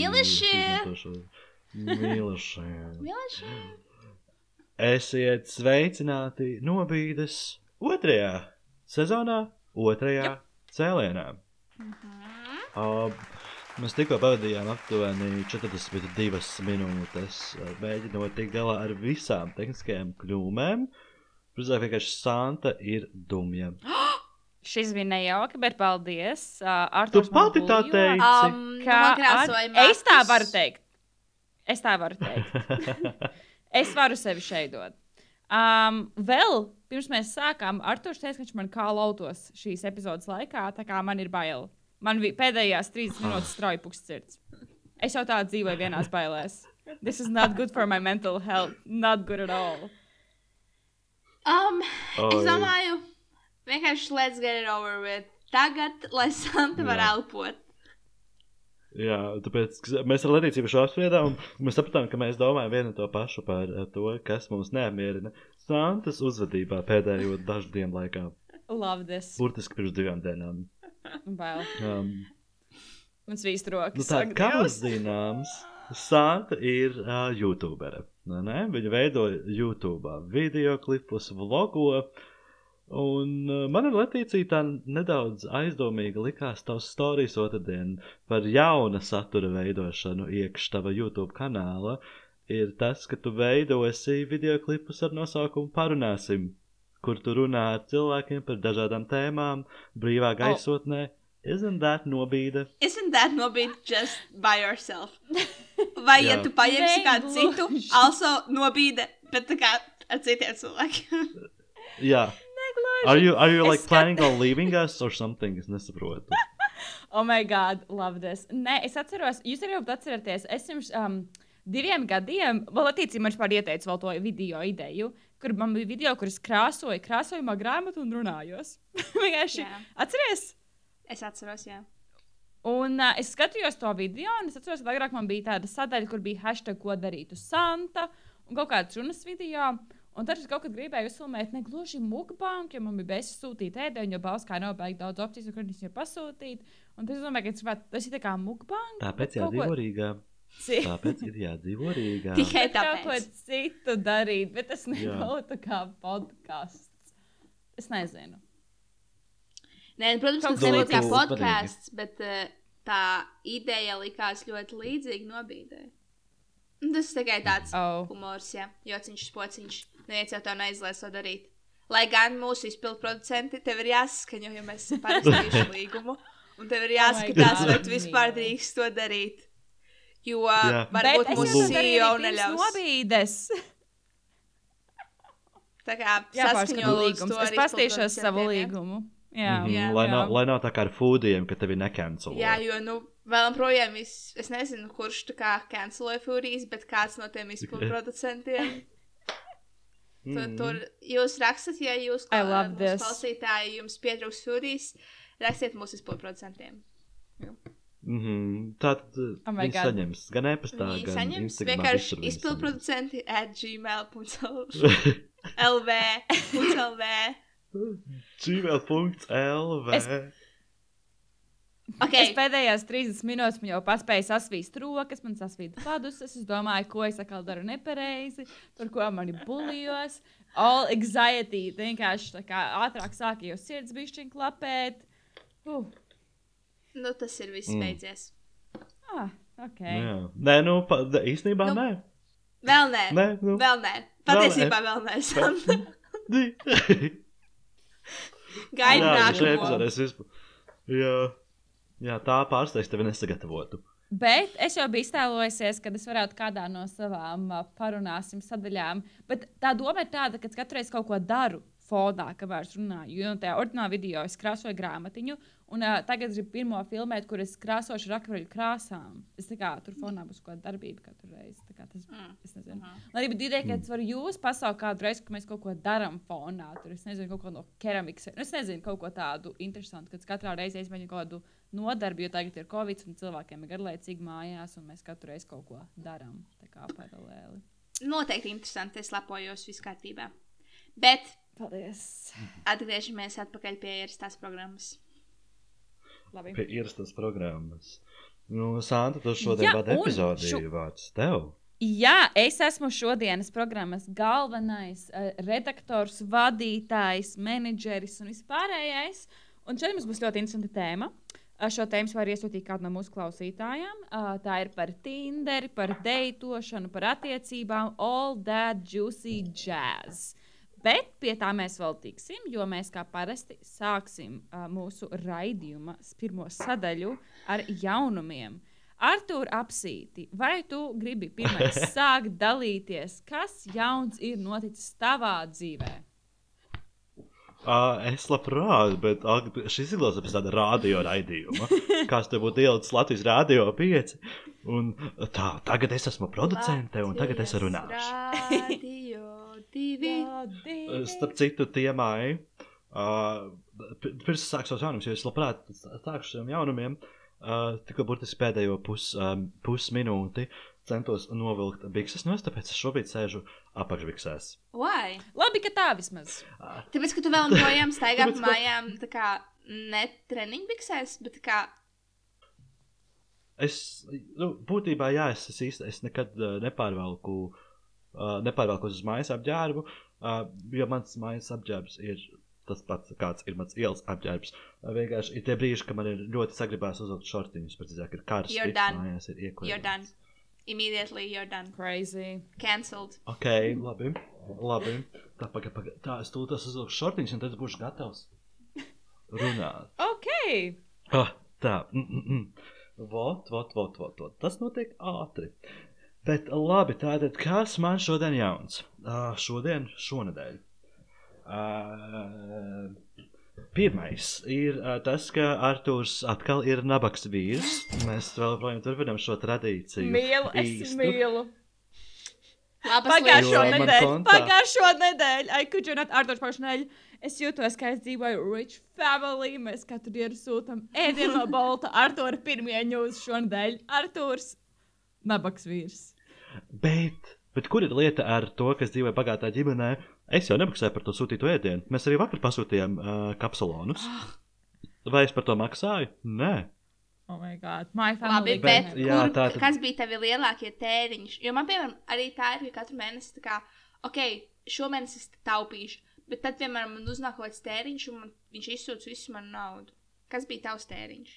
Mīlīši. Mīliši. Mīlīši. Mīlēši! Esiet sveicināti nobīdes otrajā sezonā, otrajā cēlienā. Uh, mēs tikko pavadījām aptuveni 42 minūtes, mēģinot tikt galā ar visām tehniskajām kļūmēm. Protams, vienkārši Santa ir dumja. Šis bija nejauki, bet paldies. Uh, Tu Arturs man pati tā teici. Um, Kā nokrāsoja at- es tā varu teikt. Es tā varu teikt. Es varu sevi šeit dot. Um, vēl pirms mēs sākām, Arthurs teica, ka viņš man kā lautos šīs epizodes laikā, tā kā man ir bail. Man bija pēdējās 30 minūtes strauji puksts sirds. Es jau tā dzīvoju vienās bailēs. This is not good for my mental health. Not good at all. Um, es Oi. domāju, vienkārši let's get it over with. Tagad, lai Santa var elpot. Jā, tāpēc mēs ar Latviju šo apspriedām, un mēs sapratām, ka mēs domājam vienu to pašu par eh, to, kas mums neapmierina Santas uzvedībā pēdējo dažu dienu laikā. Love this. Burtiski pirms divām dienām. Bail. Um, Man svīst rokas. nu tā kā mums zināms, Santa ir uh, YouTubere. Ne? Viņa veido YouTube video klipus, vlogo. Un uh, man ar Latviju tā nedaudz aizdomīga likās tavs stāstījums otrdien par jauna satura veidošanu iekšā tava YouTube kanāla. Ir tas, ka tu veidosi video klipus ar nosaukumu Parunāsim, kur tu runā ar cilvēkiem par dažādām tēmām, brīvā gaisotnē. Oh. Isn't that nobīde? Isn't that nobīde just by yourself? Vai, ja tu paņemsi kādu citu, also nobīde, bet tā kā ar citiem cilvēkiem? Jā. Are you, are you like planning on leaving us or something? Es nesaprotu. Oh, my God, love this. Nē, es atceros, jūs arī varat atcerēties, es jums um, diviem gadiem, vēl attiecīgi man vispār ieteicu vēl to video ideju, kur man bija video, kur es krāsoju, krāsojumā grāmatu un runājos. Vienkārši atceries! Es atceros, jā. Un uh, es skatījos to video, un es atceros, ka agrāk man bija tāda sadaļa, kur bija hashtag, ko darītu Santa, un kaut kāds runas video. Un tad es kaut kad gribēju uzfilmēt, ne gluži mukbāngu, jo man bija beigas sūtīt ēdienu, jo Bauskā nav baigi daudz opciju, kur viņas jau pasūtīt. Un tad es domāju, ka tas ir tā kā mukbāngs. Tāpēc jādzīvo Rīgā. Tāpēc ir jādzīvo Rīgā. Tikai Kaut ko tāpēc. citu darīt, bet tas nebūtu kā podkāsts. Es nezinu. Nē, nu, protams, tas nebūtu kā podkāsts, bet uh, tā ideja likās ļoti līdzīga nobīdē. Un Tas tikai tāds Oh. humors, jā, jociņš, pociņš. Neviens jau tā neizlēs to darīt. Lai gan mūsu izpildu producenti tev ir jāsaskaņo, jo mēs esam parakstījuši līgumu. Un tev ir jāskatās, God, vai tu vispār drīkst to darīt. Jo Jā. varbūt mūsu to CEO neļaus. nobīdes. Tā kā saskaņo līgums. Es pastīšos savu līgumu. Jā, Mhm, Jā. lai, jā. nav, lai nav tā kā ar foodiem, ka tevi nekancelo. Jā, jo, nu, vēl projām es, es nezinu, kurš tā kā canceloja Furijas, bet kāds no tiem izpildu producentiem. Tu, Mhm. tur jūs rakstat, ja jūs klausītāji jums pietrūks Furijas, rakstiet mūsu izpildu producentiem. Mm -hmm. Tā tad Oh my viņi God. saņems gan e-pastā, Viņi gan saņems Instagramā. vienkārši producenti at gmail.lv. LV. gmail.lv Es- Okay. Es pēdējās 30 minūtes man jau paspēju sasvīst rokas, man sasvīst padus. Es domāju, ko es atkal daru nepareizi, par ko mani buļļos. All anxiety. Vienkārši tā kā ātrāk sāka jau sirds bišķiņ klapēt. Uh, Nu, tas ir viss Mm. beidzies. ah, ok. Jā. Nē, nu, pa, da- īstenībā Nu, nē. Vēl nē. Nē, nu. Vēl nē. Patiesībā vēl nē. Santa. Gaida Jā, šajā nākamo. Jā. Tā pārsteigts tevi nesagatavotu. Bet es jau biju iztēlojusies, ka es varētu kādā no savām parunāsim sadaļām. Bet tā doma ir tāda, ka katru reizi kaut ko daru fonā, kamēr es runāju. Jo tajā ordinālā video es krāsoju grāmatiņu, un uh, tagad es gribu pirmo filmēt, kur es krāsošu ar akvareļu krāsām. Es tā kā tur fonā būs kaut kāda darbība katru reizi. Tā kā Tas, Mm. es nezinu. Lai arī ideja, ka es varu jūs pasaukt kādu reizi, ka mēs kaut ko darām fonā. Tur es nezinu, kaut ko no keramikas. Nu, Es nezinu, kaut ko tādu interesantu, kad katrā reizē izmēģinu kaut kādu nodarbi, jo tagad ir covid un cilvēkiem ir garlaicīgi mājās, un mēs katru reizi kaut ko darām. Paralēli. Noteikti interesanti. Es lepojos, viss kārtībā. Bet Paldies! atgriežamies atpakaļ pie ierastās programmas. Labi. pie ierastas programmas. Nu, Santa, tu šodien vadi epizodi šo- vārds tev. Jā, es esmu šodienas programmas galvenais uh, redaktors, vadītājs, menedžeris un vispārējais. Un šodien mums būs ļoti interesanta tēma. Uh, šo tēmu var iesūtīt kādu no mūsu klausītājiem. Uh, tā ir par Tinder, par deitošanu, par attiecībām, all that juicy jazz. Bet pie tā mēs vēl tiksim, jo mēs kā parasti sāksim uh, mūsu raidījuma pirmo sadaļu ar jaunumiem. Artur, apsīti, vai tu gribi pirmais sākt dalīties, kas jauns ir noticis tavā dzīvē? Uh, es labprāt, bet ak, šis izklausās pēc tāda radio raidījuma. Kāds te būtu ielicis Latvijas Rādio 5. Un tā, tagad es esmu producente, un tagad es runāšu. Radio divi. Starp citu, tiemai, uh, pirms es sāku savus jaunumus, jo es labprāt sākšu saviem jaunumiem, uh, tikko burtiski pēdējo pus, um, pusminūti centos novilkt bikses nost, tāpēc es šobrīd sēžu apakšbiksēs. Why? Labi, ka tā vismaz. Uh, Tāpēc, ka tu vēl projām staigā pa mājām, tā kā ne treniņbiksēs, bet tā kā Es, nu, būtībā, jā, es, es, īsti, es nekad uh, nepārvalku, uh, nepārvalku uz mājas apģērbu, uh, jo mans mājas apģērbs ir tas pats, kāds ir mans ielas apģērbs. Uh, vienkārši ir tie brīži, kad man ir ļoti sagribās uzvilkt šortiņus, precīzāk, ir karsts. You're done. Mājās ir you're done. Immediately you're done. Crazy. Cancelled. Ok, labi. labi. Tā, paga, paga. tā es tūlīt uzvilku šortiņus, un tad būšu gatavs runāt. Ok. Ah, tā. Mm, mm, mm. Vot, vot, vot, vot, vot. Tas notiek ātri. Bet labi, tātad kas man šodien jauns? Uh, šodien, šonadēļ. Uh, pirmais ir uh, tas, ka Arthurs atkal ir nabaks vīrs. Mēs vēl joprojām turpinām šo tradīciju. Mīlu, es īstu. mīlu. Pagājušo nedēļu, pagājušo nedēļu, ai, kuģi un Arthurs pagājušo nedēļu. Es jūtos, ka es dzīvoju rich family. Mēs katru dienu sūtām ēdienu no Bolta. Arthurs pirmie ņūs šonadēļ. Arthurs, nabaks vīrs. Bet, bet kur ir lieta ar to, kas dzīvo bagātā ģimenē? Es jau nemaksāju par to sūtīto ēdienu. Mēs arī vakar pasūtījām uh, kapsulonus. Vai es par to maksāju? Nē. Oh, my God. My Labi, family. bet Bet, jā, kur, tā tad- kas bija tavi lielākie tēriņš? Jo man, piemēram, arī tā ir, ka katru mēnesi, tā kā, ok, šomēnes es taupīšu, bet tad, piemēram, man uznāk kaut kāds tēriņš, un man, viņš izsūta visu manu naudu. Kas bija tavs tēriņš?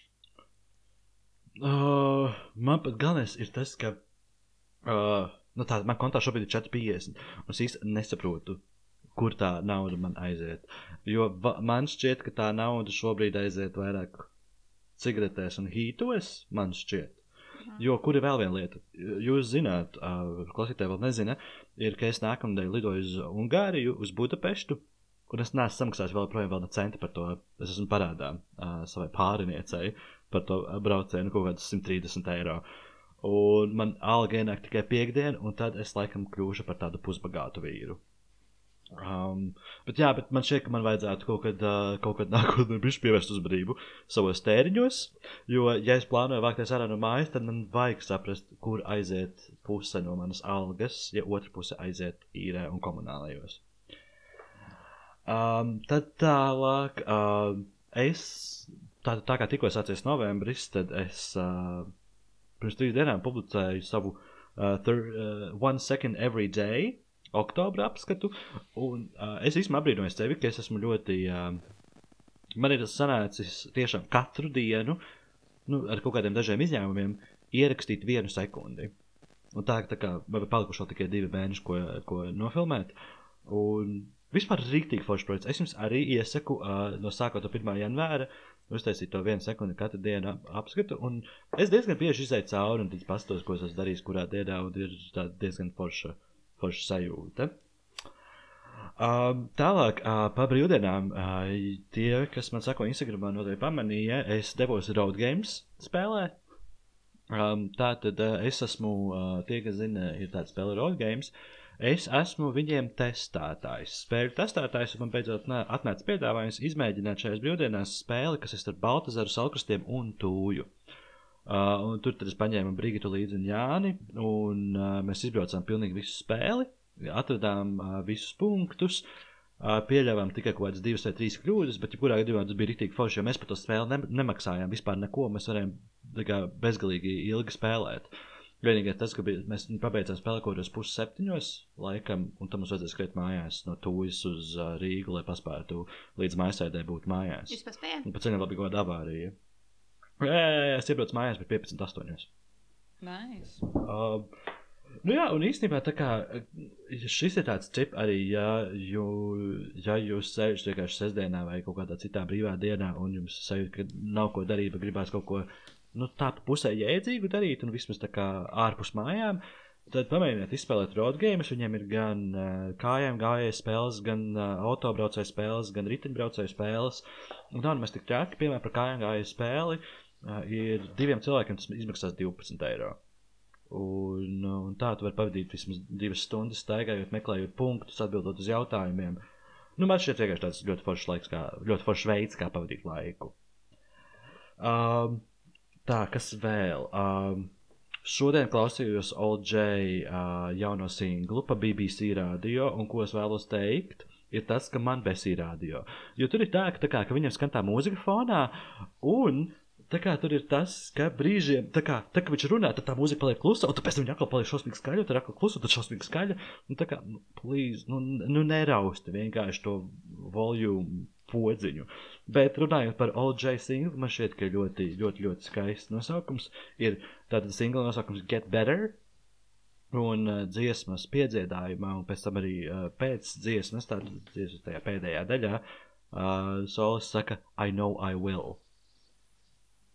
Uh, man pat galvenais ir tas, ka uh, nu tā, man kontā šobrīd ir 4,50. Un es īsti nesaprotu, kur tā nauda man aiziet. Jo va, man šķiet, ka tā nauda šobrīd aiziet vairāk cigaretēs un hītos. Man šķiet. Jo kur ir vēl viena lieta? Jūs zināt, uh, klausītāji vēl nezina, ir, ka es nākamnedēļ lidoju uz Ungāriju, uz Budapeštu. Un es neesmu samaksājis vēl projām vēl ne centi par to. Es esmu parādā uh, savai pāriniecei par to braucienu kaut kādus 130 eiro. Un man alga ienāk tikai piekdiena, un tad es laikam kļūšu par tādu pusbagātu vīru. Um, bet, jā, bet man šķiet, ka man vajadzētu kaut kad, uh, kaut kad nākotnē bišķi pievērst uzmanību savos tēriņos. Jo, ja es plānoju vākties ārā no mājas, tad man vajag saprast, kur aiziet puse no manas algas, ja otra puse aiziet īrē un komunālajos. Um, tad tālāk, uh, es, tā, tā kā tikko sācies novembris, tad es uh, pirms trīs dienām publicēju savu uh, thir, uh, One Second Every Day oktobra apskatu. Un, uh, es īstenībā apbrīnojos sevi, ka es esmu ļoti. Uh, man ir sanācis tiešām katru dienu, nu, ar kaut kādiem dažiem izņēmumiem, ierakstīt vienu sekundi. Un tā, tā kā man ir palikuši tikai divi mēneši, ko, ko nofilmēt. Un vispār rīktīgi foršs projekts. Es jums arī iesaku uh, no no 1. janvāra uztaisīt to vienu sekundi katru dienu ap, apskatu. Es diezgan bieži izēju cauri un tad pastos, ko es esmu darījis, kurā dienā, un ir diezgan forša, forša sajūta. Um, tālāk, uh, par brīvdienām, uh, tie, kas man sako Instagramā, noteikti pamanīja, es devos Road Games spēlēt. Um, tā tad uh, es esmu, uh, tie, kas zina, ir tāda spēle Road Games. Es esmu viņiem testētājs, spēļu testētājs, un man beidzot nā- atnāca piedāvājums izmēģināt šajās brīvdienās spēli, kas ir starp Baltasaru, Salkrastiem un Tūju. Uh, un tur es paņēmu Brigitu līdzi un Jāni, un uh, mēs izbraucām pilnīgi visu spēli, atradām uh, visus punktus. Uh, pieļāvām tikai kaut kādas divas vai trīs kļūdas, bet, jebkurā gadījumā, tas bija rīktīgi forši, jo mēs par to spēli ne, nemaksājām vispār neko. Mēs varējām kā, bezgalīgi ilgi spēlēt. Vienīgais tas, ka bija, mēs pabeidzām spēli kaut kādos pusseptiņos laikam, un tam mums vajadzēja skriet mājās no Tūjas uz Rīgu, lai paspētu līdz mājasēdē būt mājās. Jūs paspējāt? Tam bija kaut kāda avārija. Jā, jā, jā, es iebraucu mājās, bet 15, 8. Nice. Uh, nu jā, un īstenībā kā šis ir tāds tips arī, ja, jū, ja jūs sēžat vienkārši sestdienā vai kaut kādā citā brīvā dienā, un jums sajūt, ka nav ko darīt, bet gribās kaut ko nu, tā pa pusē jēdzīgu darīt, un vismaz tā kā ārpus mājām. Tad pamēģiniet izspēlēt road games. Viņiem ir gan uh, kājām gājēju spēles, gan uh, autobraucēju spēles, gan riteņbraucēju spēles. Un tā nemaz tik traki, piemēram, par kājām gājēju spēli. Uh, ir diviem cilvēkiem tas izmaksās 12 eiro. Un, un tā tu vari pavadīt vismaz divas stundas, staigājot, meklējot punktus, atbildot uz jautājumiem. Nu, man šķiet, vienkārši tāds ļoti foršs laiks, kā, ļoti foršs veids, kā pavadīt laiku. Um, tā, kas vēl? Um, šodien klausījos OJ uh, jauno singlu pa BBC radio, un ko es vēlos teikt? Ir tas, ka man besī radio. Jo tur ir tā, ka, tā kā, ka viņam skan tā mūzika fonā, un Tā kā tur ir tas, ka brīžiem, tā kā, tā, kā viņš runā, tad tā mūzika paliek klusa, un pēc tam viņa atkal paliek šausmīgi skaļa, tad atkal klusa, tad šausmīgi skaļa. Un tā kā, nu, please, nu, nu nerausti vienkārši to volumu podziņu. Bet runājot par OJ singlu, man šķiet, ka ļoti, ļoti, ļoti skaists nosaukums ir tātad singla nosaukums Get Better. Un uh, dziesmas piedziedājumā, un pēc tam arī uh, pēc dziesmas, tātad dziesmas tajā pēdējā daļā, uh, solis saka, I know I will.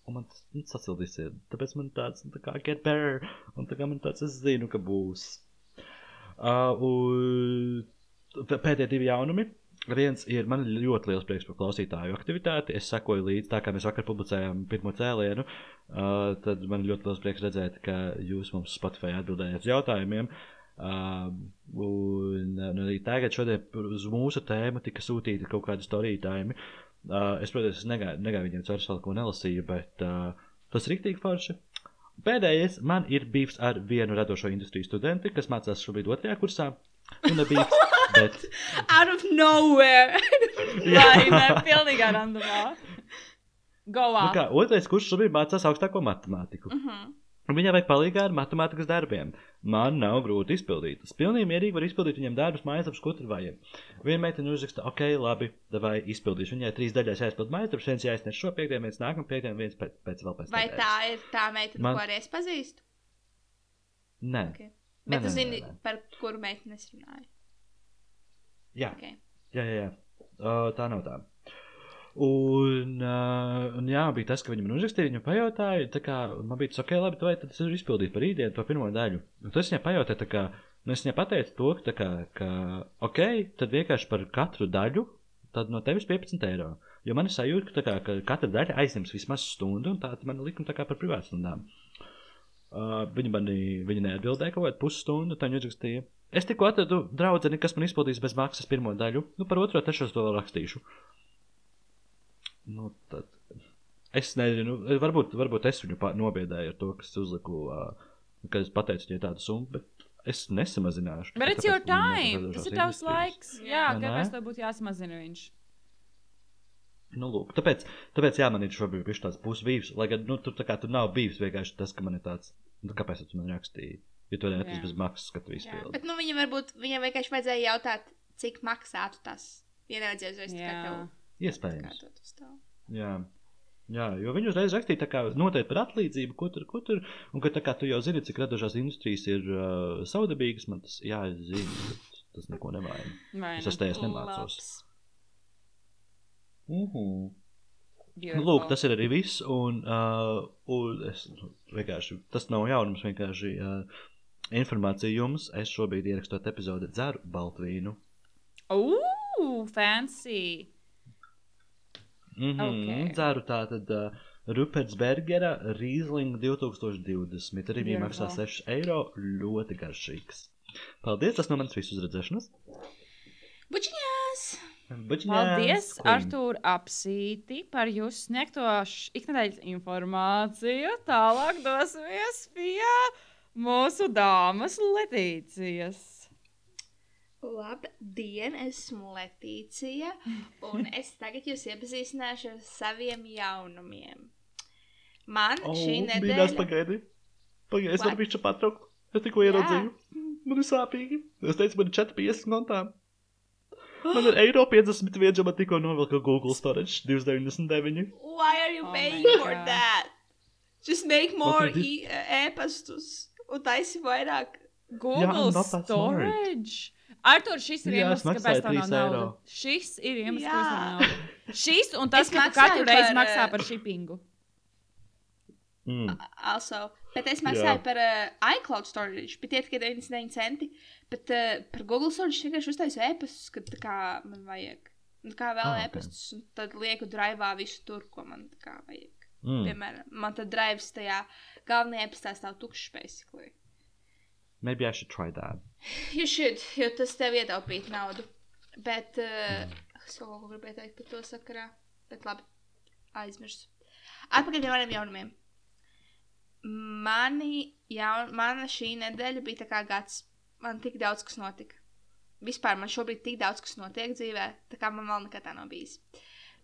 Un man tas nu, sasildīs, ir. tāpēc man tāds, nu, tā kā get better, un tā kā man tāds, es zinu, ka būs. Uh, un pēdējie divi jaunumi. Viens ir man ļoti liels prieks par klausītāju aktivitāti. Es sekoju līdzi, tā kā mēs vakar publicējām pirmo cēlienu. Uh, tad man ļoti liels prieks redzēt, ka jūs mums Spotify atbildējat uz jautājumiem. Uh, un, un arī tagad, šodien, uz mūsu tēmu tika sūtīti kaut kādi storītājumi. Uh, es, protams, negāju, negāju viņiem caur vēl ko nelasīju, bet uh, tas ir rīktīgi forši. Pēdējais man ir bijis ar vienu radošo industriju studenti, kas mācās šobrīd otrajā kursā. Nu, nebija, bet Out of nowhere! Vai ne? Pilnīgā randomā. Go nu, kā, otrais kurs šobrīd mācās augstāko matemātiku. Mm -hmm. Un Viņai vajag palīdzēt ar matemātikas darbiem. Man nav grūti izpildīt. Es pilnīgi mierīgi varu izpildīt viņam darbus, mājasdarbus, ko tur vajag. Viena meitene uzraksta, ok, labi, vai izpildīšu. Viņai trīs daļās jāizpild mājasdarbs, viens jāiznes šo piekdienu, viens nākamā piekdienu, viens pēc, pēc vēl pēc Vai nedēļas. tā ir tā meitene, Man- ko arī es pazīstu? Nē, Okay. Nē, Bet nē, tu nē, zini, nē. par kuru meiteni es runāju. Jā, Okay. jā, jā, jā. Uh, tā nav tā. Un, uh, un jā, bija tas, ka viņi man uzrakstīja, viņa pajautāja, tā kā man bija tas, ok, labi, vai es varu izpildīt par rītdienu to pirmo daļu. Un tas viņai pajautāja, tā kā, nu es viņai pateicu to, ka, kā, ka, ok, tad vienkārši par katru daļu, tad no tevis 15 eiro. Jo man ir sajūta, ka, kā, ka katra daļa aizņems vismaz stundu, un tā man likuma tā kā par privātstundām. Uh, viņa man viņa neatbildēja kaut kādu pusstundu, tad viņa uzrakstīja. Es tikko atradu draugu, kas man izpildīs bez maksas pirmo daļu, nu par otro trešo to vēl rakstīšu. Nu, tad es nezinu, varbūt, varbūt es viņu nobiedēju ar to, kas uzliku, uh, kad es pateicu viņai tādu summu, bet es nesamazināšu. Bet it's your time. Tas ir tavs laiks. Jā, ne? kāpēc tev būtu jāsamazina viņš? Nu, lūk, tāpēc, tāpēc jā, man ir šobrīd bijis tāds pusvīvs, lai gan, nu, tur tā kā tur nav bijis vienkārši tas, ka man ir tāds, nu, kāpēc tu man rakstīji? Jo tu nevis bez maksas, ka tu Jā. izpildi. Bet nu, viņa varbūt viņam vienkārši vajadzēja jautāt, cik maksātu tas. Ja tā kā Jā. tev Iespējams. to. Jā. Jā, jo viņi uzreiz rakstīja, kā noteikti par atlīdzību, ko tur, ko tur. Un ka tā kā tu jau zini, cik radošās industrijas ir uh, saudabīgas, man tas jāzina. bet Tas neko nevaina. Vai Es ne? esmu tajās nemācos. Labs. Uh -huh. Nu, Beautiful. lūk, tas ir arī viss. Un, uh, un es nu, vienkārši, tas nav jaunums, vienkārši uh, informācija jums. Es šobrīd ierakstot epizodi dzeru baltvīnu. Ooh, fancy. Mm -hmm. Ok. Dzeru tātad uh, Ruperts Bergera Rīsling 2020. Arī Beautiful. maksā 6 eiro. Ļoti garšīgs. Paldies, tas no manas visu uzredzēšanas. Bučiņās! Paldies, Artur, apsīti par jūsu sniegto ikdienas informāciju. Tālāk dosimies pie mūsu dāmas Letīcijas. Labdien, esmu Letīcija, un es tagad jūs iepazīstināšu ar saviem jaunumiem. Man O, šī nedēļa pagaidi. Pagaidi, es varu bišķi patraukt. Es tikko ieraudzīju. Man ir sāpīgi. Es teicu, man ir 4,50 kontā. Man ir eiro 51, jo man tikko novilka Google Storage 2,99. Why are you Oh paying for God. that? Just make more Okay, e ēpastus un taisi vairāk. Google smart. storage. Artur, šis ir iemesls, kāpēc tā nav 3 nauda. Šis ir iemesls, kāpēc tā nav nauda. Šis un tas, ka katru reizi par, maksā eh, par shippingu. Mm. Also, bet es maksāju Jā. par uh, iCloud storage, bet tie tikai 99 centi. Bet uh, par Google storage vienkārši uztaisu ēpastus, kad tā kā man vajag. Un kā vēl Ah, ah, ok. ēpastus, un tad lieku drivā visu tur, ko man tā kā vajag. Mm. Piemēram, man tad drives tajā galvenajā ēpastā stāv tukšs, basically. Maybe I should try that. You should, jo tas tev ietaupītu naudu. Bet uh, es kaut ko gribēju teikt par to sakarā. Bet labi, aizmirsu. Atpakaļ pie maniem jaunumiem. Mani jaun, mana šī nedēļa bija tā kā gads. Man tik daudz kas notika. Vispār man šobrīd tik daudz kas notiek dzīvē, tā kā man vēl nekad tā nav bijis.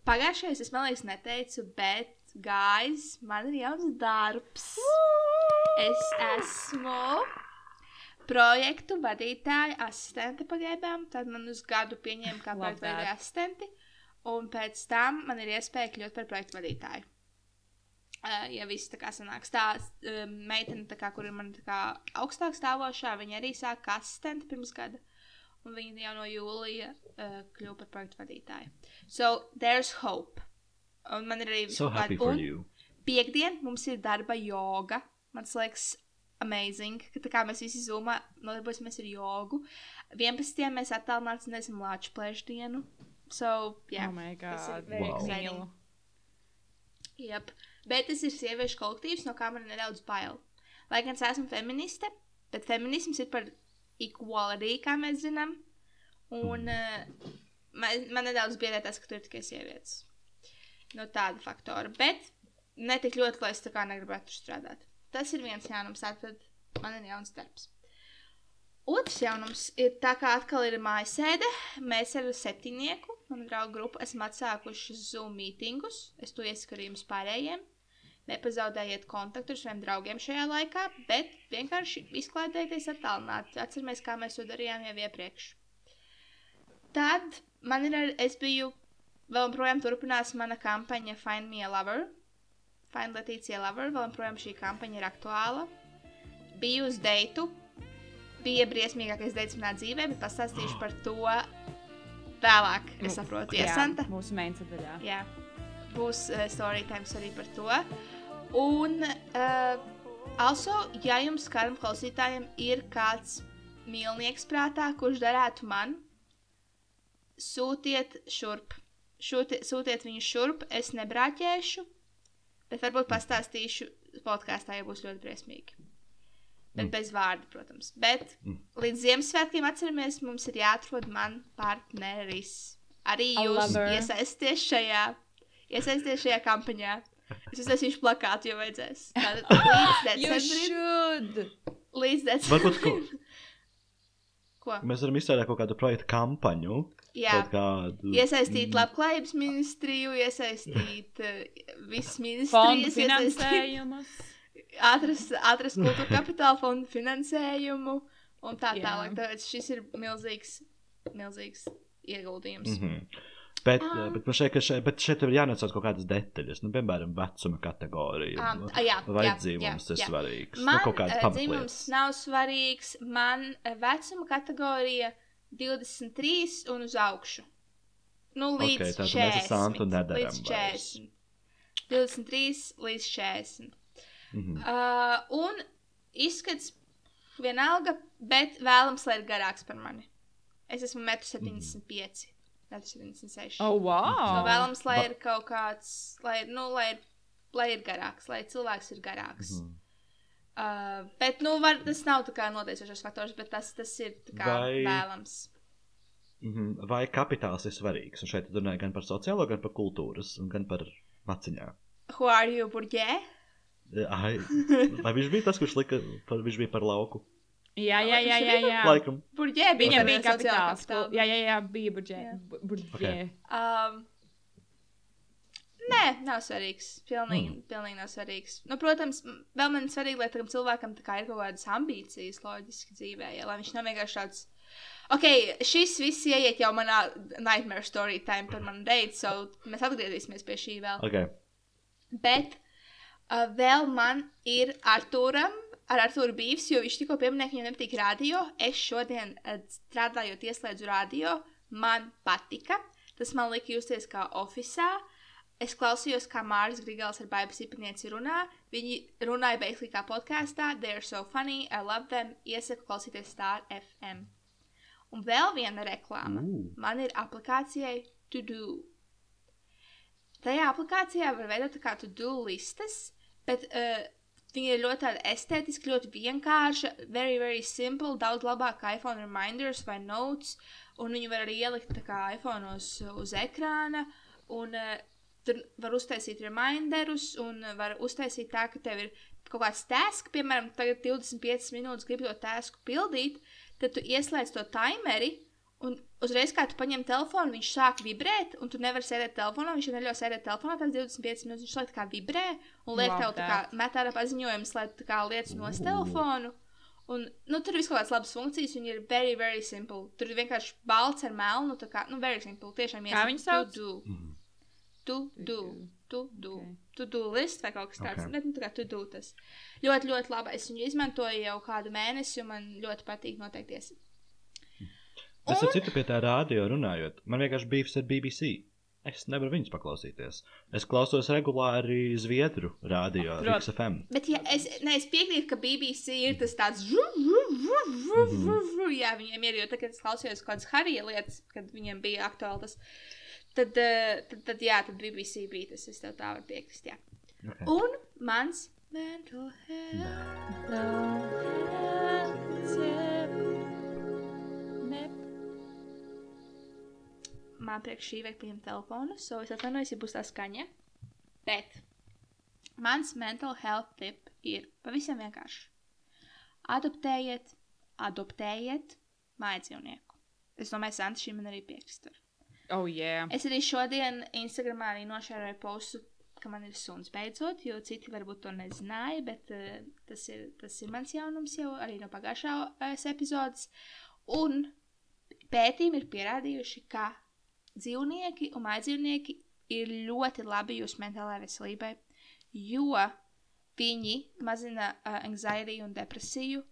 Pagājušajā es, man liekas, neteicu, bet, guys, man ir jauns darbs. Es esmu projektu vadītāja asistente pagaidām. Tad man uz gadu pieņēma kā projektu vadītāja asistenti. Un pēc tam man ir iespēja kļūt par projektu vadītāju. Uh, ja viss tā kā sanāks, tā uh, meitene, tā kā, kur ir man tā kā augstāk stāvošā, viņa arī sāk kā asistente pirms gada. Un viņa jau no jūlija uh, kļuva par projektu vadītāju. So, there's hope. Un man ir arī So happy for you. Piektdien mums ir darba joga. Man liekas, amazing, ka tā kā mēs visi zumā nodarbosimies ar jogu. 11. mēs attālināti nezinu lāču plēšu dienu. So, jā. Oh my tas ir god. Wow. exciting. Yep. Bet tas ir sieviešu kolektīvs, no kā man ir nedaudz bail. Lai gan es esmu feministe, bet feminisms ir par equality, kā mēs zinām. Un uh, man, man nedaudz biedē tas, ka tur ir tikai sievietes. No tāda faktora. Bet ne tik ļoti, lai es tā kā negribētu tur strādāt. Tas ir viens jaunums, tātad man ir jauns darbs. Otrs jaunums ir tā, kā atkal ir mājasēde. Mēs ar septiņnieku, manu draugu grupu, esam atsākuši Zoom mītingus. Es to iesaku arī jums pārējiem. Nepazaudējiet kontaktu ar saviem draugiem šajā laikā, bet vienkārši izklaidēties attālināti. Atceramies, kā mēs to darījām jau iepriekš. Tad man ir, ar- es biju, vēl joprojām turpinās mana kampaņa Find Me a Lover. Find Letīcija Lover, vēl joprojām šī kampaņa ir aktuāla. Biju uz deitu, bija briesmīgākais deits manā dzīvē, bet pastāstīšu par to vēlāk. Es saprotu, ja Santa. Mūsu main sadaļā. Jā, būs uh, story times arī par to. Un, uh, also, ja jums kādam klausītājam ir kāds mīlnieks prātā, kurš darētu man, sūtiet šurp. Šūti, sūtiet viņu šurp, es nebrāķēšu, bet varbūt pastāstīšu podkāstā, ja būs ļoti briesmīgi. Bet Mm. bez vārda, protams. Bet Mm. līdz Ziemassvētkiem atceramies, mums ir jāatrod man partneris. Arī A jūs iesaisties šajā, iesaisties šajā kampaņā. Es uztaisīšu plakātu, ja vajadzēs. Tātad līdz You decembrim. should! Līdz Varbūt decembrim. Ko? mēs varam izstrādāt kaut kādu projektu kampaņu. Jā. Kādu. Iesaistīt labklājības ministriju, iesaistīt uh, visas ministrijas, finansējumus. atrast, atrast kultūra kapitāla fondu finansējumu un tā tālāk. Tāpēc šis ir milzīgs, milzīgs ieguldījums. Mm -hmm. Bet, Ah. bet, man šeit, šeit, bet šeit ir jānosauc kaut kādas detaļas. Nu, piemēram, vecuma kategorija. Nu, jā, Vai jā, dzīvums jā, ir jā. svarīgs? Man nu, eh, pamatlietas. dzimums nav svarīgs. Man eh, vecuma kategorija 23 un uz augšu. Nu, līdz mēs 40. ar Santu nedaram līdz vairs. 40. 23 līdz 40. Mhm. Uh, un izskats vienalga, bet vēlams, lai ir garāks par mani. Es esmu 1,75 m. 1,76 m. Oh, wow! So vēlams, lai ir kaut kāds, lai, nu, lai, lai ir garāks, lai cilvēks ir garāks. Mm. Mhm. Uh, bet, nu, var, tas nav tā kā noteicošs faktors, bet tas, tas ir Vai- vēlams. Mhm. Vai kapitāls ir svarīgs? Un šeit runāja gan par sociālo, gan par kultūras, un gan par maciņām. Who are you, burģē? Ai, vai viņš bija tas, kurš lika, par, viņš bija par lauku? Jā, jā, jā, jā. jā. Laikam. Burģē bija tāda bija kapitāls. kapitāla. Jā, jā, jā, bija budžets. Jā. Budžets. Ok. Um, nē, nav svarīgs. Pilnīgi, mm. pilnīgi nav svarīgs. Nu, protams, vēl man ir svarīgi, lai tam cilvēkam kā ir kaut kādas ambīcijas loģiski dzīvē, ja, lai viņš nav vienkārši tāds. Ok, šis viss ieiet jau manā nightmare story time par manu deitu, so mēs atgriezīsimies pie šī vēl. Okay. Bet uh, vēl man ir Arthūram, ar Arthūru Bīvs, jo viņš tikko pieminēja, ka viņam nepatīk radio. Es šodien, uh, strādājot, ieslēdzu radio. Man patika. Tas man lika justies kā oficiālā. Es klausījos, kā Mārcis Grigals ar Bābu Sipnieci runā. Viņi runāja basically kā podkāstā. They are so funny, I love them. Iesaku klausīties Star FM. Un vēl viena reklāma. Ooh. Man ir aplikācijai To Do. Tajā aplikācijā var veidot kā to do listas, bet uh, viņa ir ļoti estētiska, ļoti vienkārša, very, very simple, daudz labāk kā iPhone reminders vai notes, un viņu var arī ielikt kā iPhone uz, uz ekrāna, un uh, tur var uztaisīt reminderus, un var uztaisīt tā, ka tev ir kaut kāds task, piemēram, tagad 25 minūtes grib to tasku pildīt, tad tu ieslēdz to timeri, Un uzreiz, kad tu paņem telefonu, viņš sāk vibrēt, un tu nevari sēdēt telefonā. Viņš jau neļauj sēdēt telefonā, tas 25 minūtes. Viņš liek tā kā vibrē, un liek tev tā kā met ārā paziņojumus, lai tu kā lietas no Ooh. telefonu. Un, nu, tur ir viss kaut kādas labas funkcijas, un ir very, very simple. Tur ir vienkārši balts ar melnu, tā kā, nu, very simple. Tiešām Kā viņu sauc? Mm. Tu, tu, tu, tu, Ok. tu, tu list vai kaut kas tāds. Ok. Bet, nu, tā kā tu, tu tas. Ļoti, ļoti labi. Es viņu izmantoju jau kādu mēnesi, un man ļoti patīk noteikties. Es ar citu pie tā rādio runājot. Man vienkārši bija ar BBC. Es nevaru viņus paklausīties. Es klausos regulāri Zviedru rādio, Prot- Riks FM. Bet, ja es, ne, es piekrītu, ka BBC ir tas tāds, žu, žu, žu, žu, žu, žu, jā, viņiem ir, jo tagad es klausījos kaut kādas Harija lietas, kad viņiem bija aktuāli tas. Tad, eh, tad, tad, jā, tad BBC bija tas, es tev tā varu piekrist, jā. Okay. Un mans mental health. Man priekš šī vajag paņemt telefonu, so es atvainojos, ja būs tā skaņa. Bet mans mental health tip ir pavisam vienkārši. Adoptējiet, adoptējiet mājas dzīvnieku. Es domāju, Santa šī man arī piekrist. Oh, yeah. Es arī šodien Instagramā arī nošēroju postu, ka man ir suns beidzot, jo citi varbūt to nezināja, bet uh, tas, ir, tas ir mans jaunums jau arī no pagājušās epizodes. Un pētījumi ir pierādījuši, ka dzīvnieki un mājdzīvnieki ir ļoti labi jūsu mentālajai veselībai, jo viņi mazina uh, anxiety un depresiju.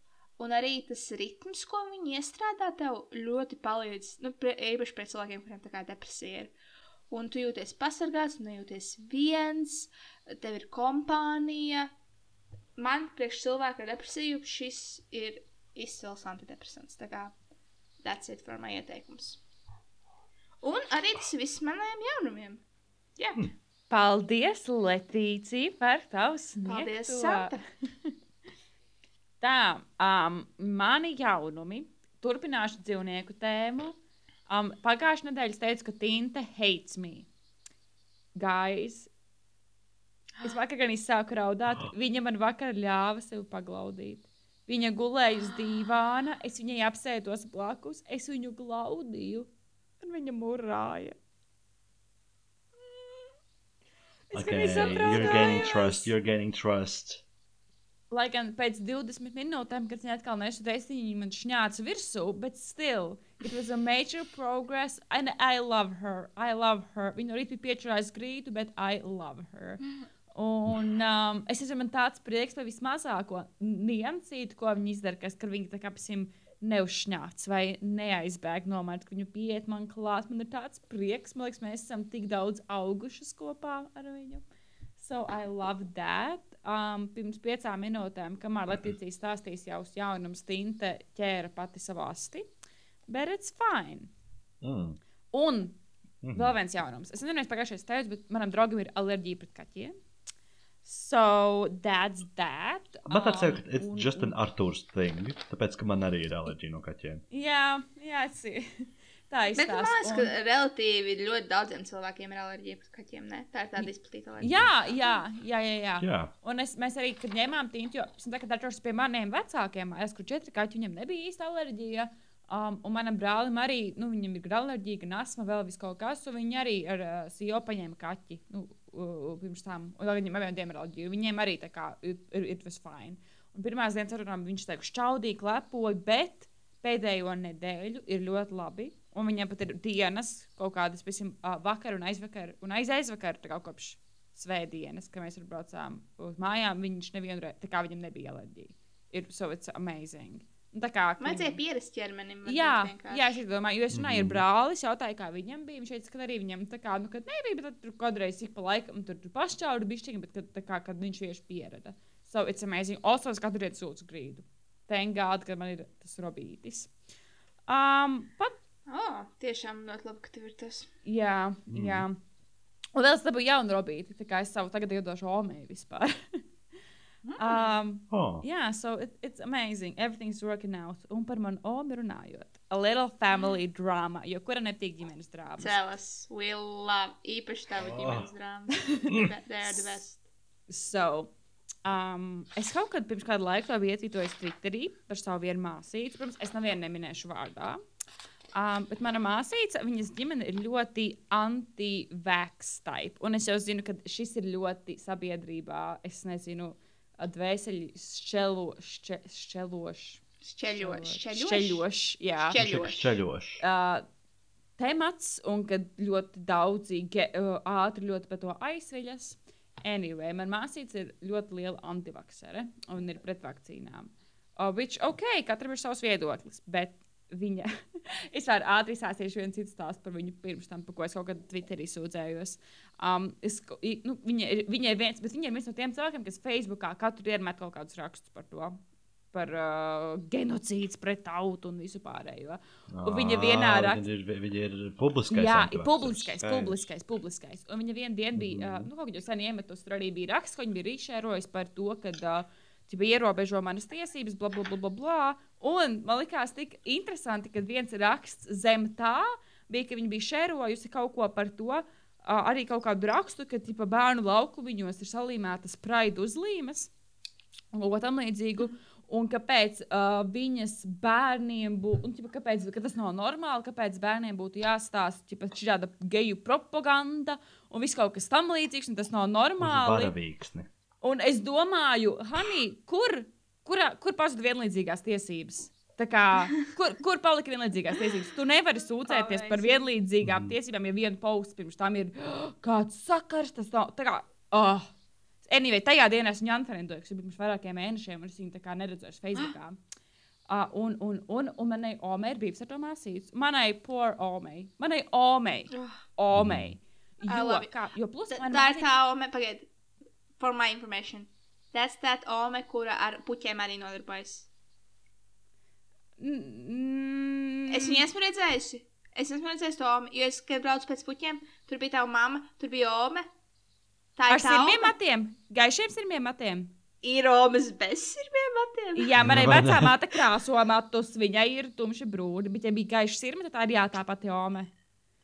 Un arī tas ritms, ko viņi iestrādā, tev ļoti palīdz. Nu, prie, īpaši pret cilvēkiem, kuriem tā kā depresija ir. Un tu jūties pasargāts, nejūties viens, tev ir kompānija. Man, priekš cilvēka ar depresiju, šis ir izcils antidepresants. Tā kā that's it for my ieteikums. Un arī tas viss maniem jaunumiem. Jā, Hmm. Paldies, Letīcija, par tavu paldies, sniegto. Santa. Tā, um, mani jaunumi. Turpināšu dzīvnieku tēmu. Um, Pagājušajā nedēļā es teicu, ka Tinte hates me. Guys, es vakar gan izsāku raudāt. Viņa man vakar ļāva sevi paglaudīt. Viņa gulēja uz dīvāna, es viņai apsēdos blakus, es viņu glaudīju, un viņa murāja. Es Okay, you're gaining trust. You're gaining trust. Lai gan pēc 20 minūtēm, kad viņa atkal nesudēs, viņa man šņāca virsū, bet still, it was a major progress, and I love her. I love her. Viņa arī bija piečurājusi grīdu, bet I love her. Un um, es esmu man tāds prieks par vismazāko niansītu, ko viņi izdara, kas, kad viņi tā kā pasim neuzšņāts vai neaizbēg no manis, ka viņu pieiet man klāt. Man ir tāds prieks, man liekas, mēs esam tik daudz augušas kopā ar viņu. So I love that. Um, pirms piecām minūtēm, kamēr Latvijas stāstīs jau uz jaunumu, stinte ķēra pati savu asti. Bet it's fine. Mm. Un Mhm. vēl viens jaunums. Es nezinu, kāpēc pagājušajā teicu, bet manam draugam ir alerģija pret kaķiem. So that's that. Man tāds Um, ir, ka it's un- just an Arthurs thing. Tāpēc, ka man arī ir alerģija no kaķiem. Jā, jā, es Tā Bet man liekas, ka relatīvi ļoti daudziem cilvēkiem ir alerģija pret kaķiem. Ne? Tā ir tāda izplatīta alerģija. Jā, jā, jā, jā. jā. Jā. Un es, mēs arī, kad ņēmām tīņu, jo es tagad atrodos pie maniem vecākiem, es kur četri kaķi, viņam nebija īsta alerģija. Um, un manam brālim arī, nu, viņam ir alerģija, gan asma, vēl vis kaut kas, un viņi arī ar uh, CEO paņēma kaķi. Nu, uh, pirms tam, un vēl viņam abiem ir alerģija. Viņiem arī tā kā it, it, it was fine. Un pirmās dienas sarunām viņš teica, šķaudīja, klepoja, bet pēdējo nedēļu ir ļoti labi. Un viņam pat ir dienas, kaut kādas, piemēram, uh, vakar un aizvakar, un aiz aizvakar, tā kā kopš svētdienas, kad mēs braucām uz mājām, viņš nevienu reizi, tā kā viņam nebija alerģija. Ir so it's amazing. Vajadzēja pierast ķermenim. Jā, vienkārši. jā, es domāju, jo es runāju ar Mhm. brāli, jautāju, kā viņam bija. Viņš teica, ka arī viņam tā kā, nu, kad nebija, bet tur kādreiz ik pa laikam tur, tur pašķaudu bišķiņu, bet kad, tā kā, kad viņš tieši pierada. So it's amazing. Also, es katru dienu sūdzu grīdu. Thank God, ka man ir tas robītis. Um, pat, Oh, tiešām ļoti labi, ka tev ir tas. jā, mm. jā. Un vēl es dabūju jaunu robīti, tā kā es savu tagad iedošu omei vispār. um, Oh. Yeah, so it, it's amazing. Everything's working out. Un par manu omu runājot. A little family drama. Jo kura nepatīk ģimenes drāmas? Cēlas, we love īpaši tavu Oh. ģimenes drāmu. They are the best. So, um, es kaut kad pirms kāda laika to biju ietvītojis Twitterī par savu vienu māsīcu. Protams, es nevienu neminēšu vārdā. Um, bet mana māsīca, viņas ģimene ir ļoti anti-vax type. Un es jau zinu, ka šis ir ļoti sabiedrībā, es nezinu, dvēseli šķelo, šķe, šķelošs. Šķeļoši. Šķeļošs, jā. Šķeļošs. uh, temats, un kad ļoti daudzi ge, uh, ātri ļoti par to aizveļas. Anyway, man māsīca ir ļoti liela antivaksere un ir pret vakcīnām. Uh, which, ok, katram ir savs viedoklis, bet viņa. es varu ātri izsāstīšu vienu citu stāstu par viņu pirms tam, par ko es kaut kad Twitterī sūdzējos. Um, es, nu, viņa, ir, viņa ir viens, viņa ir viens no tiem cilvēkiem, kas Facebookā katru dienu met kaut kādus rakstus par to. Par uh, genocīdu pret tautu un visu pārējo. Un viņa vienā Ā, rakstā- Viņa ir, viņa ir publiskais. Jā, ir publiskais, publiskais, publiskais. Un viņa vienā dienā bija, mm. uh, nu, kaut kādā sen iemetus, tur arī bija raksts, ko viņa bija rīšērojis par to, ka uh, ierobežo manas tiesības, bla, bla, bla, bla, bla. Un man likās tik interesanti, ka viens raksts zem tā bija, ka viņa bija šērojusi kaut ko par to, uh, arī kaut kādu rakstu, ka ķipa, bērnu laukumiņos ir salīmētas praidu uzlīmes un tam līdzīgu. Un kāpēc uh, viņas bērniem būtu, kāpēc ka tas nav normāli, kāpēc bērniem būtu jāstāsta šāda geju propaganda un viss kaut kas tam līdzīgs, un tas nav normāli. varavīksni. Un es domāju, Hanī, kur, kurā, kur pazuda vienlīdzīgās tiesības? Tā Kā, kur, kur palika vienlīdzīgās tiesības? Tu nevari sūdzēties par vienlīdzīgām Mm. tiesībām, ja viena pausts pirms tam ir kāds sakars. Tas nav. Tā kā, oh. Anyway, tajā dienā es viņu unfriendoju, kas bija pirms vairākiem mēnešiem, un es viņu tā kā neredzēju Facebookā. Uh, un, un, un, un manai omei ir bijusi ar to māsīcu. Manai poor omei. Manai omei. Oh, Omei. I Jo, love it. kā, jo plus Tā mana tā ir tā ome, pagaidi. For my information. That's that ome, kura ar puķiem arī nodarbojas. Mm, Es viņu esmu redzējusi. Es esmu redzējusi to omi, jo es, kad braucu pēc puķiem, tur bija tā mamma, tur bija ome. Tā Ar ir tā sirmiem ome. matiem, gaišiem sirmiem matiem. Ir omes bez sirmiem matiem. Jā, manai vecā māte krāso matus, viņai ir tumši brūni, bet, ja bija gaiša sirma, tad tā ir jā, tā pati ome.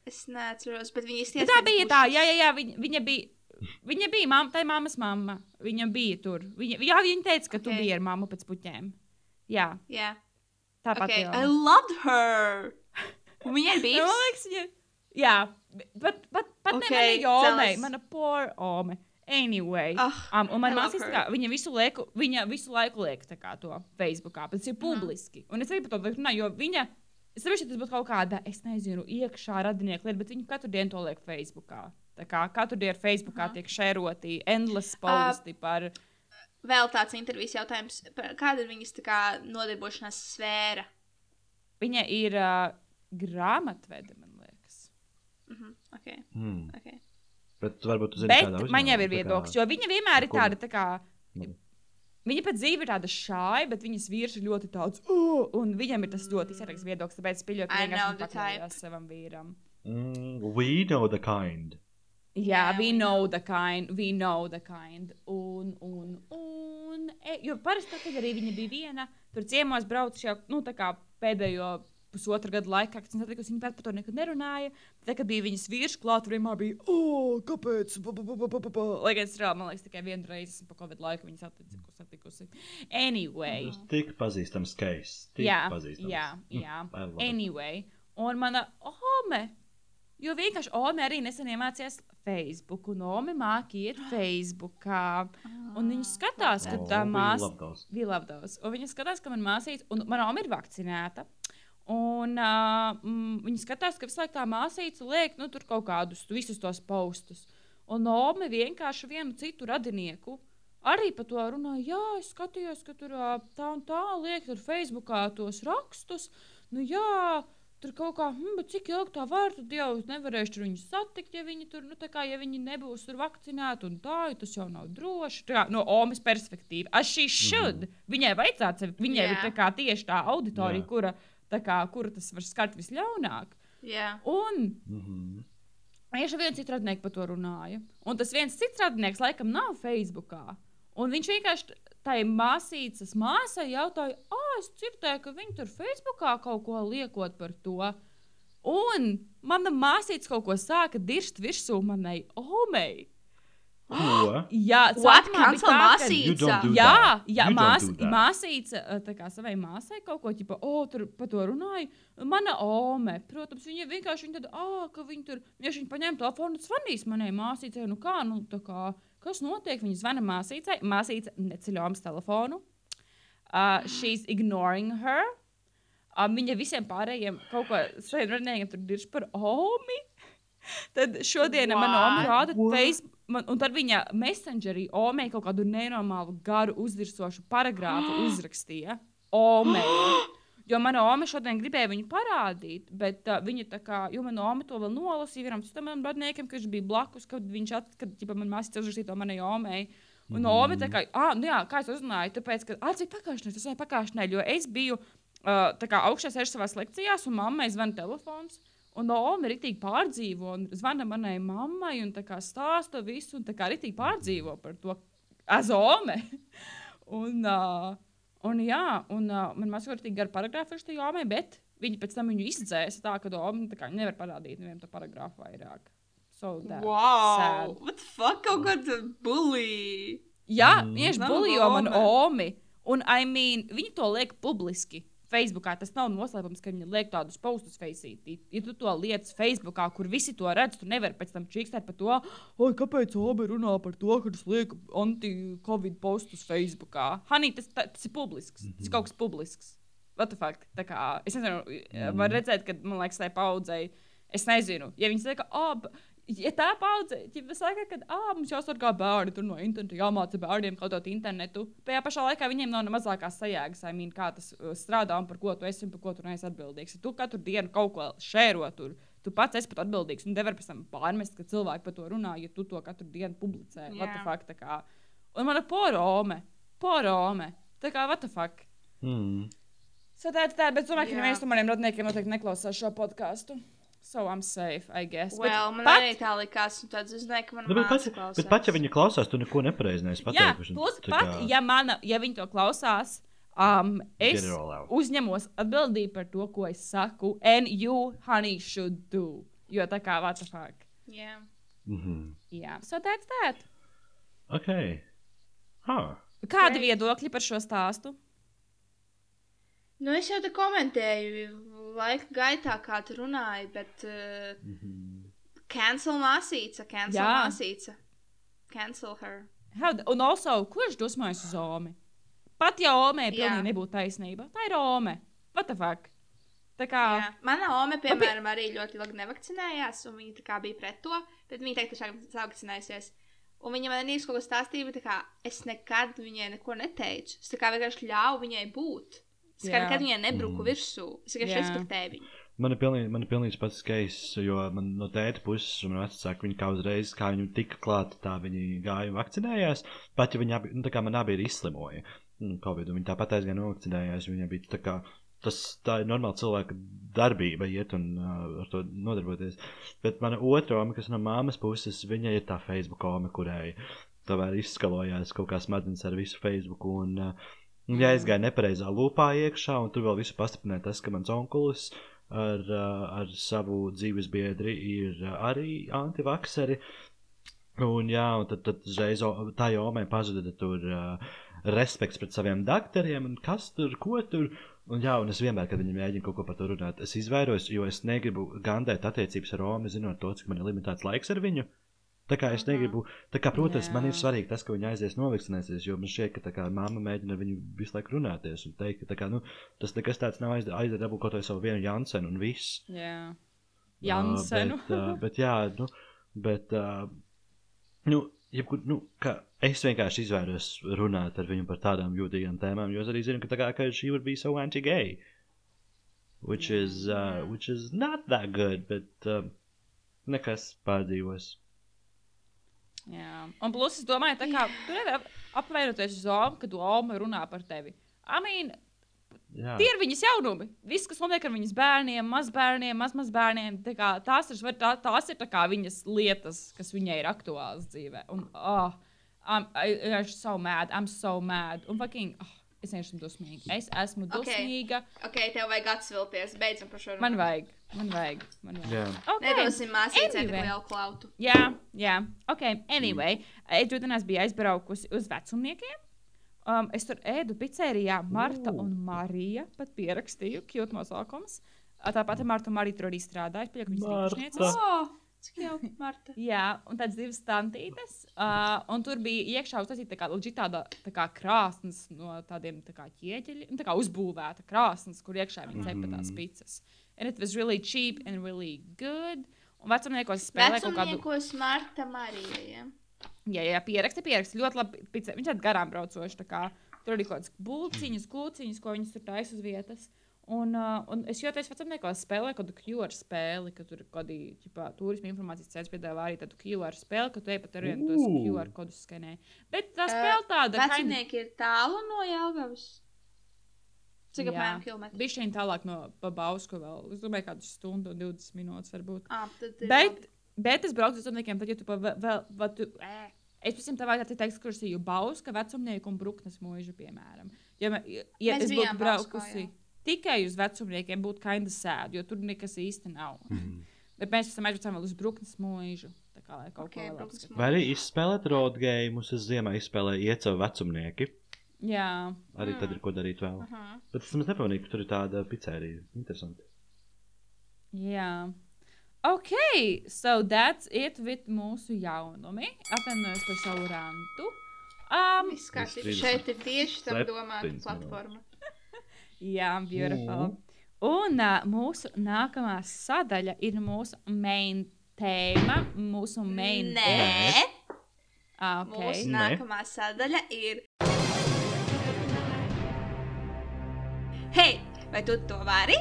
Es neatceros, bet viņi Bet izties. tā bija tā, jā, jā, jā viņa, viņa bija. Viņa bija mamma, tā mammas mamma. Viņa bija tur. Viņa, jā, viņa teica, ka okay. tu biji ar mammu pēc puķiem. Jā, Jā, tā ok. pati. I loved her. Viņa ir Nu, man bijusi. liekas, viņa. Jā, bet, bet, Ok, okay, ne mana ome, mana poor ome. Anyway, Ah, um, un man I love māsīs, her. kā, viņa visu laiku, viņa visu laiku liek to Facebookā, bet tas ir publiski. Un es arī par to runāju, jo viņa, es saprotu, tas būtu kaut kāda, es nezinu, iekšā radinieka lieta, bet viņa katru dienu to liek Facebookā. Tā kā katru dienu Facebookā Aha. tiek šēroti endless posti par. Vēl tāds intervijas jautājums. par- Kāda ir viņas tā kā nodarbošanās sfēra? Viņa ir uh, grāmatvede, man liekas. Mhm, ok, Hmm. ok. Bet varbūt zini, Bet kādā man jau ir viedoklis, jo viņa vienmēr ir tāda, tā kā. Nu. Viņa pat dzīve ir tāda šāda, bet viņas vīrs ir ļoti tāds, uh, un viņam ir tas ļoti izsmeļots viedoklis. Tāpēc es pieļauju, ka viņš vienkārši pakļāvās savam vīram. Mm, we know the kind. Jā, Yeah, we we know the kind, we know the kind. Un, un, un. E, jo parasti, tad, kad arī viņa bija viena, tur ciemos brauc jau nu, tā kā pēdējo pusotra gada laikā, kad viņa pat par to nekad nerunāja. Tad, kad bija viņas vīrs klāt, tur vienmēr bija, oh, kāpēc? Lai gan es reāli, man liekas, tikai vienu reizi esmu pa Covid laiku viņas satikusi. satikusi. Anyway. Tas tik pazīstams case. Tik Jā, pazīstams. jā, jā. I love it. Anyway, un mana ome, jo vienkārši ome arī nesen iemācījās Facebook, un ome māki iet Facebookā. Un viņi skatās, ka tā māsa. love those. Un viņa skatās, ka manā māsīca, un manā ome ir vakcinēta. Un uh, viņa skatās, ka visu laiku tā māsīca liek nu, tur kaut kādus visus tos postus. Un Ome vienkārši vienu citu radinieku arī par to runāja. Jā, es skatījos, ka tur tā un tā liek tur Facebookā tos rakstus. Nu, jā, tur kaut kā, hm, bet cik ilgi tā var, tad jau es nevarēšu tur viņus satikt, ja viņi tur, nu, tā kā, ja viņi nebūs tur vakcinēti un tā, jo tas jau nav droši. Tā kā, no Omas perspektīvas, as she should. Mm -hmm. Viņai vajadzētu, sevi- viņai Jā. ir tā kā tieši tā auditorija, Jā. kura, tā kā, kura tas var skart visļaunāk. Jā. Un Mhm. Tieši viens cits radinieks par to runāja. Un tas viens cits radinieks laikam nav Facebookā. Un viņš vienkārši tai māsīcas māsai jautāja, ah, es dzirdēju, ka viņi tur Facebookā kaut ko liekot par to. Un mana māsīca kaut ko sāka dirzt virsū manai omei. Ko? Jā, What? tā, ka- māsīca? Jā, jā mās, māsīca savai māsai kaut ko tādu, oh, tur par to runāja. Mana ome, protams, viņa vienkārši viņa tāda, ah, ka viņa tur, ja viņa paņēma telefonu, tad zvanīs manai māsīcai, nu kā, nu tā kā, kas notiek? Viņa zvana māsīcai, māsīca neceļ omas telefonu. Uh, she's ignoring her. Uh, viņa visiem pārējiem kaut ko radniekiem tur dirž par omi. Tad šodien wow. man oma rāda What? Facebook, man, un tad viņa messengerī omei kaut kādu nenormālu garu uzdirsošu paragrāfu uzrakstīja. Omei. Jo mana oma šodien gribēja viņu parādīt, bet uh, viņa tā kā, jo mana oma to vēl nolasīja vienam citam manam radniekam, kas bija blakus, kad viņš at, kad, ģipa, man māsīca uzrakstīja to manai omei. Un mm. Tā kā, ah, nu jā, kā es uzzināju, tāpēc, ka atzīt pagājušajā, tas bija pagājušajā, jo es biju uh, augšā sēžu savās lekcijās, un mammai zvana telefons. Un Ome rītīgi pārdzīvo, un zvana manai mammai, un tā kā stāsta visu, un tā kā rītīgi pārdzīvo par to azome. un, uh, un jā, un uh, man mazliet rītīgi gar paragrāfu ir šī Ome, bet viņi pēc tam viņu izdzēsa tā, ka tā kā nevar parādīt nevienam to paragrāfu vairāk. So that's Wow! sad. What the fuck? Kaut kāda bully! Jā, Mm. viņš Nav buļļo man Ome. omi. Un, I mean, viņi to liek publiski. Facebookā tas nav noslēpums, ka viņi liek tādus postus Facebookā. Ja tu to lietas Facebookā, kur visi to redz, tu nevari pēc tam čīkstēt par to, oi, kāpēc Obe runā par to, ka tas liek anti-covid postus Facebookā. Hanī, tas, ta- tas ir publisks. Tas ir kaut kas publisks. What the fuck? Tā kā, es nezinu, var redzēt, ka, man liekas, tai paudzei, es nezinu, ja viņi saka, oh, ja tā paudze, ja saka, ka, ah, mums jāsargā bērni tur no interneta, jāmāca bērniem lietot internetu, tajā pašā laikā viņiem nav ne mazākās sajēgas, I mean, kā tas uh, strādā un par ko tu esi un par ko tu neesi atbildīgs. Ja tu katru dienu kaut ko šēro tur, tu pats esi pat atbildīgs un nevar pēc tam pārmest, ka cilvēki par to runā, ja tu to katru dienu publicē. Yeah. What the Jā. fuck. Un mana porome, porome, tā kā, what the fuck. Mm. So tā, tā, bet es domāju, ka Jā. neviens no maniem radniekiem noteikti neklausās šo podkāstu. So I'm safe, I guess. Bet Well, man pat- arī tā likās, un tad es zināju, ka man Nu, bet, pat, māsa klausās. bet pat ja viņi klausās, tu neko nepareizi neesi Jā, pateikuši. plus Tā pat, kā- ja, mana, ja viņi to klausās, um, es Get it all out. uzņemos atbildību par to, ko es saku, and you, honey, should do. Jo tā kā, what the fuck. Jā. Mhm. Jā, so that's that. Ok. Huh. Kādi Great. viedokļi par šo stāstu? Nu, es jau te komentēju laika gaitā, kā tu runāji, bet uh, Mhm. cancel māsīca, cancel Jā. māsīca. Cancel her. How, un also, kurš dusmojas uz Omi? Pat ja Jā. pilnīgi nebūtu taisnība, tā ir Ome. What the fuck? Tā kā, Jā. Mana ome, piemēram, arī ļoti ilgi nevakcinējās, un viņa kā bija pret to, bet viņa teikt, ka savakcinējusies. Un viņa man īstenībā kaut ko stāstīja, bet kā es nekad viņai neko neteicu. Es vienkārši ļāvu viņai būt. Es kā nekad viņai nebruku Mm. virsū. Es vienkārši respektēju viņu. Man ir pilnīgi, man ir pilnīgi pats case, jo man no tēta puses un vecāki viņi kā uzreiz, kā viņi tika klāti, tā viņi gāja un vakcinējās. Pat ja viņi abi, nu, tā kā man abi ir izslimoja Covid, un viņi tāpat aizgāja novakcinējās, viņiem bija tā kā, tas tā ir normāla cilvēka darbība iet un uh, ar to nodarboties. Bet mana otra oma, kas no māmas puses, viņa ir tā Facebook ome, kurai tomēr izskalojās kaut kā smadzenes ar visu Facebook un uh, Un, ja es gāju nepareizā lupā iekšā, un tur vēl visu pastiprināja tas, ka mans onkulis ar, uh, ar savu dzīves biedri ir uh, arī antivakseri. Un, jā, un tad, tad uzreiz o- tā jomai pazuda tur uh, respekts pret saviem doktoriem, un kas tur, ko tur. Un, jā, un es vienmēr, kad viņi mēģina kaut ko par to runāt, es izvairos, jo es negribu gandēt attiecības ar Romu, zinot to, cik man ir limitēts laiks ar viņu. Tā kā es negribu, tā kā, protams, Jā. man ir svarīgi tas, ka viņi aizies novakcinēties, jo man šķiet, ka tā kā mamma mēģina viņu visu laiku runāties un teikt, ka tā kā, nu, tas nekas tāds nav aizdara dabūt kaut vai savu vienu Jansenu un viss. Jā. Uh, Jansenu. bet, uh, bet jā, nu, bet, uh, nu, jebkur, nu, ka es vienkārši izvairos runāt ar viņu par tādām jūtīgām tēmām, jo es arī zinu, ka tā kā ka she would be so anti-gay. Which is, uh, which is not that good, bet um, nekas pārdzīvos. Jā. Un plus, es domāju, tā kā tu nevari apvainoties uz Omu, kad Oma runā par tevi. Mean, Jā, Tie ir viņas jaunumi. Viss, kas notiek ar viņas bērniem, mazbērniem, mazmazbērniem, tā tās, ir, tā, tās ir tā viņas lietas, kas viņai ir aktuālas dzīvē. Un, oh, I'm, I, I'm so mad, I'm so mad. Un, fucking, oh, es esmu dusmīga. Es esmu dusmīga. Ok, tev vajag atsvilties. Beidzam par šo. Man vajag, man vajag. Man vajag. jā. Okay. Nedosim māsīcei tik Anyway. lielu klautu. Jā, jā. Ok, anyway. Es šodien biju aizbraukusi uz vecumniekiem. Um, es tur ēdu pizzerijā. Marta Ooh. un Marija pat pierakstīju, kļūt nosaukums. Tāpat Marta un Marija tur arī strādāja. Pieņem, viņas Marta. īpašnieces. Cik jauki, Marta. Jā, un tādas divas stantītes. Uh, un tur bija iekšā uztaisīta tā kā, tāda tā kā krāsnes no tādiem tā kā ķieģeļiem. nu, Tā kā uzbūvēta krāsnes, kur iekšā viņi cepa tās pizzas. And it was really cheap and really good. Un vecumniekos spēlē kaut kādu. Vecumniekos Marta Marija. Ja? Jā, jā, pieraksti, pieraksti. Ļoti labi. Pica. Viņš ir garām braucošs. tā kā Tur ir kaut kādas būciņas, klūciņas, ko viņas tur taisa uz vietas. Un, uh, un es jūtos, ka vecumniekos spēlē kaut kādu QR spēli, ka tur kaut kāda turisma informācijas centrs piedāvā arī tādu QR spēli, ka tu ej pat ar vienu tos. QR kodus skanē. Bet tā spēle tāda, ka Vecumnieki ir tālu no Jelgavas. Cik apmēram kilometri? bija šeit tālāk no Babausku vēl. Es domāju, kādu stundu un 20 minūtes varbūt. Ah, Bet, labi. bet es braucu uz vecumniekiem, tad, ja tu pa vēl, vēl, tu, ē, es pēc tam tev vajadzētu teikt ekskursiju Bauska vecumnieku un Bruknes mūžu, piemēram. Ja, ja, ja es būtu braukusi jā. Tikai uz vecumniekiem, būtu kinda sēd, jo tur nekas īsti nav. Mhm. Bet mēs esam aizbraucām vēl uz Bruknes mūžu. Kā lai kaut Ok, ko vēl Bruknes apskatītu. Vai arī izspēlēt road game, es ziemā izspēlēju iecevu vecumnieki. Jā. Arī tad ir ko darīt vēl. Aha. Bet es nepamanīju, ka tur ir tāda pizzerija. Interesanti. Jā. Ok, so that's it with mūsu jaunumi. Atvainojos par savu rantu. Um, Viss kārtībā. Šeit ir tieši tam domāta platforma. Jā, beautiful. Mhm. Un uh, mūsu nākamā sadaļa ir mūsu main tēma, mūsu main Nē, Ah, mūsu okay. Nē. nākamā sadaļa ir. Hei, vai tu to vari?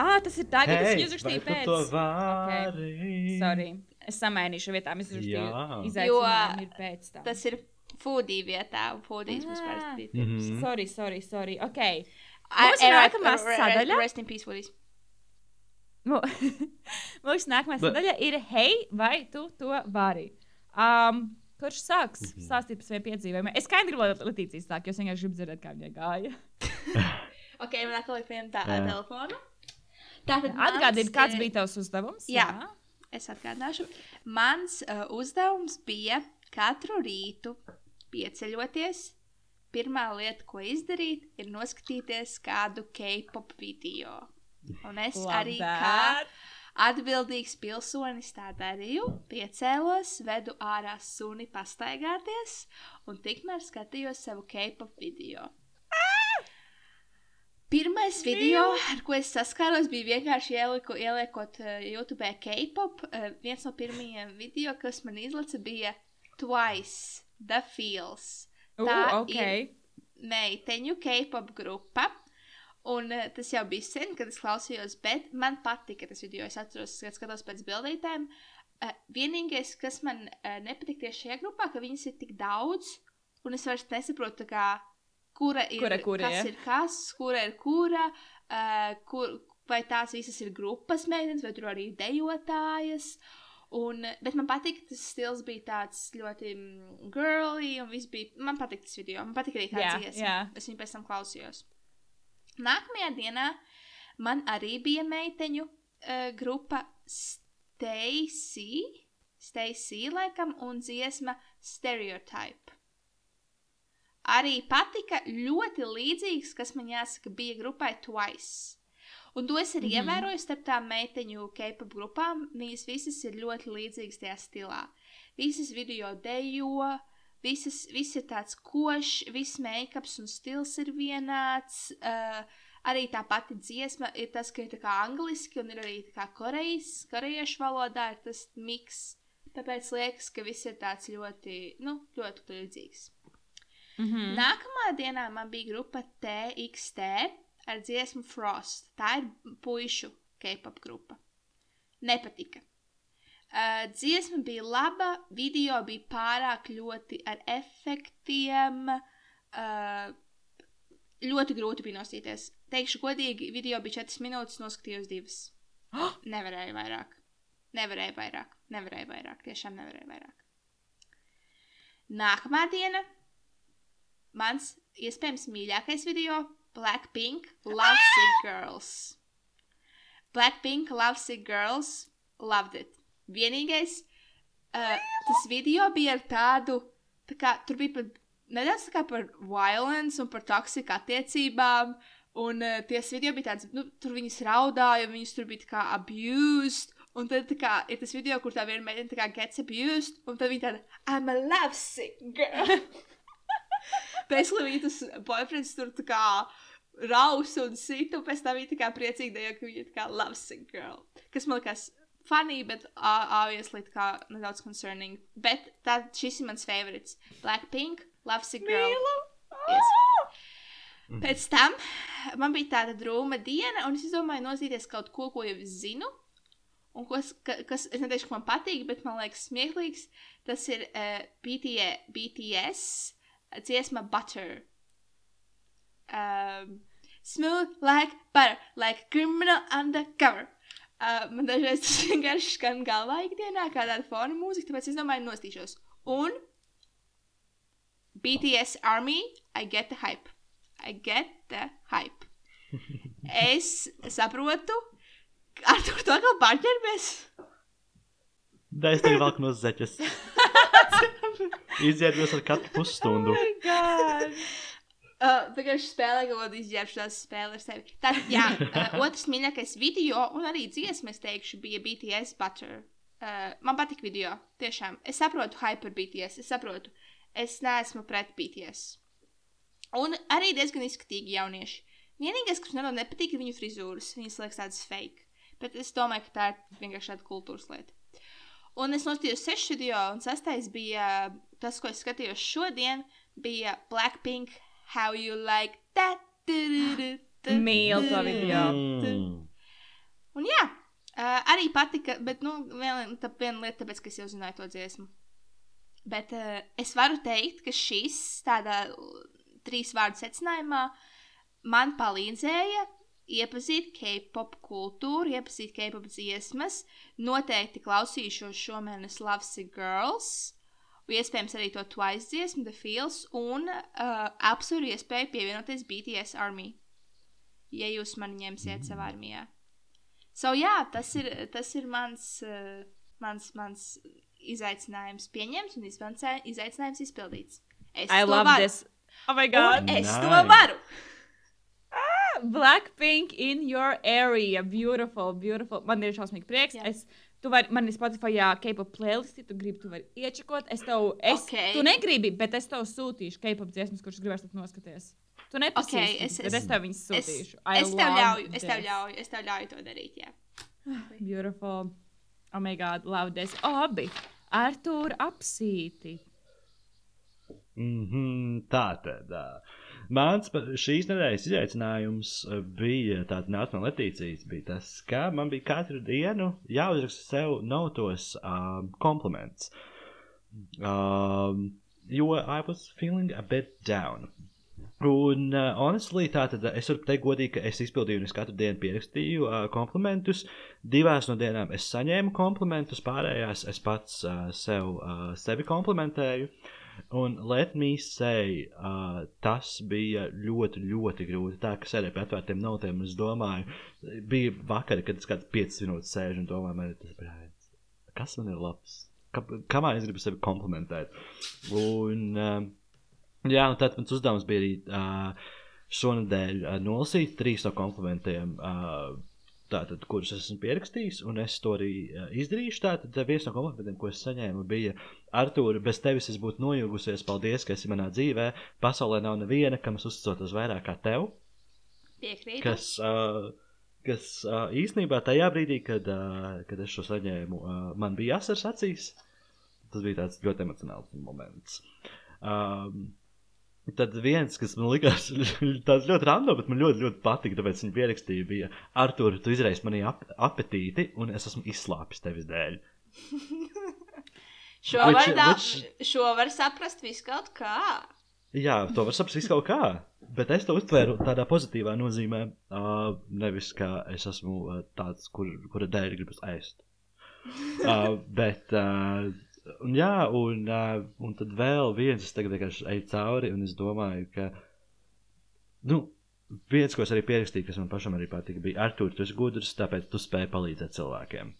ah, tas ir tagad, hey, es uzrakstīju vai tu pēc. to vari? Sorry, es samainīšu vietām, es uzrakstīju. Jā. Izaicinājumi ir pēc tam. Tas ir foodie vietā, un foodies mums Ah. parasti ir. Mhm. Sorry, sorry, sorry. Ok. I- Mūsu I- nākamā sadaļa? Rest in peace. Mu- Mūsu nākamā sadaļa ir, hei, vai tu to vari? Um, kurš sāks Mhm. stāstīt par saviem piedzīvojumiem? Es skaidri gribu, lai Latīcija sāk, jo es vienkārši gribu dzirdēt, kā viņai gāja. Ok, man atkal ir pieņemta tā Jā. telefonu. Tātad Atgādini, mans, kāds bija tavs uzdevums? jā. Es atgādināšu. Mans uh, uzdevums bija katru rītu pieceļoties. Pirmā lieta, ko izdarīt, ir noskatīties kādu K-pop video. Un es Love arī kā that. atbildīgs pilsonis tā darīju. Piecēlos, vedu ārā suni pastaigāties un tikmēr skatījos savu K-pop video. Pirmais video, ar ko es saskāros, bija vienkārši ieliku, ieliekot uh, YouTube K-pop. Uh, viens no pirmajiem video, kas man izlaica, bija Twice, The Feels. Uh, Tā ok. Meiteņu K-pop grupa. Un uh, tas jau bija sen, kad es klausījos, bet man patika tas video. Es atceros, kad skatos pēc bildītēm. Uh, vienīgais, kas man uh, nepatīk tieši šajā grupā, ka viņas ir tik daudz, un es vairs nesaprotu, tā kā, kura ir Kura kura, kas ja? ir kas, kura ir kura, uh, kur, vai tās visas ir grupas meitenes, vai tur arī dejotājas. Un, bet man patīk, tas stils bija tāds ļoti mm, girly, un viss bija. Man patīk tas video. Man patīk arī tā Jā, dziesma. jā. Es viņu pēc tam klausījos. Nākamajā dienā man arī bija meiteņu uh, grupa Stacy, Stacy, laikam, un dziesma Stereotype. Arī patika ļoti līdzīgs, kas man jāsaka, bija grupai Twice. Un to es arī mm. -hmm. ievēroju starp tām meiteņu K-pop grupām. Viņas visas ir ļoti līdzīgas tajā stilā. Visas video dejo, visas, viss ir tāds košs, viss make-ups un stils ir vienāds. Uh, arī tā pati dziesma ir tas, ka ir tā kā angliski un ir arī tā kā korejas, korejiešu valodā ir tas miks. Tāpēc liekas, ka viss ir tāds ļoti, nu, ļoti līdzīgs. Mhm. Nākamā dienā man bija grupa TXT ar dziesmu Frost. Tā ir puišu K-pop grupa. Nepatika. Uh, dziesma bija laba, video bija pārāk ļoti ar efektiem. Uh, ļoti grūti bija nostīties. Teikšu, godīgi, video bija 4 minūtes, noskatījos 2. Nevarēju vairāk. Nevarēju vairāk. Nevarēju vairāk. Tiešām nevarēju vairāk. Nākamā diena mans iespējams mīļākais video - Blackpink Love Sick Girls. Blackpink Love Sick Girls loved it. Vienīgais, uh, tas video bija ar tādu, tā kā tur bija pat nedaudz tā kā par violence un par toksiku attiecībām. Un uh, tie video bija tāds, nu, tur viņas raudāja, viņas tur bija tā kā abused. Un tad kā, ir tas video, kur tā viena meitene tā kā gets abused, un tad viņa tāda, I'm a love sick girl. Basically, viņa tas boyfriends tur tā kā rausa un sita, un pēc tam viņa tā kā priecīga, dejo, ka viņa ir kā love sick girl. Kas man liekas funny, bet uh, obviously kā nedaudz concerning. Bet tā, šis ir mans favorites. Blackpink, love sick girl. Yes. Pēc tam man bija tāda drūma diena, un es izdomāju nozīties kaut ko, ko jau zinu. Un kas, ka- kas es neteikšu, ka man patīk, bet man liekas smieklīgs. Tas ir uh, BTS, BTS dziesma Butter. Um, smooth like butter, like criminal undercover. Uh, man dažreiz tas vienkārši skan galvā ikdienā, kā tāda fona mūzika, tāpēc es domāju, nostīšos. Un BTS Army, I get the hype. I get the hype. Es saprotu, ar to tā kā pārķermies. Da es tev velku no zeķes. Izdzērbies ar katru pusstundu. God. Uh, Vienkārši spēlē kaut kādu izģērbšanās spēli ar sevi. Tātad, jā, uh, otrs mīļākais video un arī dziesma, es teikšu, bija BTS Butter. Uh, man patīk video, tiešām. Es saprotu hype par BTS, es saprotu. Es neesmu pret BTS. Un arī diezgan izskatīgi jaunieši. Vienīgais, kas man nepatīk, ir viņu frizūras. Viņas liekas tādas fake. Bet es domāju, ka tā ir vienkārši tāda kultūras lieta. Un es nostājos sešu video, un sastais bija tas, ko es skatījos šodien, bija Blackpink How You Like That. Mīlu to video. Un jā, uh, arī patika, bet nu, viena, tā, viena lieta, tāpēc, ka es jau zināju to dziesmu. Bet uh, es varu teikt, ka šis tādā trīs vārdu secinājumā man palīdzēja iepazīt K-pop kultūru, iepazīt K-pop dziesmas. Noteikti klausīšos šomēnes Love Sick Girls. Iespējams, arī to Twice dziesmu, The Feels, un uh, apsveru iespēju pievienoties BTS Army. Ja jūs mani ņemsiet savā armijā. So, jā, tas ir, tas ir mans, uh, mans, mans izaicinājums pieņemts un izvancē- izaicinājums izpildīts. Es I to love varu. this. Oh my god. Un es to Nice. varu. Blackpink in your area. Beautiful, beautiful. Man ir šausmīgi prieks. Jā. Es, tu vari, man Spotify K-pop playlisti, tu gribi, tu vari iečakot. Es tev, es, Ok. tu negribi, bet es tev sūtīšu K-pop dziesmas, kuras gribēs tad noskaties. Tu nepazīsti, Ok, es- es- es tev viņas Es, sūtīšu. I es tev love ļauju, es tev this. ļauju, es tev ļauju to darīt. Jā. Beautiful. Oh my god, love this. Abi. Artur apsīti. Mm -hmm, tā tad. ā. Mans šīs nedēļas izaicinājums ā, bija tāds nāca no Latīcijas. Bija tas, ka man bija katru dienu jāuzraksta sev notos um, kompliments. Um, jo I was feeling a bit down. Un, uh, honestly, tā tad es varu teikt, godīgi, ka es izpildīju, un es katru dienu pierakstīju uh, komplimentus. Divās no dienām es saņēmu komplimentus, pārējās es pats uh, sev, uh, sevi komplimentēju. Un, let me say, uh, tas bija ļoti, ļoti grūti. Tā kā sēdēju pie atvērtiem notiem, un es domāju, bija vakar, kad es kāds 5 minūtes sēžu un domāju, man ir tas brāļs. Kas man ir labs? Kā, kamā es gribu sevi komplimentēt? Un, uh, Jā, un tad mans uzdevums bija arī uh, šonadēļ uh, nolasīt trīs no komplimentiem, uh, tātad, kurus esmu pierakstījis, un es to arī uh, izdarīšu. Tātad viens no komplimentiem, ko es saņēmu, bija Artur, bez tevis es būtu nojūgusies. Paldies, ka esi manā dzīvē. Pasaulē nav neviena, kam es uzticos vairāk kā tev. Piekrītu. Kas, uh, kas uh, īsnībā tajā brīdī, kad, uh, kad es šo saņēmu, uh, man bija asars acīs. Tas bija tāds ļoti emocionāls moments. Um, Tad viens, kas man likās tāds ļoti random, bet man ļoti, ļoti patika, tāpēc viņa pierakstīja, bija Artur, tu izraisi manī ap apetīti, un es esmu izslāpis tevis dēļ. šo, Which- var, da, which- šo var saprast visu kaut kā. Jā, to var saprast visu kaut kā, bet es to uztvēru tādā pozitīvā nozīmē, uh, nevis kā es esmu uh, tāds, kur, kura dēļ gribas ēst. Uh, bet, uh, un jā, un, un tad vēl viens, es tagad vienkārši eju cauri, un es domāju, ka, nu, viens, ko es arī pierakstīju, kas man pašam arī patika, bija Artur, tu esi gudrs, tāpēc tu spēj palīdzēt cilvēkiem.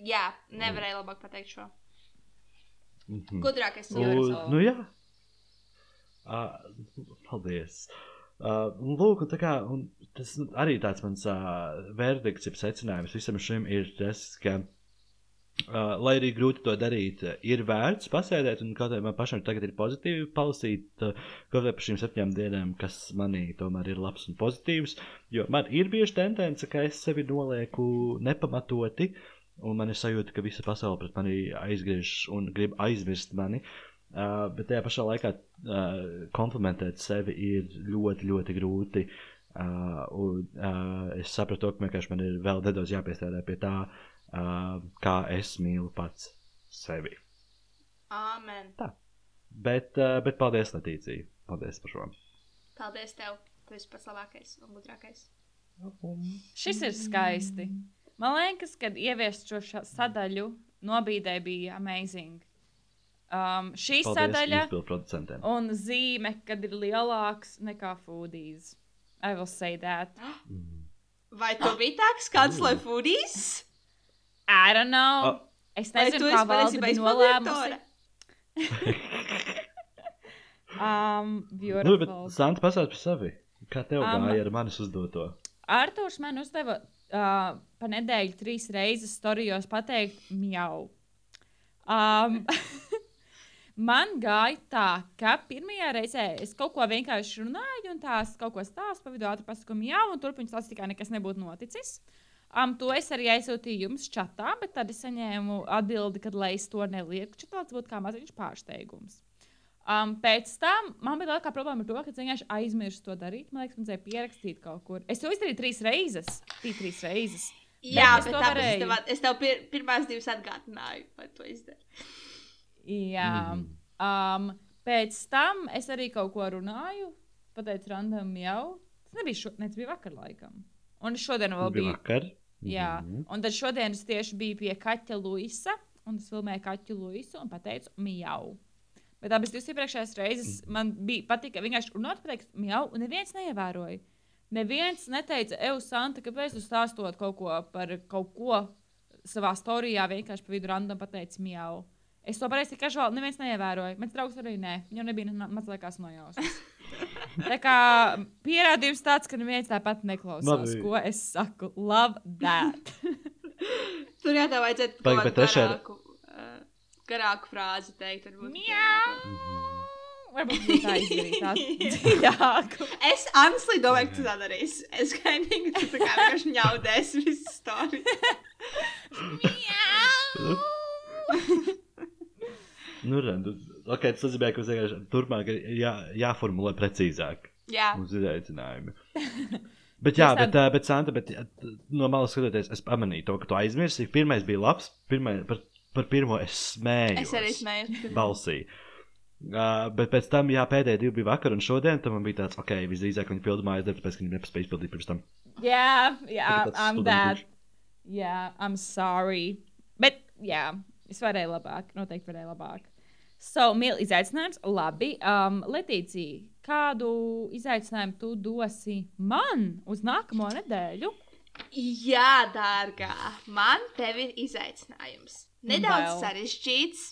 Jā, nevarēju labāk pateikt šo. Mhm. Gudrākais Un- cilvēks. Nu, jā, uh, paldies. Uh, lūk, tā kā, tas nu, arī tāds mans uh, verdikts, jeb secinājums visam šim ir tas, ka, uh, lai arī grūti to darīt, uh, ir vērts pasēdēt, un kaut kā man pašam tagad ir pozitīvi palasīt, uh, kaut kā par šīm septiņām dienām, kas manī tomēr ir labs un pozitīvs, jo man ir bieži tendence, ka es sevi nolieku nepamatoti, un man ir sajūta, ka visa pasaule pret mani aizgriežas un grib aizmirst mani. Uh, bet tajā pašā laikā uh, komplimentēt sevi ir ļoti, ļoti grūti. Uh, un, uh, es sapratu, ka man ir vēl nedaudz jāpiestrādā pie tā, uh, kā es mīlu pats sevi. Amen. Bet, uh, bet paldies, Latīcija. Paldies par šo. Paldies tev. Tu esi pats labākais un gudrākais. Šis ir skaisti. Man liekas, kad ieviest šo sadaļu, nobīdē bija amazing. Um, šī Paldies sadaļa un zīme, kad ir lielāks nekā foodies. I will say that. Mm. Vai tu biji tā, kas kanclē foodies? I don't know. Oh. Es nezinu, kā bija nolēmusi. Um, Nu, beautiful. bet Santa pasāst par sevi. Kā tev Um, gāja ar manis uzdoto? Arthurs man uzdeva uh, pa nedēļu trīs reizes storijos pateikt mjau. Um, man gāja tā, ka pirmajā reizē es kaut ko vienkārši runāju, un tās kaut ko stāstu, pa vidu ātri pasaku mjau, un turpinu stāstīt, kā nekas nebūtu noticis. Um, to es arī aizsūtīju jums čatā, bet tad es saņēmu atbildi, ka, lai es to nelieku, čatā, tas būtu kā maziņš pārsteigums. Um, pēc tam man bija lielākā problēma ar to, ka es vienkārši aizmirsu to darīt. Man liekas, man vajadzēja pierakstīt kaut kur. Es to izdarīju trīs reizes. Bija trīs reizes. Jā, es bet to tāpēc es tev, es tev pir, pirmās divas atgādināju, lai to izdarītu. Jā. Mhm. Um, pēc tam es arī kaut ko runāju. Pateicu, randam jau. Tas nebija, šo, ne, tas bija vakar laikam. Un es šodien vēl Bija biju. vakar. Jā, Mhm. un tad šodien es tieši biju pie Kaķa Luisa. Un es filmēju Kaķu Luisu un pateicu, mjau. Bet abas divas iepriekšējās reizes man bija patīk, ka vienkārši runāt, pateikt, mjau, un neviens neievēroja. Neviens neteica, Eju, Santa, kāpēc jūs stāstot kaut ko par kaut ko savā storijā, vienkārši pa vidu randam pateicis, mjau. Es to pareizi tikai žēl, neviens neievēroja. Mans draugs arī nē, viņam nebija ne- maz liekas nojausmas. Tā kā pierādījums tāds, ka neviens tāpat neklausās, Labi. ko es saku. Love that! Tur jā, tev vajadzētu kaut bet kādu garāku, uh, garāku frāzi teikt. varbūt Mjau! Varbūt tā izdarīt tādu dziļāku. Es honestly domāju, ka tu tā darīsi. Es gaidīju, ka tu tā kā vienkārši ņaudēs visu stāstu. Nu, redz, ok, tas nozīmē, ka mums vienkārši turpmāk ir jā, jāformulē precīzāk Jā, mūsu izaicinājumi. Bet, jā, bet, tā... bet, Santa, bet no malas skatoties, es pamanīju to, ka tu aizmirsi. Pirmais bija labs, pirmai, par, par pirmo es smēju. es arī smējos. balsī. Uh, bet pēc tam, jā, pēdējie divi bija vakar un šodien, tam bija tāds, ok, visdrīzāk viņi mājas darbu, tāpēc, ka viņi nepaspēja izpildīt pirms tam. Jā, jā, I'm bad. Jā, I'm sorry. Bet, jā, es varēju labāk. Noteikti varēju labāk. So, mīl, izaicinājums. Labi. Um, Letīcija, kādu izaicinājumu tu dosi man uz nākamo nedēļu? Jā, dārgā, man te ir izaicinājums. Nedaudz Bail. sarežģīts,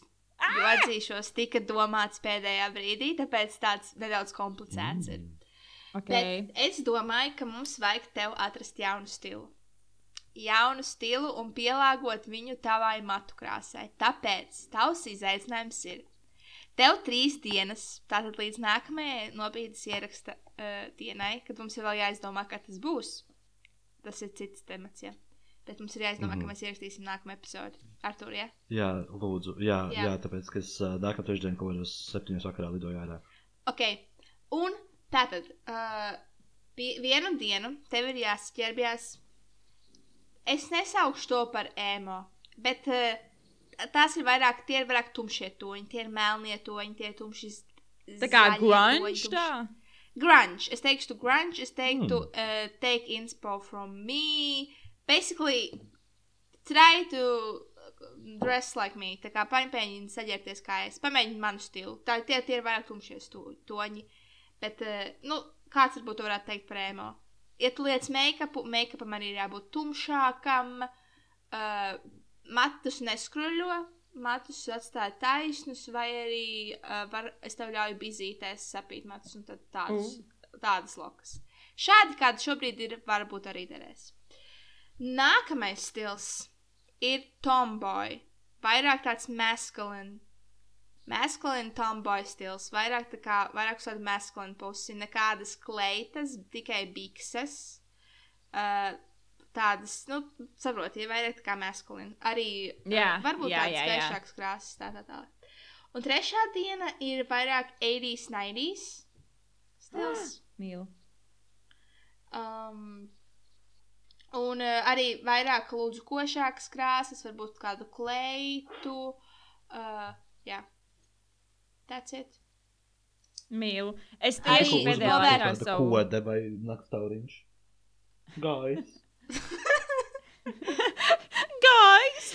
jo atzīšos, tika domāts pēdējā brīdī, tāpēc tāds nedaudz komplicēts ir. Okay. Bet es domāju, ka mums vajag tev atrast jaunu stilu. Jaunu stilu un pielāgot viņu tavai matu krāsai. Tāpēc tavs izaicinājums ir. Tev trīs dienas, tātad līdz nākamajai nopietnas ieraksta uh, dienai, kad mums ir vēl jāizdomā, kā tas būs. Tas ir cits temats, ja. Bet mums ir jāizdomā, mm -hmm. Mhm. ka mēs ierakstīsim nākamo epizodu. Ar to, ja? Jā, lūdzu, jā, Jā. jā. jā tāpēc, ka es uh, nākamā trešdiena kaut kādos septiņos vakarā lidoju ārā. Ok, un tātad uh, vienu dienu tev ir jāsaķerbjas. Es nesaukšu to par emo, bet uh, tās ir vairāk, tie ir vairāk tumšie toņi, tie ir melnie toņi, tie ir tumši. Tā kā grunge tā? Grunge. Es teiktu, grunge, es teiktu, mm. uh, take inspo from me. Basically, try to dress like me. Tā kā pamēģini saģērbties kā es. Pamēģini manu stilu. Tā, tie, tie ir vairāk tumšie toņi. Bet, uh, nu, kāds varbūt to varētu teikt par ēmo? Ja tu lietas make-upu, make-upam arī ir jābūt tumšākam. Uh, matus neskruļo, matus atstāja taisnus, vai arī uh, var, es tev ļauju bizīties, sapīt matus un tādus, mm. tādas lokas. Šādi kādi šobrīd ir, varbūt arī derēs. Nākamais stils ir tomboy. Vairāk tāds masculine. Masculine tomboy stils. Vairāk tā kā, vairāk uz tādu masculine pusi. Nekādas kleitas, tikai bikses. Uh, tādas, nu, saprotiet, ja vairāk tā kā masculine. Arī uh, Jā, varbūt jā, tādas gaišākas krāsas, tā tā tā. Un trešā diena ir vairāk 80s, 90s stils. Mīlu. Um, un uh, arī vairāk lūdzu košākas krāsas, varbūt kādu kleitu. Uh, jā, that's it. Mīlu. Es Arī tieši pēdējā laikā savu. kode vai naktauriņš. Gājis. Guys!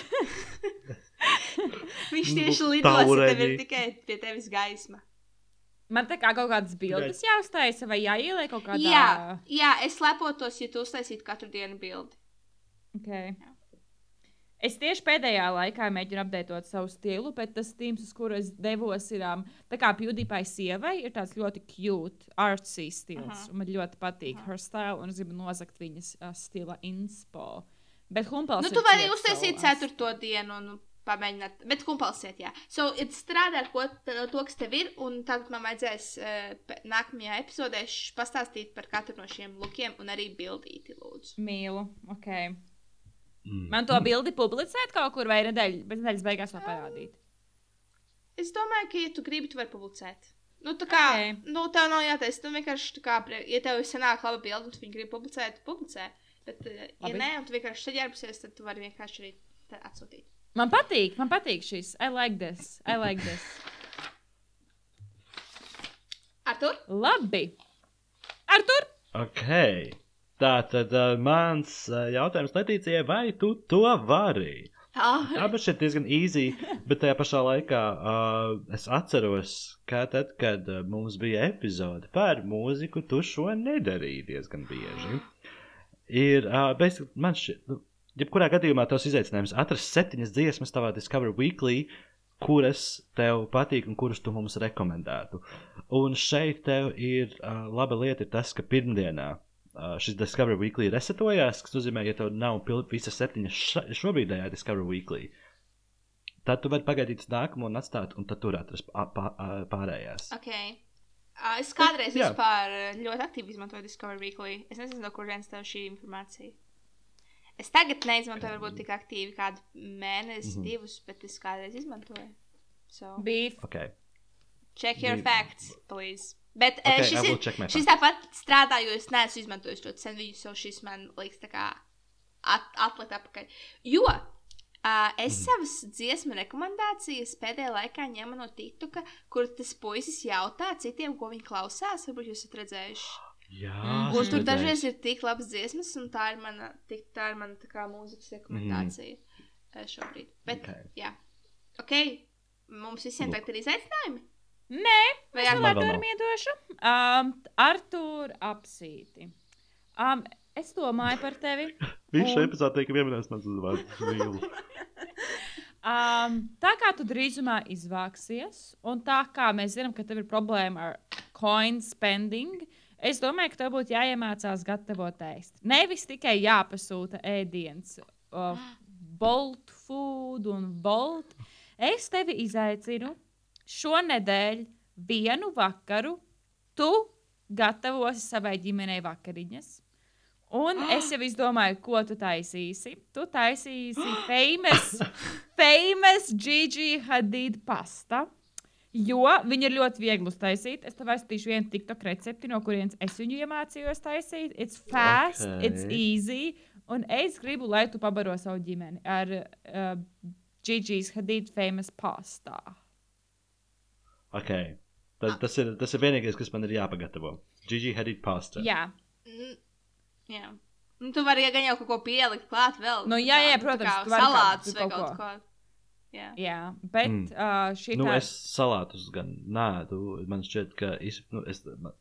Viņš tieši lidos, ja tev ir tikai pie tevis gaisma. Man tā kā kaut kādas bildes jāuztaisa vai jāieliek kaut kādā. Jā, jā, es lepotos, ja tu uztaisītu katru dienu bildi. Okay. Es tieši pēdējā laikā mēģinu apdeitot savu stilu, bet tas tīms, uz kuru es devos, ir um, tā kā PewDiePie sievai, ir tāds ļoti cute, artsy stils. Man ļoti patīk Aha. her style, un es gribu nozagt viņas uh, stila inspo. Bet humpels Nu, tu vari uztaisīt savās. ceturto dienu un pamēģināt, bet kumpalsiet, jā. So, strādā ar ko, t- to, kas tev ir, un tad man vajadzēs uh, nākamajā epizodē pastāstīt par katru no šiem lukiem un arī bildīti, lūdzu. Mīlu. Okay. Mm. Man to bildi publicēt kaut kur vai nedēļ, nedēļas beigās vēl parādīt. Es domāju, ka, ja tu gribi, tu vari publicēt. Nu, tā kā, Ok. okay. nu, tev nav jātaisa, tu vienkārši, tā kā, ja tev ir sanāk laba bilde, un tu viņu gribi publicēt, tu publicē. Bet, uh, ja Labi. nē, un tu vienkārši saģērbusies, tad tu vari vienkārši arī atsūtīt. Man patīk, man patīk šis. I like this. I like this. Ar tur? Labi. Ar tur? Ok. Tā tad uh, mans uh, jautājums Letīcijai, vai tu to vari? Ah, Abas šeit diezgan easy, bet tajā pašā laikā uh, es atceros, ka tad, kad uh, mums bija epizode par mūziku, tu šo nedarīji diezgan bieži. Ir, uh, basic, man šķiet, nu, jebkurā gadījumā tas izaicinājums atrast septiņas dziesmas tavā Discover Weekly, kuras tev patīk un kuras tu mums rekomendētu. Un šeit tev ir uh, laba lieta, ir tas, ka pirmdienā šis Discover Weekly resetojās, kas nozīmē, ja tev nav visas septiņas šobrīdējā Discover Weekly, tad tu vari pagaidīt uz nākamo un atstāt, un tad tur atrast pārējās. ok. Uh, es kādreiz Jā. vispār uh, ļoti aktīvi izmantoju Discover Weekly. Es nezinu, no kurienes tev šī informācija. Es tagad neizmantoju, varbūt tik aktīvi kādu mēnesi, mm. -hmm. divus, bet es kādreiz izmantoju. So, Beef. Okay. check your Bija- facts, please. Bet Okay, I šis, ir, šis tāpat strādā, jo es neesmu izmantojis ļoti sen viņu, so šis man liekas tā kā at, atlikt atpakaļ. Jo Uh, es savas dziesmu rekomendācijas pēdējā laikā ņemu no TikToka, kur tas puisis jautā citiem, ko viņi klausās. Varbūt jūs esat redzējuši. Jā, Mm. Un tur dažreiz ir tik labas dziesmas, un tā ir mana, tik, tā ir mana tā kā mūzikas rekomendācija mm. šobrīd. Bet, Ok. okay. jā, ok, mums visiem tagad ir izaicinājumi. Nē, Vai tur nav. iedošu. Um, Artur, apsīti. Um, es domāju par tevi. Viņš Un- epizodē tika pieminēts mans uzvārds. Mīlu. Um, tā kā tu drīzumā izvāksies, un tā kā mēs zinām, ka tev ir problēma ar coin spending, es domāju, ka tev būtu jāiemācās gatavot ēst. Nevis tikai jāpasūta ēdiens, uh, bolt food un bolt. Es tevi izaicinu šonadēļ vienu vakaru. Tu gatavosi savai ģimenei vakariņas. Un es jau izdomāju, ko tu taisīsi. Tu taisīsi famous, famous Gigi Hadid pasta. Jo viņi ir ļoti viegli uztaisīt. Es tev aizsūtīšu vienu TikTok recepti, no kurienes es viņu iemācījos taisīt. It's fast, okay. it's easy. Un es gribu, lai tu pabaro savu ģimeni ar uh, Gigi's Hadid famous pastā. Okay. Tas, tas, ir, tas ir vienīgais, kas man ir jāpagatavo. Gigi Hadid pasta. Jā, Jā. Nu, tu vari gan jau kaut ko pielikt klāt vēl. Nu, tā jā, kā- jā, tā protams, kā tu vari Salātus vai kaut kaut ko. Jā. jā. bet Mm. uh, šī Nu, tā es salātus gan nēdu. Man šķiet, ka es, nu, es, man,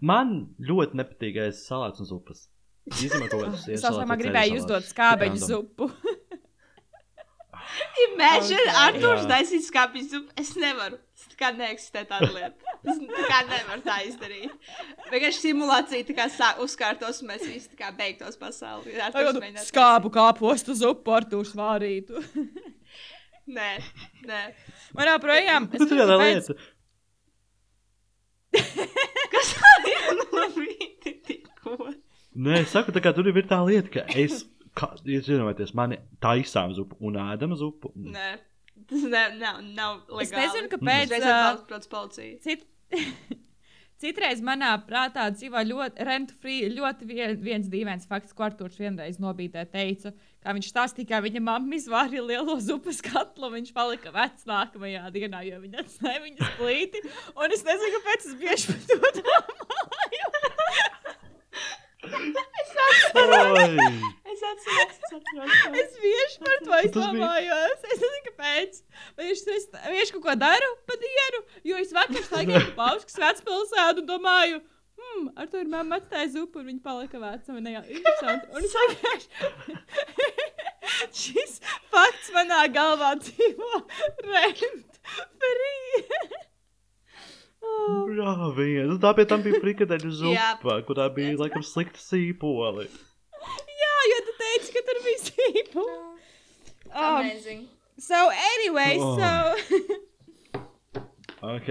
man ļoti nepatīk salātus un zupas. Īstenībā kaut kādas Es domāju, gribēju uzdot skābeņu zupu. Imagine. Arthurs Jā. taisīs skāpjas zupu. Es nevaru. Tā kā neeksistē tāda lieta. Es tā kā nevaru tā izdarīt. Vienkārši simulācija tā kā sā, uzkārtos un mēs visi tā kā beigtos pasauli. Arturs mēģinās Skābu kāpostu zupu ar tūšu svārītu. taisīt. Nē, nē. Man joprojām Tas ir viena lieta. Kas tā ir no rīta tikko? Nē, es saku, tā kā tur ir tā lieta, ka es, kā, jūs zināties, mani taisām zupu un ēdam zupu. Nē. Tas ne, nav, nav legāli. Es nezinu, kāpēc. kāds protams policija. Cit... Citreiz manā prātā dzīvo ļoti rent-free, ļoti vien, viens dīvains fakts, ko Arthurs vienreiz nobīdē teica, kā viņš stāstīja, kā viņa mamma izvārīja lielo zupas katlu, viņš palika vecs nākamajā dienā, jo viņa atstāja viņas plīti, un es nezinu, kāpēc es bieži par to domāju. Oi! Es atceros, es atceros. Es bieži par to izdomājos. Es nezinu, kāpēc. Vai es, es, es kaut ko daru pa dienu, jo es vakar staigāju pa Pauskas vecpilsētu un domāju, hmm, ar to ir mamma atstāja zupu un viņa palika veca. Un, jā, interesanti. Un es vienkārši... Šis fakts manā galvā dzīvo rent free. Jā, viena. Tā pie tam bija frikadeļu zupa, kurā bija laikam slikta sīpoli. Jā, jo tu teici, ka tur bija sīpa. Um, Amazing. so, anyway, Oh. so. Ok.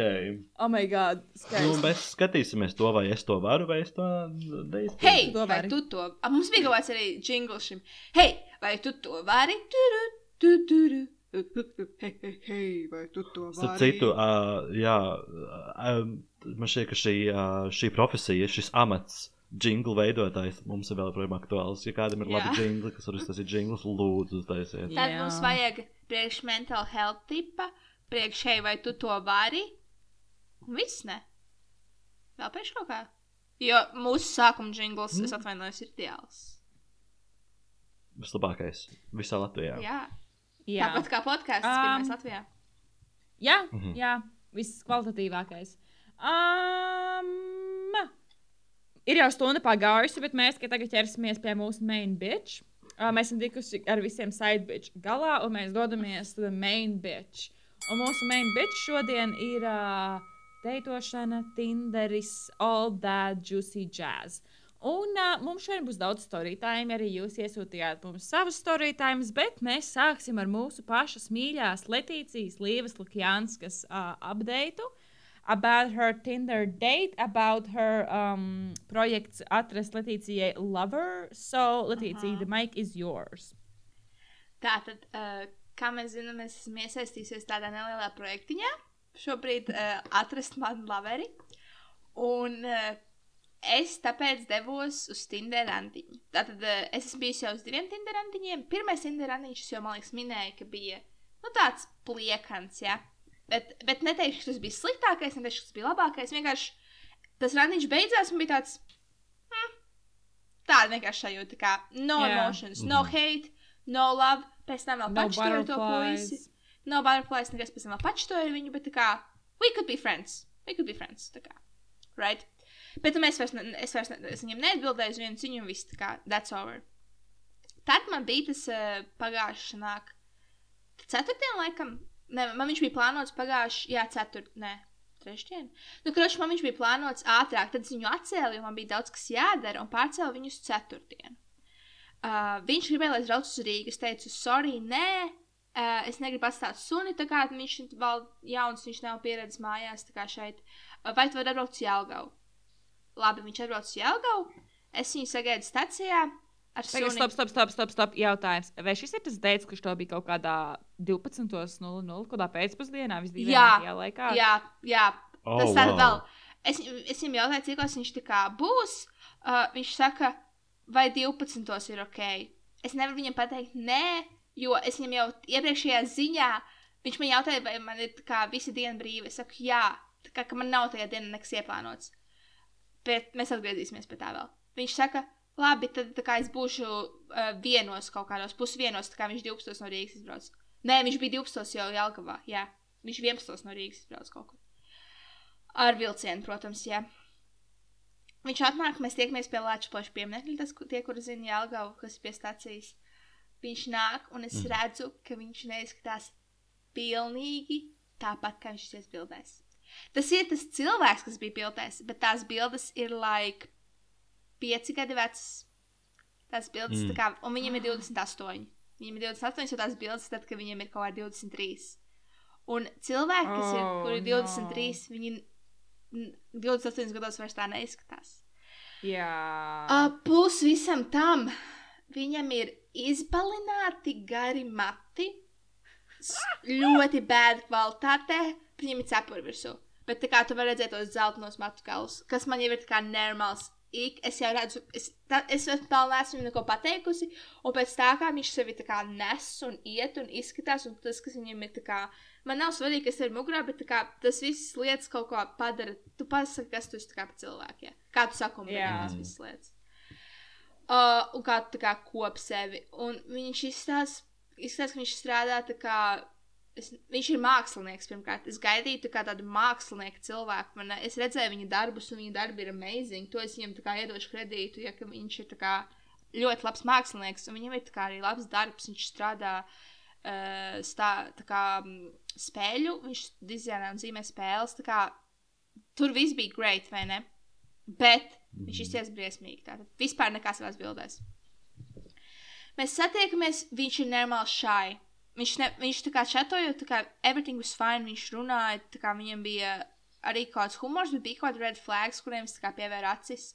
oh, my God. Nu, Skaisti. mēs skatīsimies to, vai es to varu, vai es to neizdarīšu. Hei, Tu to vai vari. tu to? A, mums bija kaut kāds arī jingls šim. Hei, vai tu to vari? Turu, tu, turu. Hei, hei, hei, vai tu to vari? Starp citu, uh, jā, uh, man šķiet, ka šī, uh, šī profesija, šis amats, jinglu veidotājs, mums ir vēl projām aktuāls. Ja kādam ir Jā. labi jingli, kas var uztaisīt jinglus, lūdzu, uztaisiet. Tad Jā. mums vajag priekš mental health tipa, priekš hei, vai tu to vari? Un viss ne. Vēl priekš kaut kā. Jo mūsu sākuma jingls, Mm. es atvainojos, ir ideāls. Vislabākais visā Latvijā. Jā. Jā. Tāpat kā podkāsts, Um, pirmais Latvijā. Jā, mm Mhm. -hmm. jā viss kvalitatīvākais. Um, ir jau stunda pagājusi, bet mēs tikai tagad ķersimies pie mūsu main bitch. Uh, mēs esam tikuši ar visiem side bitch galā, un mēs dodamies uz main bitch. Un mūsu main bitch šodien ir uh, deitošana, Tinderis, all that juicy jazz. Un uh, mums šodien būs daudz storytime, arī jūs iesūtījāt mums savus storytimes, bet mēs sāksim ar mūsu pašas mīļās Letīcijas Līvas Lukjanskas uh, update. About her Tinder date, about her um, projekts atrast Letīcijai lover. So, Letīcija, Aha. the mic is yours. Tātad, uh, kā mēs zinām, es esmu iesaistījusies tādā nelielā projektiņā. Šobrīd uh, atrast manu laveri. Un uh, es tāpēc devos uz Tinder randiņu. Tātad uh, es esmu bijis jau uz diviem Tinder randiņiem. Pirmais Tinder randiņš, es jau, man liekas, minēju, ka bija nu, tāds pliekans, jā. Bet, bet neteikšu, ka tas bija sliktākais, neteikšu, ka tas bija labākais. Vienkārši tas randiņš beidzās un bija tāds. Hmm, tāda vienkārši sajūta, kā no Jā. emotions, no hate, no love. Pēc tam vēl No pačtoju to puisi. No butterflies, nekas pēc tam vēl pačtoju viņu, bet tā kā, we could be friends. We could be friends, tā kā. Right? Bet nu, es vairs, ne, es vairs ne, es viņam neatbildēju uz vienu ziņu, un viss tā kā, that's over. Tad man bija tas uh, pagājušā nāk. Ceturtdien, laikam, ne, man viņš bija plānots pagājušā, jā, ceturt, nē, trešdien. Nu, kurš man viņš bija plānots ātrāk, tad viņu atcēlu, jo man bija daudz kas jādara, un pārcēlu viņu uz ceturtdienu. Uh, viņš gribēja, lai es braucu uz Rīgā. Es teicu, sorry, nē, uh, es negribu atstāt suni, tā kā viņš vēl jauns, viņš nav pieredzējis mājās, tā kā šeit. Uh, vai tu vari atbraukt uz Jālgavu? Labi, viņš atbrauc uz Jālgavu. Es viņu sagaidu stacijā Tagad, stop, stop, stop, stop, stop. Jautājums. Vai šis ir tas dēļ, kurš to bija kaut kādā 12.00, kādā pēcpusdienā, Jā, visdīvainākajā laikā? Jā, jā, Oh, tas tā wow. vēl. Es, es viņam jautāju, cik viņš tā kā būs. Uh, viņš saka, vai 12. ir ok. Es nevaru viņam pateikt, nē, jo es viņam jau iepriekšējā ziņā, viņš man jautāja, vai man ir kā visa diena brīva. Es saku, jā, tā kā ka man nav tajā dienā nekas ieplānots. Bet mēs atgriezīsimies pie tā vēl. Viņš saka, labi, tad es būšu uh, vienos kaut kādos pusdienos, tā kā viņš 12 no Rīgas izbrauc. Nē, viņš bija 12 jau Jelgavā, jā. Viņš 11 no Rīgas izbrauc kaut kur. Ar vilcienu, protams, jā. Viņš atnāk, mēs tiekamies pie Latvijas plaša pieminiekļa, tas, tie, kuri zina Jelgavu, kas ir pie stācijas. Viņš nāk, un es Mhm. redzu, ka viņš neizskatās pilnīgi tāpat, kā viņš ir bildēs. Tas ir tas cilvēks, kas bija bildēs, bet tās bildes ir like pieci gadi vecas. Tās bildes, Mm. tā kā, un viņam ir 28. Viņam ir 28, jo tās bildes, tad, kad viņam ir kaut kādi 23. Un cilvēki, kas ir, Oh, kur ir no. 23, viņi n- 28 gados vairs tā neizskatās. Jā. Uh, plus visam tam viņam ir izbalināti gari mati, ļoti bēda kvalitātē, viņam ir cepuri virsū. Bet tā kā tu vari redzēt tos zeltainos matu galus, kas man jau ir tā kā normāls. Ik, es jau redzu, es, tā, es vēl neesmu neko pateikusi, un pēc tā kā viņš sevi tā kā nes un iet un izskatās, un tas, kas viņam ir tā kā, man nav svarīgi, kas ir mugurā, bet kā, tas viss lietas kaut ko padara. Tu pasaki, kas tu esi kā cilvēku. Ja? Kā tu Jā. tās visas lietas. Uh, un kā tu kā kop sevi. Un viņš izstāsta, izstāsta, ka viņš strādā kā. Es, viņš ir mākslinieks pirmkārt. Es gaidīju tā kā tādu mākslinieku cilvēku. Man, es redzēju viņa darbus, un viņa darbi ir amazing. To es viņam iedošu kredītu, ja viņš ir kā ļoti labs mākslinieks. Un viņam ir kā arī labs darbs. Viņš strādā uh, stā, tā kā spēļu, viņš dizainē un zīmē spēles. Kā, tur viss bija great, vai ne? Bet viņš izties briesmīgi. Tātad vispār nekā savās bildēs. Mēs satiekamies, viņš ir normāls šai. Viņš, ne, viņš tā kā čatoja, tā kā everything was fine, viņš runāja, tā kā viņam bija arī kaut kāds humors, bet bija kaut kādi red flags, kuriem es pievēru acis.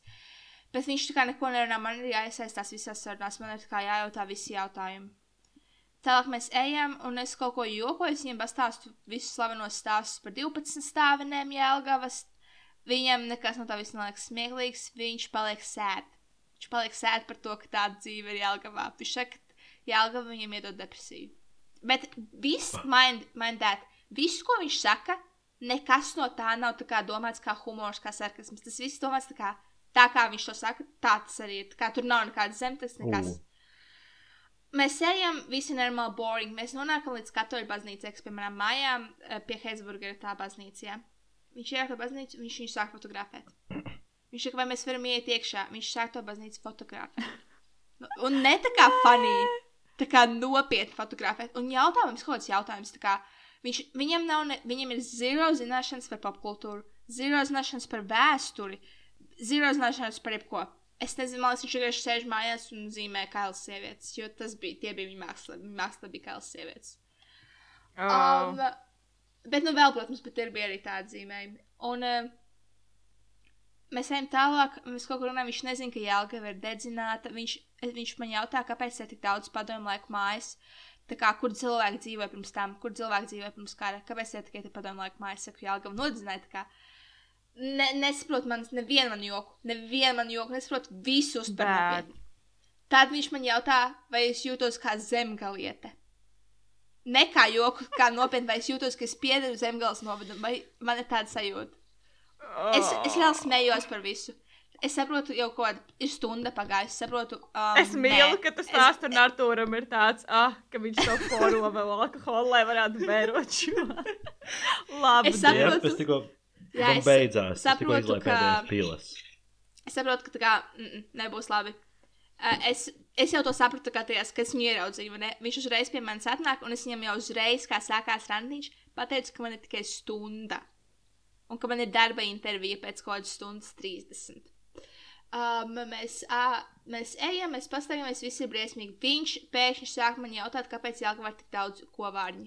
Bet viņš tā kā neko nerunā, man ir jāiesaistās visās sarunās, man ir jājautā visi jautājumi. Tālāk mēs ejam, un es kaut ko jokoju, es viņam pastāstu visus slavenos stāstus par 12 stāvenēm Jēlgavas. Viņam nekas no tā viss neliekas smieklīgs, viņš paliek sēd. Viņš paliek sēd par to, ka tāda dzīve ir Jēlgavā. Viņš saka, ka Jēlgava viņam iedod depresiju. Bet viss, mind, mind that, viss, ko viņš saka, nekas no tā nav tā kā domāts kā humors, kā sarkasms. Tas viss domāts tā kā, tā kā viņš to saka, tā tas arī ir. Kā tur nav nekādas zemtes, nekas. U. Mēs ejam, visi normāli boring. Mēs nonākam līdz katoļu baznīcai, kas, piemēram, mājām eh, pie Heizburga ir tā baznīca. Ja? Viņš ienāk to baznīcu, viņš viņu sāk fotografēt. Viņš saka, vai mēs varam iet iekšā. Viņš sāk to baznīcu fotografēt. Nu, Un ne tā kā funny, tā kā nopietni fotografēt. Un jautājums, kaut kāds jautājums, tā kā viņš, viņam, nav ne, viņam ir zero zināšanas par popkultūru, zero zināšanas par vēsturi, zero zināšanas par jebko. Es nezinu, man liekas, viņš vienkārši sēž mājās un zīmē kailas sievietes, jo tas bija, tie bija viņa māksla, viņa māksla bija kailas sievietes. Oh. Um, bet, nu, vēl, protams, bet ir bija arī tādi zīmējumi. Un uh, mēs ejam tālāk, mēs kaut kur runājam, viņš nezina, ka Jēlgava ir dedzināta. Viņš, viņš man jautā, kāpēc ir tik daudz padomu laiku mājas. Tā kā, kur cilvēki dzīvoja pirms tam, kur cilvēki dzīvoja pirms kara, kāpēc ir tikai padomu laiku mājas, saka, Jēlgava nodedzināja. ne, nesaprotu manas, nevienu manu joku, nevienu manu joku, nesaprotu visus par nopietnu. Tad viņš man jautā, vai es jūtos kā zemgaliete. Ne kā joku, kā nopietni, vai es jūtos, ka es piederu zemgales novadam, vai man ir tāda sajūta. Es, es vēl smējos par visu. Es saprotu, jau ko ir stunda pagājusi. Es saprotu, um, Es mīlu, nē. ka tas Es- stāsts ar Artūram ir tāds, ah, ka viņš to poro vēl alkoholu, lai varētu bērot šo. Labi. Es Jā, saprotu. tas tikko Jā, es beidzās. Es saprotu, ka- pīles. Es saprotu, ka tā kā mm, nebūs labi. Uh, es, es jau to sapratu, kā tajās, kad es viņu ieraudzīju. vai ne? Viņš uzreiz pie manis atnāk, un es viņam jau uzreiz, kā sākās randiņš, pateicu, ka man ir tikai stunda. Un ka man ir darba intervija pēc kaut kādas stundas 30. Um, mēs, uh, mēs ejam, mēs pastaigāmies, viss ir briesmīgi. Viņš pēkšņi sāk man jautāt, kāpēc Jālgavā ir tik daudz kovārņu.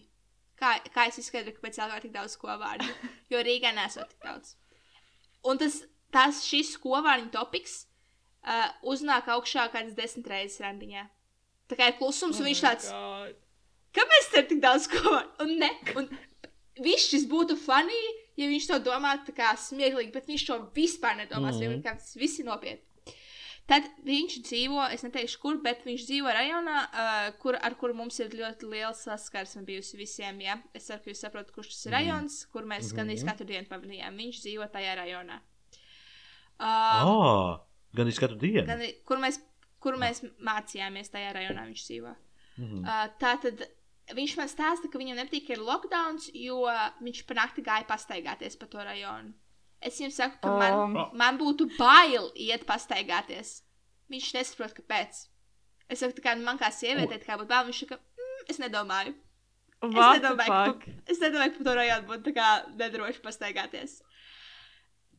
Kā, kā es izskaidroju, kāpēc Jālgavā ir tik daudz kovārņu? Jo Rīgā nesot tik daudz. Un tas, tas šis kovārņu topiks uh, uznāk augšā kādas desmit reizes randiņā. Tā kā ir klusums, un viņš tāds, kāpēc tur ir tik daudz kovārņu? Un ne, un viss šis būtu funny, ja viņš to domātu tā kā smieklīgi, bet viņš to vispār nedomās, mm Mhm. -hmm. tas viss ir nopietni. Tad viņš dzīvo, es neteikšu, kur, bet viņš dzīvo rajonā, uh, kur, ar kuru mums ir ļoti liela saskarsme bijusi visiem. Ja? Es ceru, ka jūs saprotat, kurš tas ir rajons, kur mēs Mhm. gandrīz katru dienu pavadījām. Viņš dzīvo tajā rajonā. Uh, Oh, gan es katru dienu. gan, kur, mēs, kur mēs mācījāmies tajā rajonā, viņš dzīvo. Mhm. Uh, tā tad viņš man stāsta, ka viņam nepatīk, ir lockdown, jo viņš pa nakti gāja pastaigāties pa to rajonu. Es viņam saku, ka man, Um. man būtu bail iet pastaigāties. Viņš nesaprot, kāpēc. Es saku, kā nu, man kā sievietei, kā būtu bail. Viņš saka, mm, es nedomāju. What es nedomāju, ka, es nedomāju, ka pa to rajonu būtu tā kā nedroši pastaigāties.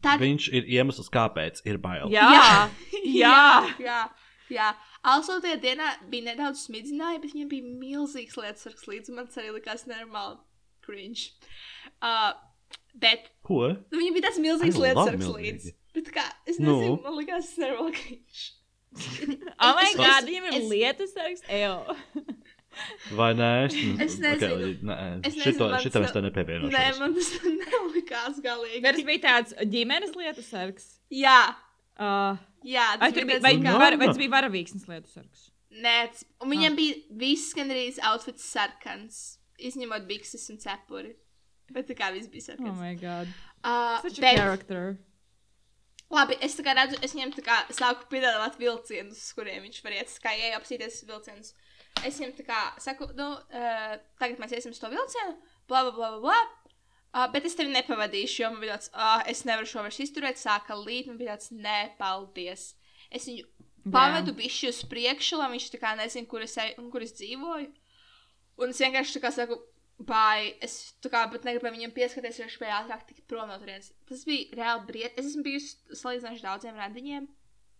Tad, Viņš ir iemesls, kāpēc ir bail. Jā, jā. jā, jā. Also, tajā dienā bija nedaudz smidzināja, bet viņam bija milzīgs lietas sargs līdzi. Man tas arī likās nenormāli cringe. Uh, bet Ko? nu, viņam bija tāds milzīgs I lietas love sargs milzīgi. līdzi. Bet kā, es Nu? nezinu, man likās tas nenormāli cringe. Oh my god, viņam ir es- lietas sargs. Ejo. Vai nē? Es, Es nezinu. Okay, nē, Es nezinu, šito, šito tas es tev Nē, nepievienošu. man tas nelikās galīgi. Bet tas bija tāds ģimenes lietas sargs. Jā, Uh, jā. tas bija vai, kā- var, vai tas bija varavīksnes lietas sargs? Nē, tas, un viņam bija viss gandrīz outfits sarkans, izņemot bikses un cepuri. Bet tā kā viss bija Oh sarkans. my god. Uh, Such a bet, character. labi, es tā kā redzu, es viņam tā kā sāku piedāvāt vilcienus, uz kuriem viņš var iet. Es kā ieju apsīties vilcienus. Es viņam tā kā saku, nu, uh, tagad mēs iesim uz to vilcienu, bla, bla, bla, bla. bla. Uh, bet es tevi nepavadīšu, jo man bija tāds, ah, es nevaru šo vairs izturēt, sāka līt, man bija tāds, nē, paldies. Es viņu pavedu bišķi uz priekšu, lai viņš tā kā nezina, kur es, eju kur es dzīvoju. Un es vienkārši tā kā saku, Vai es tā kā pat negribēju viņam pieskarties, jo viņš spēja ātrāk tikt prom no turienes. Tas bija reāli briesmīgi. Es esmu bijusi salīdzinoši daudziem randiņiem.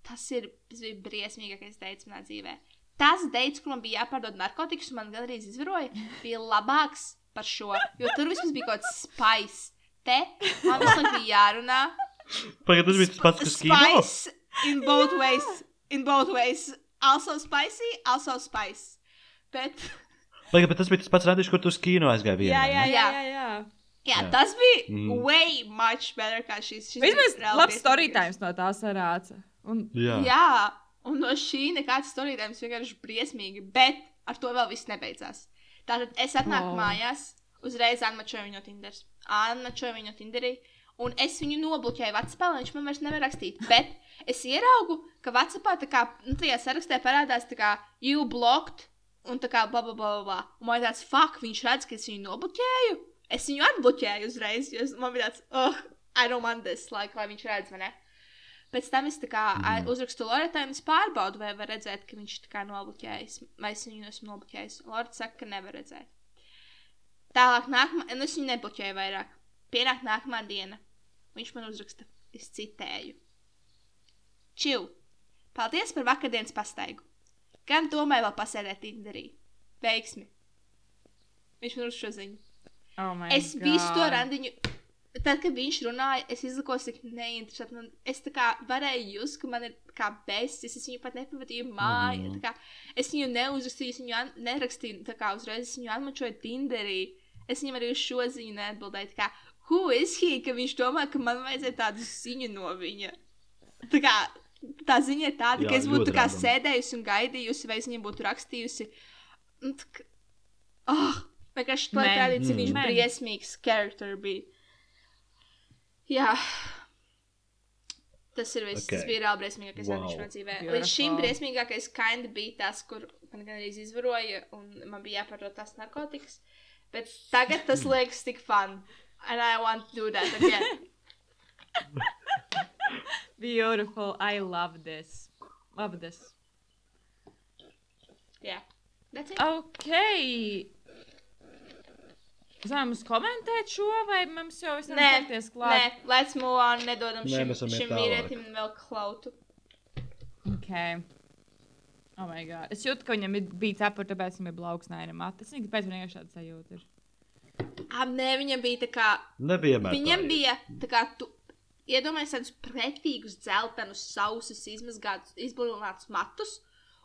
Tas, ir, tas bija briesmīgākais deids manā dzīvē. Tas deids, kur man bija jāpārdod narkotikas, un man gandrīz izvaroja, bija labāks par šo. Jo tur vismaz bija kaut kāds spice. Te man visu laiku bija jārunā. Pagaid, tas bija tas pats, kas kino. Spice in both ways. In both ways. Also spicy, also spice. Bet, Pagaid, bet tas bija tas pats rādījums, kur tu uz kino aizgāji vienā. Jā, jā, jā. jā, jā. jā, Jā. tas bija Mm. way much better kā šis. šis Vismaz bija labs story briesmīgais. times no tā sarāca. Un Jā. Jā, un no šī nekāds storītājums vienkārši briesmīgi, bet ar to vēl viss nebeidzās. Tātad es atnāku Oh. mājās, uzreiz atmačoju viņu Tinder. Atmačoju viņu Tinderī, un es viņu nobloķēju Vācijā, lai viņš man vairs nevar rakstīt. Bet es ieraugu, ka Vācijā tā kā nu, tajā sarakstā parādās, tā kā you blocked, un tā kā bla bla bla bla. Un man ir tāds, fuck, viņš redz, ka es viņu nobloķēju. Es viņu atbloķēju uzreiz, jo man bija tāds, oh, I don't want this, like, lai viņš redz, ne? Pēc tam es kā mm. uzrakstu Loretai un es pārbaudu, vai var redzēt, ka viņš kā nobloķējis, vai es viņu esmu nobloķējis. Loreta saka, ka nevar redzēt. Tālāk, nākamā, nu es viņu nebloķēju vairāk. Pienāk nākamā diena. Viņš man uzraksta, es citēju. Čil! Paldies par vakardienas pastaigu. Gan domāju vēl pasēdēt Tinderī. Veiksmi! Viņš man uzraksta šo ziņu. oh my Es God. visu to randiņu. Tad, kad viņš runāja, es izlikos tik neinteresanti. Man, es tā kā varēju just, ka man ir kā bestis. Es viņu pat nepavadīju mājā. Mhm. Mm. Kā, es viņu neuzrakstīju, es viņu an- nerakstīju. Tā kā uzreiz es viņu atmačoju Tinderī. Es viņam arī uz šo ziņu neatbildēju. tā Kā, who is he, ka viņš domā, ka man vajadzēja tādu ziņu no viņa. Tā kā tā ziņa ir tāda, Jā, ka es būtu tā kā random. sēdējusi un gaidījusi, vai es viņai būtu rakstījusi. Un tā kā- Oh, vienkārši lai Man. parādītu, cik viņš Man. briesmīgs charakter bija. Jā. Tas ir viss. Okay. Tas bija reāli briesmīgākais, wow. Wow. viņš man dzīvē. Līdz šim Beautiful. briesmīgākais kinda bija tas, kur man gan arī izvaroja, un man bija jāpārdod tās narkotikas. Bet tagad tas liekas tik fun. And I want to do that again. Beautiful. I love this. Love this. yeah. That's it. Ok. Vai mums komentēt šo, vai mums jau visam Nē, ķerties Nē, klāt? let's move on. Nedodam Nē, šim, šim vīrietim vēl klautu. Ok. Oh my god. Es jūtu, ka viņam ir bija cepura, tāpēc viņam ir blauksnaina mata. Es nezinu, kāpēc viņam vienkārši tāda sajūta ir. Ah, nē, viņam bija tā kā. Nevienmēr. Viņam tā ir. bija tā kā. Tu, Iedomājieties, tādus pretīgus, dzeltenus, sausus, izmazgātus, izblūmātus matus.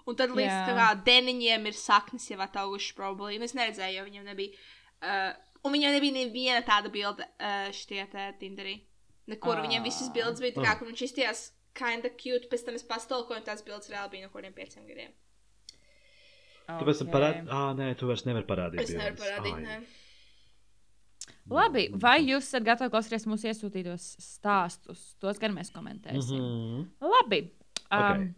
Un tad līdz kā deniņiem ir saknes jau ataugušas problēmas. Es neredzēju, jo viņam nebija. Uh, un viņam nebija neviena tāda bilde uh, šitie te Tinderī. Nekur Ah. viņam visas bildes bija tā kā, kur viņš izties kinda cute. Pēc tam es pastolkoju, un tās bildes reāli bija no kādiem pieciem gadiem. Okay. parādi. Ah, nē, tu vairs nevari parādīt. Es nevaru parādīt, Ai. nē. Labi, vai jūs esat gatavi klausīties mūsu iesūtītos stāstus? Tos gan mēs komentēsim. Mm. -hmm. Labi. Um, Ok. okay.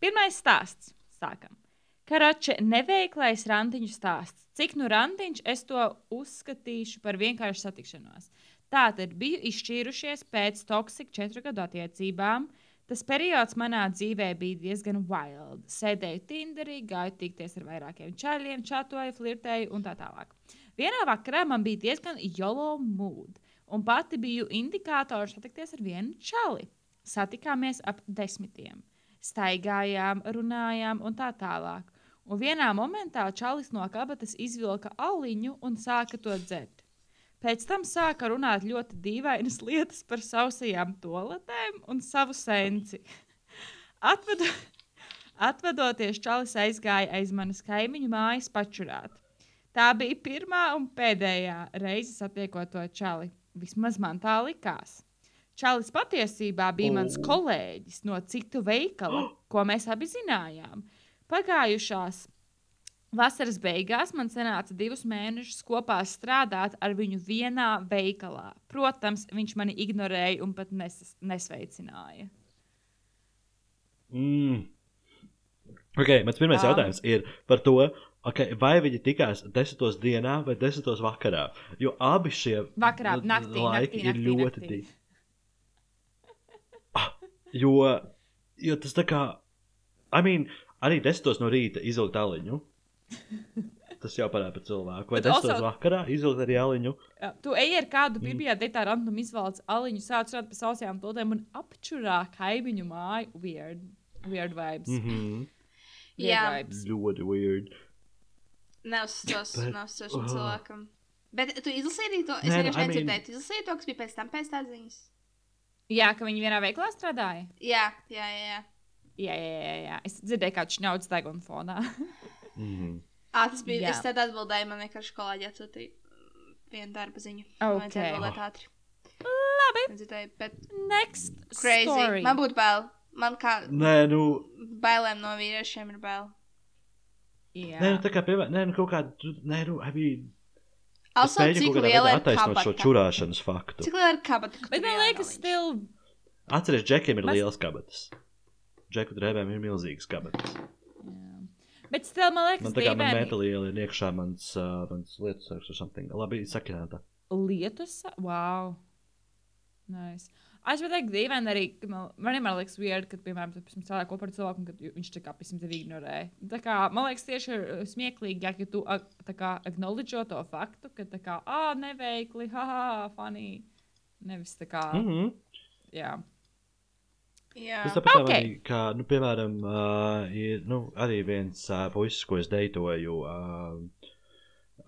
Pirmais stāsts. Sākam. Karače neveiklais randiņu stāsts. Cik nu randiņš es to uzskatīšu par vienkāršu satikšanos. Tātad biju izšķīrušies pēc toksika četru gadu attiecībām. Tas periods manā dzīvē bija diezgan wild. Sēdēju Tinderī, gāju tikties ar vairākiem čaļiem, čatoju, flirtēju un tā tālāk. Vienā vakarā man bija diezgan jolo mood, un pati biju indikātors satikties ar vienu čali. Satikāmies ap desmitiem. Staigājām, runājām un tā tālāk. Un vienā momentā čalis no kabatas izvilka aliņu un sāka to dzert. Pēc tam sāka runāt ļoti dīvainas lietas par sausajām toaletēm un savu senci. Atvedu, atvedoties, čalis aizgāja aiz manas kaimiņu mājas pačurāt. Tā bija pirmā un pēdējā reize satiekot to čali. Vismaz man tā likās. Čalis patiesībā bija mans kolēģis no citu veikala, ko mēs abi zinājām. Pagājušās vasaras beigās man sanāca divus mēnešus kopā strādāt ar viņu vienā veikalā. Protams, viņš mani ignorēja un pat nes nesveicināja. Mm. Okay, mans pirmais Um. jautājums ir par to, okay, vai viņi tikās desmitos dienā vai desmitos vakarā. Jo abi šie Vakarā, naktī, laiki naktī, ir naktī, ļoti divi. Ah, jo, jo tas tā kā, I mean, arī desmitos no rīta izvilkt aliņu. Tas jau parāda par cilvēku. Vai Bet desmitos also- vakarā izvilkt arī aliņu? Jā, Tu ej ar kādu te tā random izvēlēts aliņu, sāc runāt par sausajām todēm un apčurā kaimiņu māju. Weird. Weird vibes. Mm. Mm -hmm. Weird Jā. vibes. Ļoti weird. Nav stos, nav stos šim Ah. cilvēkam. Bet tu izlasīji arī to, es nu, vienkārši I mean- nedzirdēju. Tu izlasīji to, kas bija pēc tam pēc tādas ziņas. Jā, ka viņi vienā veiklā strādāja. Jā, jā, jā. jā. Jā, jā, jā. jā. Es dzirdēju, kā viņš naudas deguna fonā. Mm -hmm. Ā, tas bija, Jā. es tad atbildēju, man vienkārši kolēģi atsūtīja mm, vienu darba ziņu. Ok. Man atbildēt ātri. Labi. Nedzirdēju, bet Next crazy. story. Man būtu bail. Man kā Nē, nu, bailēm no vīriešiem ir bail. Jā. nē, nu, tā kā, piemēram, nē, nu, kaut kā, tu- nē, nu, I mean, Also, Es mēģinu cik kaut kādā liela veidā ir attaisnot šo čurāšanas faktu. Cik liela ir kabata? ka Bet man liekas, aliņš? still. Atcerieties, džekiem ir Mēs- liels kabatas. Džeku drēbēm ir milzīgas kabatas. Jā. Bet still, man liekas, Man tā kā man metāla iela ir iekšā mans, uh, mans lietu sargs or something. Labi, sakināta. Lietus. Wow. Nice. Es varu teikt, dīvaini arī, man, vienmēr liekas, weird, kad, piemēram, strādāji kopā ar cilvēku, un kad viņš tā kā pēc tam tevi ignorē. Tā kā, man liekas, tieši ir smieklīgi, ja tu a- tā kā acknowledge to faktu, ka tā kā, ah, neveikli, haha, funny. Nevis tā kā, Mm -hmm. jā. Jā. Tas tāpat Ok. okay. arī, kā, nu, piemēram, uh, ir nu, arī viens uh, puisis, ko es deitoju uh,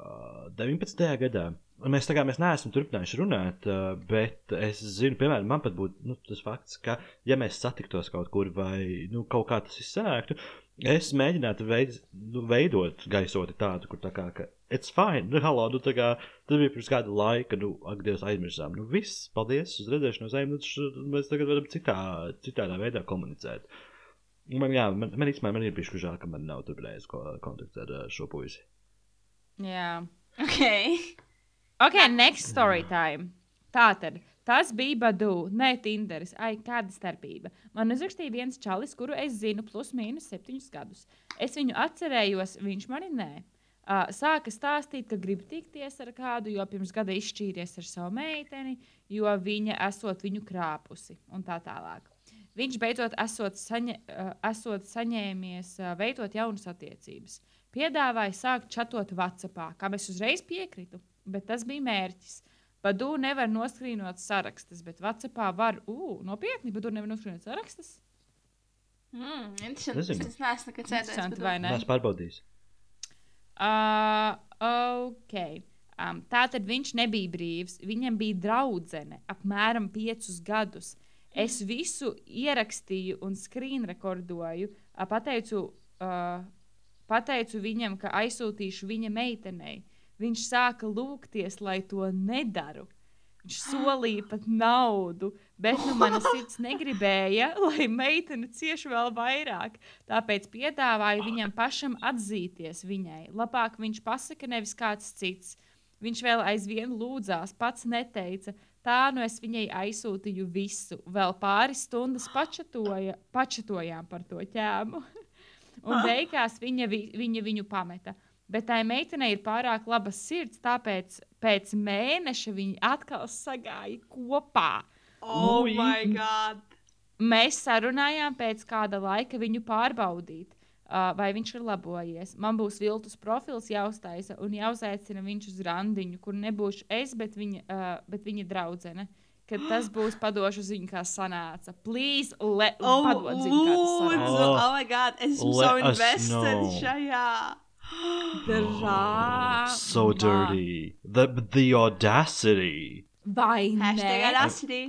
uh, 19. gadā. Un Mēs, tā kā, mēs neesam turpinājuši runāt, uh, bet es zinu, piemēram, man pat būtu nu, tas fakts, ka, ja mēs satiktos kaut kur vai nu, kaut kā tas izsāktu, es mēģinātu veid, nu, veidot gaisoti tādu, kur tā kā, ka it's fine. Nu, halo, nu, tā kā tas bija pirms kāda laika, nu, ak, Dievs, aizmirsām. Nu, viss, paldies uz redzēšanos, ejam, nu, mēs tagad varam citā, citādā veidā komunicēt. Man, jā, man, man īstenībā man ir bijuši žēl, ka man nav turpinājis ko, kontakts ar šo puisi. Jā. Ok. Ok, next story time. Tātad. Tas bija Badu, ne Tinderis. Ai, kāda starpība. Man uzrakstīja viens čalis, kuru es zinu, plus mīnus septiņus gadus. Es viņu atcerējos, viņš mani nē. Uh, sāka stāstīt, ka grib tikties ar kādu, jo pirms gada izšķīries ar savu meiteni, jo viņa esot viņu krāpusi un tā tālāk. Viņš beidzot esot, saņa, uh, esot saņēmies uh, veidot jaunas attiecības. Piedāvāja sākt čatot WhatsApp, kam es uzreiz piekritu, bet tas bija mērķis. Badu nevar noskrīnot sarakstus, bet WhatsAppā var, uu, nopietni, Badu nevar noskrīnot sarakstus. Mm, interesanti. Es neesmu nekad bet- vai ne? Nē, pārbaudījis. Uh, ok. Um, tā tad viņš nebija brīvs. Viņam bija draudzene apmēram piecus gadus. Es visu ierakstīju un screenrekordoju. uh, Pateicu, uh, pateicu viņam, ka aizsūtīšu viņa meitenei. Viņš sāka lūgties, lai to nedaru. Viņš solīja pat naudu, bet nu, mana sirds negribēja, lai meitene cieši vēl vairāk. Tāpēc piedāvāju viņam pašam atzīties viņai. Labāk viņš pasaka, nevis kāds cits. Viņš vēl aizvien lūdzās, pats neteica. Tā nu es viņai aizsūtīju visu. Vēl pāris stundas pačatoja, pačatojām par to ķēmu. Un beigās viņa, vi, viņa viņu pameta. Bet tai meitenei ir pārāk laba sirds, tāpēc pēc mēneša viņi atkal sagāja kopā. Oh, Ui. my God. Mēs sarunājām pēc kāda laika viņu pārbaudīt, uh, vai viņš ir labojies. Man būs viltus profils jāuztaisa un jāuzaicina viņš uz randiņu, kur nebūšu es, bet viņa, uh, bet viņa draudzene. Kad tas būs padošu ziņu, kā sanāca. Please, let, Oh, padod ziņu, kā sanāca. Oh. Oh, my God. Es esmu Let so us invested know. Šajā. Drāmā. So dirty. The, the audacity. Vai Hashtag ne? audacity.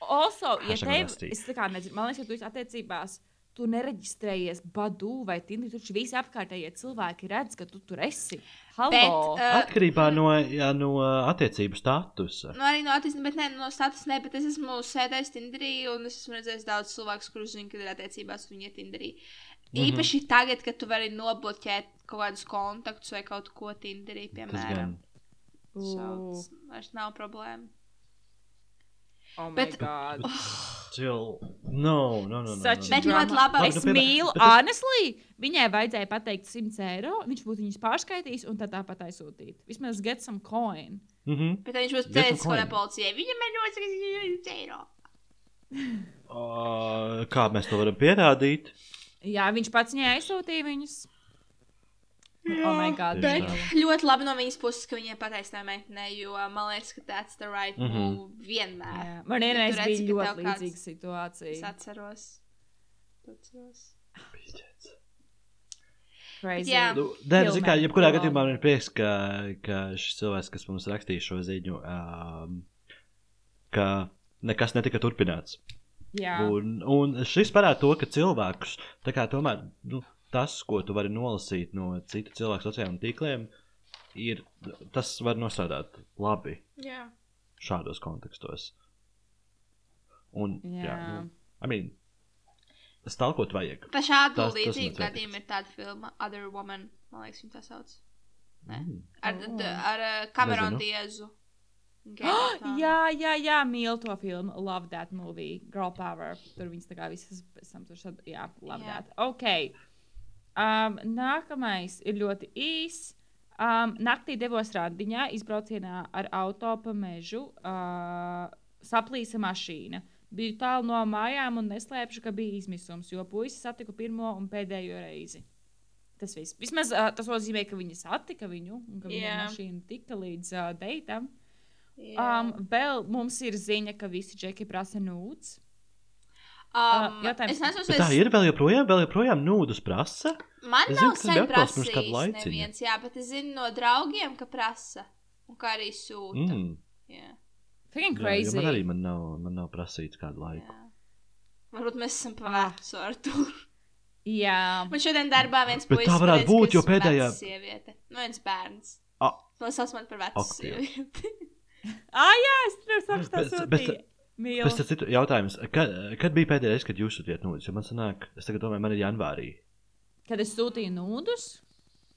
Also, ja Hashtag tev, honesty. es tā kā nezinu, man liekas, ka tu esi attiecībās, tu nereģistrējies Badu vai Tindu, taču visi apkārtējie cilvēki redz, ka tu tur esi. Halo! Bet, uh, Atkarībā no, jā, no uh, attiecību statusa. Nu, arī no attīstības, bet ne no status, ne, bet es esmu sēdējis Tinderī un es esmu redzējis daudz cilvēku, kurus zinu, kad ir attiecībās, un viņi ir Tinderī. Mhm. Īpaši tagad, kad tu vari nobloķēt kaut kādus kontaktus vai kaut ko Tinderī, Tas piemēram. gan. So, tas vairs nav problēma. oh my bet- God. Still, no, no, no. no, no, Bet ļoti labi. Es Nu, piemēram, mīlu, bet tas- honestly, viņai vajadzēja pateikt 100 eiro, viņš būtu viņus pārskaitījis un tad tāpat aizsūtīt. Vismaz get some coin. Mhm. Bet tad viņš būs teicis, ko ne coin. policijai. Viņam ir ļoti eiro. Uh, kā mēs to varam pierādīt? Jā, viņš pats viņai aizsūtīja viņus. Oh my God. Bet- mīlu. Ļoti labi no viņas puses, ka viņai pateiks tā meitene, jo man liekas, ka that's the right Mhm. move vienmēr. Jā. Man tu redzi, bija ļoti līdzīga Es situācija. atceros. atceros. Crazy. Jā. Nu, Nē, Kill zinu, kā, jebkurā gadījumā man ir prieks, ka, ka šis cilvēks, kas mums rakstīja šo ziņu, um, ka nekas netika turpināts. Jā. Un, un šis parāda to, ka cilvēkus, tomēr nu, tas, ko tu vari nolasīt no citu cilvēku sociālajiem tīkliem, ir, tas var nostrādāt labi Jā. šādos kontekstos. Un, jā, Jā. nu, I mean, stalkot vajag. Pa šādu līdzīgu gadījumu ir tāda filma, Other Woman, man liekas, viņa tā sauc. Ne? Mm. Ar, Oh. ar uh, Cameronu Nezinu. Diezu. Jā, jā, jā, mīlu to filmu. Love that movie. Girl Power. Tur viņas tā kā visas pēc tam tur sad... Jā, love Jā. that. Ok. Um, nākamais ir ļoti īs. Um, naktī devos randiņā, izbraucienā ar auto pa mežu. Uh, saplīsa mašīna. Biju tālu no mājām un neslēpšu, ka bija izmisums, jo puisis satiku pirmo un pēdējo reizi. Tas viss. Vismaz uh, tas nozīmē, ka viņi satika viņu un ka viņa Jā. mašīna tika līdz uh, deitam. Jā. Um, vēl mums ir ziņa, ka visi džeki prasa nūts. um, jautājums- es neesmu Bet tā ir vēl joprojām, vēl joprojām nūdus prasa. Man Es nav tas sen prasījis neviens, jā, bet es zinu no draugiem, ka prasa. Un kā arī sūta. Mm. Jā, Jā, jo crazy. man arī man nav, man nav prasīts kādu laiku. jā. Varbūt mēs esam pa vecu ar to. Jā, Man šodien darbā viens Bet puisis tā varētu būt, jo pēdējā- Sieviete. Nu, viens bērns. Ah. No sauc man par vecu Dievs. sievieti. ah, jā es tas bet- ir mīlestības. Pēc tam citu jautājums. Kad, kad bija pēdējā reize, kad jūs sūtījāt nūdus? Jo man sanāk, es tagad domāju, man ir janvārī. Kad es sūtīju nūdus,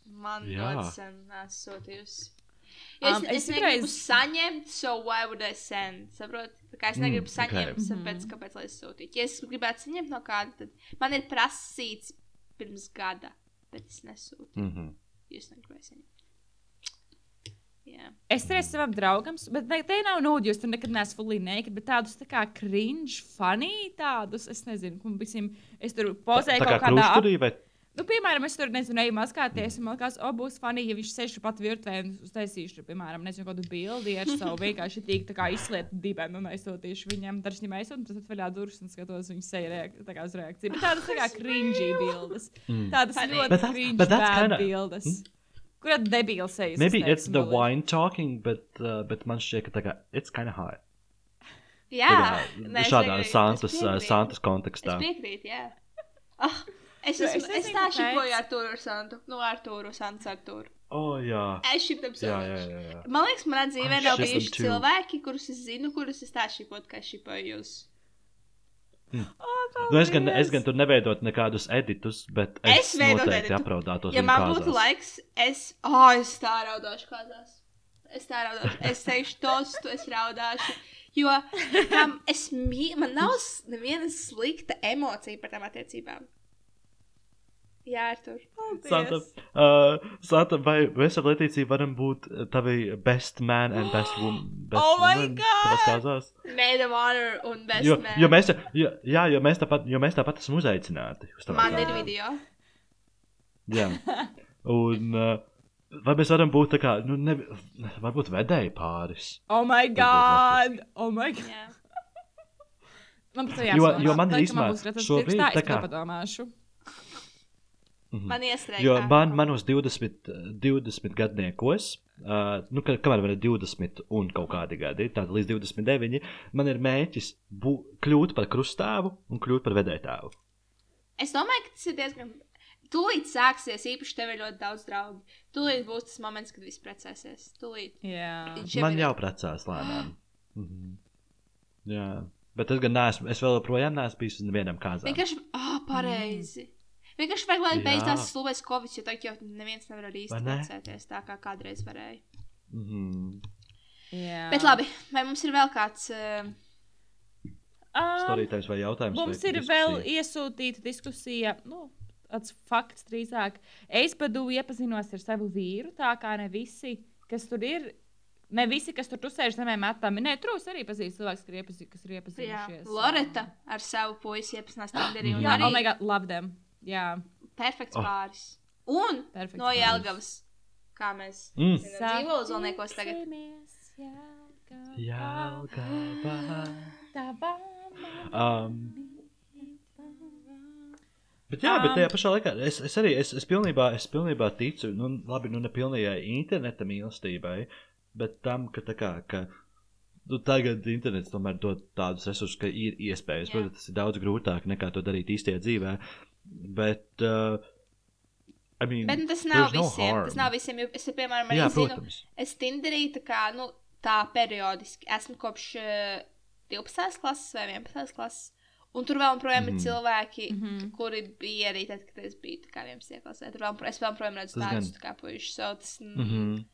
Man Jā. ļoti sen nesūtījusi. Ja Um, es, es es negribu citreiz- saņemt, so why would I send? Saprot? Es Mm, negribu ok. saņemt, Mhm. tāpēc kāpēc lai es sūtītu? Ja es gribētu saņemt no kāda, tad man ir prasīts pirms gada, bet es nesūtu. Mm -hmm. Jūs negribējāt saņemt. Jā. es reiz savam draugam, bet ne, te nav nūdus, jo tur nekad neesmu fully naked, bet tādus tā kā cringe, funny tādus, es nezinu, ko visiem, es tur pozēju kaut kādā ap- krustturī vai Nu, piemēram, es tur nezinu, eju mazgāties, un man liekas, o, būs funny, ja viņš sēž pat virtuvē un uztaisīšu, tur, piemēram, nezinu, kādu bildi ar savu vienkārši tīk tā kā izslietu dibenu un aizsūtīšu viņam, tad viņam aizsūtu, un tad atvaļā durvis un skatos viņa seja reak tā kā uz reakciju. Bet tādas tā kā cringy bildes. Mm. Tādas ļoti cringe bildes. Kur ir debīla sejas? Maybe es it's the bildi. wine talking, bet, uh, bet man šķiet, ka kā it's kind of hot. Jā, Tā nē, es šādā Santas, es uh, piekrītu. Santas Es kontekstā. piekrītu, jā. Oh, es, es es, nezinu, tā šipoju ar Turu ar Santu. Nu, ar Turu, Sants ar Turu. O, jā. Es šitam Jā, jā, savu. jā. jā. Man liekas, manā dzīvē I nav ship bijuši cilvēki, kurus es zinu, kurus es tā šipot, kā šipoju jūs. O, Nu, es, gan, es gan tur neveidot nekādus editus, bet Es es, noteikti apraudātos. Ja man kāzās. būtu laiks, es, oh, es tā raudāšu kādās. Es tā raudāšu, es teikšu tostu, es raudāšu. Jo tam es, mī- man nav s- neviena slikta emocija par tām attiecībām. Jā, ar tur. Santa, uh, Santa, vai mēs ar Letīciju varam būt uh, tavi best man and best woman? Best Oh my woman God! tavās kāzās? Maid of honor un best Jo, man. jo, mēs, jo, jā, jo mēs tāpat, jo mēs tāpat esam uzaicināti. Man kāzām. ir video. Jā. Un uh, vai mēs varam būt tā kā, nu, ne, varbūt vedēji pāris? Oh my god! Oh my god! Jā. Man par to Jo- jāsaka. jo man īstenībā šobrīd tā tā kā kā- padomāšu. Mhm. Man iestrēga. Jo man, manos 20, uh, 20 gadniekos, uh, nu, ka, kamēr man ir 20 un kaut kādi gadi, tātad līdz 29, man ir mēķis bū, kļūt par krustāvu un kļūt par vedētāju. Es domāju, ka tas ir diezgan. Tūlīt sāksies, īpaši tev ir ļoti daudz draugu. Tūlīt būs tas moments, kad viss precēsies. Tūlīt. Jā. Viņš Man ir- jau precās lēnām. Mhm. Jā, bet es gan neesmu, es vēl joprojām neesmu bijis uz nevienam kāzām. Vienkārši, ah, oh, pareizi. Vienkārši vajag, lai Jā. beidzās slūvēs Covid, jo tagad jau neviens nevar arī Vai ne? tā, kā kādreiz varēja. Mhm. Jā. Bet labi, vai mums ir vēl kāds. Uh, Um, Storītājs vai jautājums? Mums vai ir diskusija? vēl iesūtīta diskusija. Nu, tāds fakts drīzāk. Es padu iepazinos ar savu vīru, tā kā ne visi, kas tur ir. Ne visi, kas tur sēž zemē, metami. Nē, trūks arī pazīst cilvēks, kas ir, iepazi, kas ir jā, iepazinušies. Loreta ar savu puisi iepazinās Tinderī. un Jā, arī oh my god, love them. Jā, perfekts Oh. pāris. Un perfekts. no Jelgavas, kā mēs Mm. zinām, dzīvo uz Olniekos tagad. Jelgava. Tavā Um, Bet jā, bet tajā pašā laikā es, es arī es, es pilnībā, es pilnībā ticu, nu, labi, nu, nepilnīgai interneta mīlestībai, bet tam, ka, tā kā, ka nu, tagad internets tomēr dod tādus resursus, ka ir iespējas. Jā. Protams, tas ir daudz grūtāk nekā to darīt īstajā dzīvē. Bet, uh, I mean, Bet nu, tas nav no visiem. harm. Tas nav visiem. Es, piemēram, arī Jā, zinu, protams. es Tinderī tā kā, nu, tā periodiski esmu kopš uh, 12. klases vai 11. klases. Un tur vēl joprojām mm. Mhm. ir cilvēki, mm Mhm. -hmm. kuri bija arī tad, kad es biju tā kā 11. klasē. Tur vēl, es vēl joprojām redzu tādus gan. tā kā puikas. So tas, mm. Mm -hmm.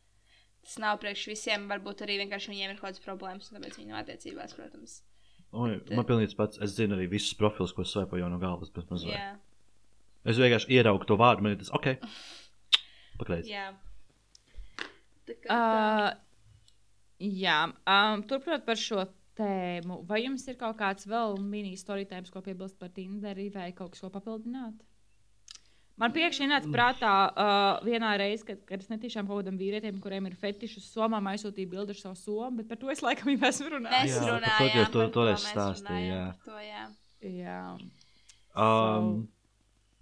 tas nav priekš visiem. Varbūt arī vienkārši viņiem ir kaut kādas problēmas, un tāpēc viņi nav attiecībās, protams. Oi, Bet, man pilnīgi tas pats. Es zinu arī visus profilus, ko svaipoju jau no galvas. Bet mazliet. Jā, Es vienkārši ieraugu to vārdu, man ir tas ok. Pakreiz. jā. Tā kā, tā. Uh, jā, um, turpinot par šo tēmu, vai jums ir kaut kāds vēl mini-storītājums, ko piebilst par Tinderi, vai kaut kas, ko papildināt? Man pēkšņi nāca prātā uh, vienā reizē, kad, kad es netīšām kaut kādam vīrietim, kuriem ir fetišs uz somām, aizsūtīju bildi ar savu somu, bet par to es laikam jau esmu Mēs runājis. Jā, par to runājām jau to- par toreiz mēs stāstīji, runājām jā. par To, jā. Jā. Um,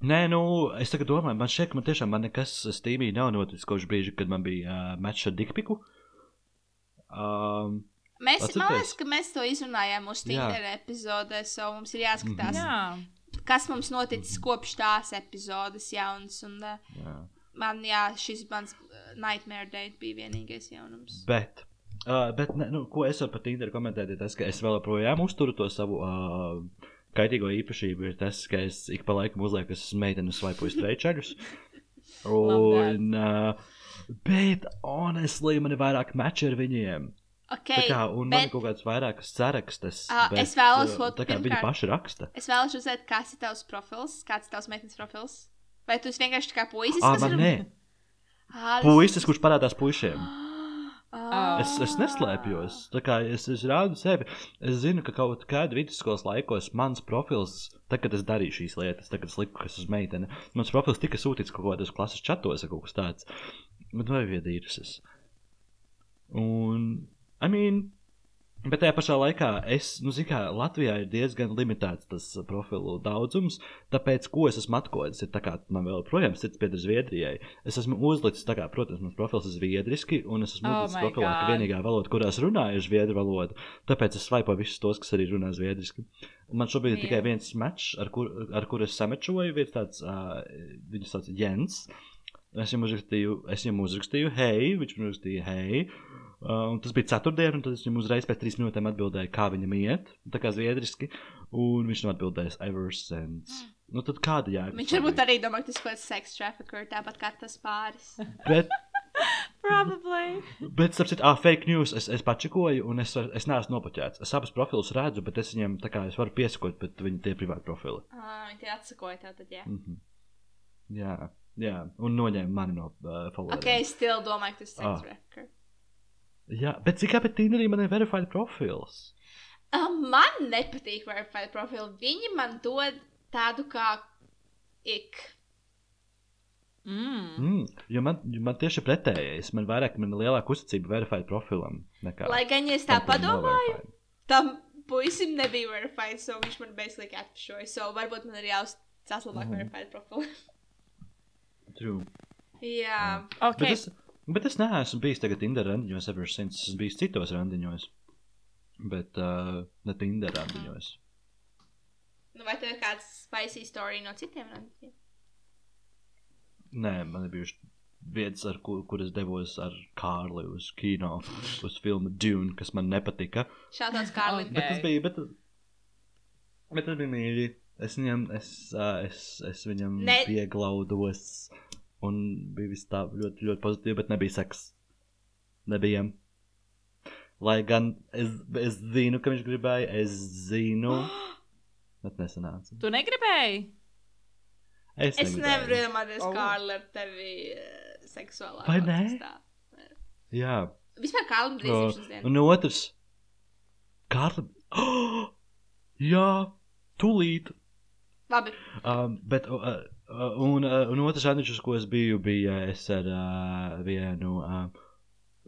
nē, nu, es tagad domāju, man šķiet, ka man tiešām man nekas stīmī nav noticis kopš brīža, kad man bija uh, mečs ar dikpiku. Um, Mēs, man Atcerieties? liekas, ka mēs to izrunājām Jā. Tinder epizodē, so mums ir jāskatās. Jā. kas mums noticis kopš tās epizodes jaunas. Un, uh, Jā. man, jā, šis mans Nightmare Date bija vienīgais jaunums. Bet, uh, bet ne, nu, ko es varu par Tinderu komentēt, ir tas, ka es vēl joprojām uzturu to savu uh, kaitīgo īpašību. Ir tas, ka es ik pa laikam uzlieku, ka esmu meitene un svaipoju streičaļus. Un, uh, bet, honestly, man ir vairāk mači ar viņiem. Okay, tā kā, un man ir bet kaut kāds vairākas sarakstas. Ā, bet, es vēlos, uh, Tā kā viņi pirmkārt- paši raksta. es vēlos uzzināt, kas ir tavs profils, kāds ir tavs meitenes profils. Vai tu vienkārši kā puisis? Ah, man ir- nē. Tas- Puisis, kurš parādās puišiem. Ā. Es, es neslēpjos. Tā kā es, es rādu sevi. Es zinu, ka kaut kādā vidusskolas laikos mans profils, tad, kad es darīju šīs lietas, tad, kad es liku, ka es esmu meitene, mans profils tika sūtīts kaut kādos klases čatos kaut kas tāds. Bet vai viedīrusies? Un, I mean, Bet tajā pašā laikā, es, nu, zinu, kā Latvijā ir diezgan limitēts tas uh, profilu daudzums. Tāpēc, ko es esmu atklājis, ir tā, kā man vēl joprojām sirds pieder Zviedrijai. Es esmu uzlicis, tā kā, protams, mans profils ir zviedriski, un es esmu Oh uzlicis profilā, ka vienīgā valoda, kurā es runāju, ir zviedru valoda. Tāpēc es svaipoju visus tos, kas arī runā zviedriski. Man šobrīd ir tikai viens mačs, ar, kur, ar kuru es samečoju. Viens tāds, uh, viņu sauc Jens. Es viņam uzrakstīju, es viņam uzrakstīju, hei, viņš man uzrakstīja, hei. Uh, tas bija ceturtdiena, un tad es viņam uzreiz pēc trīs minūtēm atbildēju, kā viņam iet. Tā kā zviedriski. Un viņš man atbildēja, ever since. Nu, tad kāda jēga? Viņš varbūt arī domā, ka tas ir kaut kāds seks trafficker, tāpat kā tas pāris. Bet, Probably. bet citu, ah, fake news. Es, es pačikoju, un es, es neesmu nopaķēts. Es abus profilus redzu, bet es viņiem tā kā es varu piesakot, bet viņi tie privāti profili. Ah, Viņi tie atsakoja tev tad, jā. Mm -hmm. Jā, jā, un noņēma mani no uh, followers. Ok, es still domāju, ka tas ir Ah. seks trafficker. Jā, bet cik kāpēc Tinderī man ir verified profils? Uh, man nepatīk verified profilu. Viņi man dod tādu kā ik. Mm. Mm, jo man, jo man tieši pretējais. Man vairāk, man ir lielāka uzticība verified profilam. Nekā Lai gan ja es tā tam, padomāju, verified. tam puisim nebija verified, so viņš man basically atpašoja. So varbūt man ir jāuzcās labāk Mhm. verified profilu. True. Jā. Ok. Bet es, bet es neesmu bijis tagad Tinder randiņos, ever since. Es esmu bijis citos randiņos. Bet uh, ne Tinder randiņos. Nu, vai tev ir kāds spicy story no citiem randiem? Nē, man ir bijuši vietas, ar kur, kur es devos ar Kārli uz kino, uz filmu Dune, kas man nepatika. Šādās Kārlim. Ok. Bet tas bija, bet, bet tas bija mīļi. Es viņam, es, es, es viņam ne... pieglaudos. Un bija viss tā ļoti, ļoti pozitīvi, bet nebija seks. Nebija. Lai gan es, es zinu, ka viņš gribēja, es zinu, bet nesanāca. Tu negribēji? Es, Es negribēju. nevaru iedomāties Oh. Kārli ar tevi uh, seksuālā Vai ne? kontekstā. Jā, Vispār Kārlim drīzības dienu. un otrs. Kārli. Oh! Jā, tūlīt. Labi. Um, bet, uh, uh, un, uh, un otrs uz ko es biju, bija es ar uh, vienu, uh,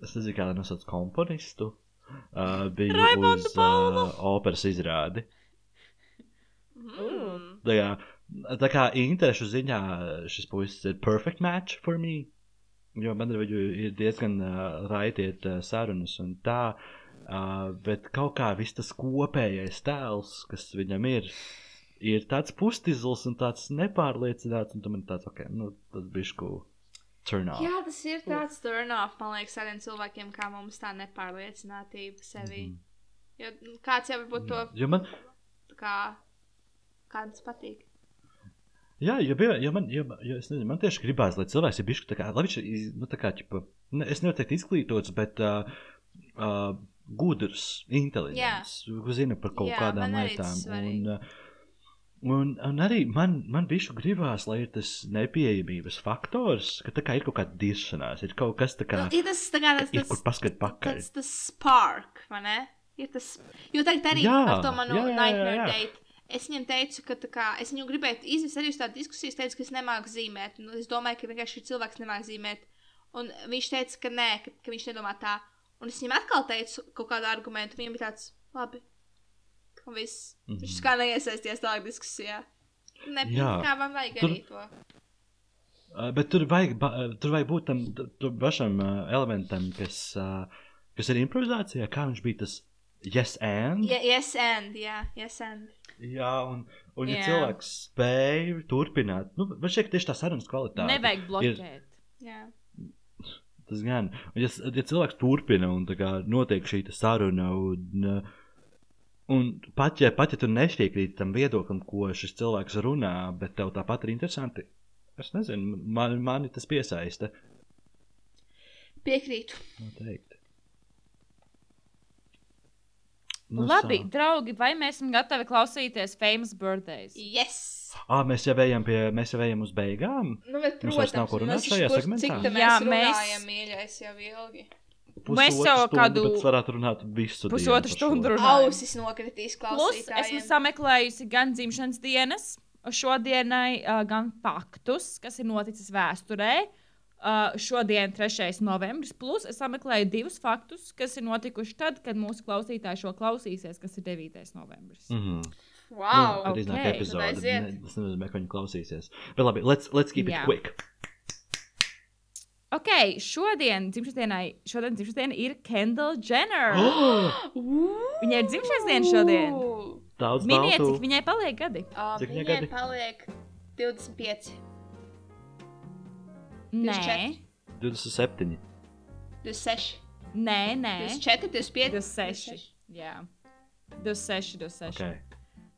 es nezinu, kā lai nosauc komponistu. Uh, biju Raimondu uz Paulu. uh, operas izrādi. Mm. Tā kā, tā kā interešu ziņā šis puisis ir perfect match for me. Jo man ar viņu ir diezgan uh, raitiet uh, sarunas un tā. Uh, bet kaut kā viss tas kopējais tēls, kas viņam ir, ir tāds pustizls un tāds nepārliecināts. Un tam ir tāds, ok, nu, tas bija ko turn off. Jā, tas ir tāds turn off, man liekas, tādiem cilvēkiem kā mums tā nepārliecinātība sevi. Mhm. Jo nu, kāds jau varbūt to Jo man, kā, kādam tas patīk. jā, jo, bija, jo man, jo, jo es nezinu, man tieši gribās, lai cilvēks ir bijis tā kā, lai viņš ir, nu, tā kā, ķipa, ne, es nevaru teikt izglītots, bet uh, uh, gudrs, inteliģents, kurš zina par kaut Jā, kādām lietām. Un, uh, un, un arī man, man bišu gribās, lai ir tas nepieejamības faktors, ka tā kā ir kaut kāda diršanās, ir kaut kas tā kā, Nu, ir tas tā kā tas, ir kur paskat pakaļ. tas, tas spark, vai ne? Ir tas, jo tagad arī Jā, ar to manu jā, jā, jā, nightmare jā. date. Es viņam teicu, ka kā, es viņu gribēju izvest arī uz tādu diskusiju. Es teicu, ka es nemāku zīmēt. Nu, es domāju, ka vienkārši šis cilvēks nemāku zīmēt. Un viņš teica, ka nē, ka, ka viņš nedomā tā. Un es viņam atkal teicu kaut kādu argumentu. Viņam bija tāds, labi. Un viss. Mm -hmm. Viņš kā neiesaistījās tālāk diskusijā. Ne, Jā. kā man vajag Tur- arī to. Bet tur vajag, ba- tur vajag būt tam pašam uh, elementam, kas, uh, kas ir improvizācijā. Kā viņš bija tas yes and? Yeah, yes, and, jā, yes, and. Jā, un, un ja Jā. cilvēks spēj turpināt, nu, man šķiet, tieši tā sarunas kvalitāte. Nevajag bloķēt. Jā. Tas gan. Un, ja, ja cilvēks turpina un tā kā notiek šī saruna, un, uh, un pat, ja, pat ja tu nepiekrīti tam viedoklim, ko šis cilvēks runā, bet tev tāpat ir interesanti, es nezinu, man, mani tas piesaista. Piekrītu. Noteikti. Labi, sā. draugi, vai mēs esam gatavi klausīties famous birthdays? Yes! Ā, mēs jau ejam pie, mēs jau ejam uz beigām. Nu, bet, Mums vairs nav ko runāt mēs šajā segmentā? Jā, mēs- runājam, mīļais, jau ilgi. Mēs Pusotru jau stundu, kādu- Bet varētu runāt visu Pusotru stundu. Ausis nokritīs Plus, klausītājiem. esmu sameklējusi gan dzimšanas dienas, šodienai, gan faktus, kas ir noticis vēsturē. Uh, šodien, 3. novembris, plus es sameklēju divus faktus, kas ir notikuši tad, kad mūsu klausītāji šo klausīsies, kas ir 9. novembris. Mm. Mhm. Wow! Nu, kad iznāk ok. epizode. Tad aiziet. Ne- Tas nenozīmē, ka viņi klausīsies. Bet labi, let's, let's keep it quick. Ok, šodien dzimšanas dienai, šodien dzimšanas diena ir Kendall Jenner. Viņai ir dzimšanas diena šodien. Daudz Miniet, baltu. cik viņai paliek gadi? Uh, Cik viņai viņai gadi? paliek 25, Nē, 27. 26, nē, nē. 24, 25, 26. Jā, 26, 26. Okay.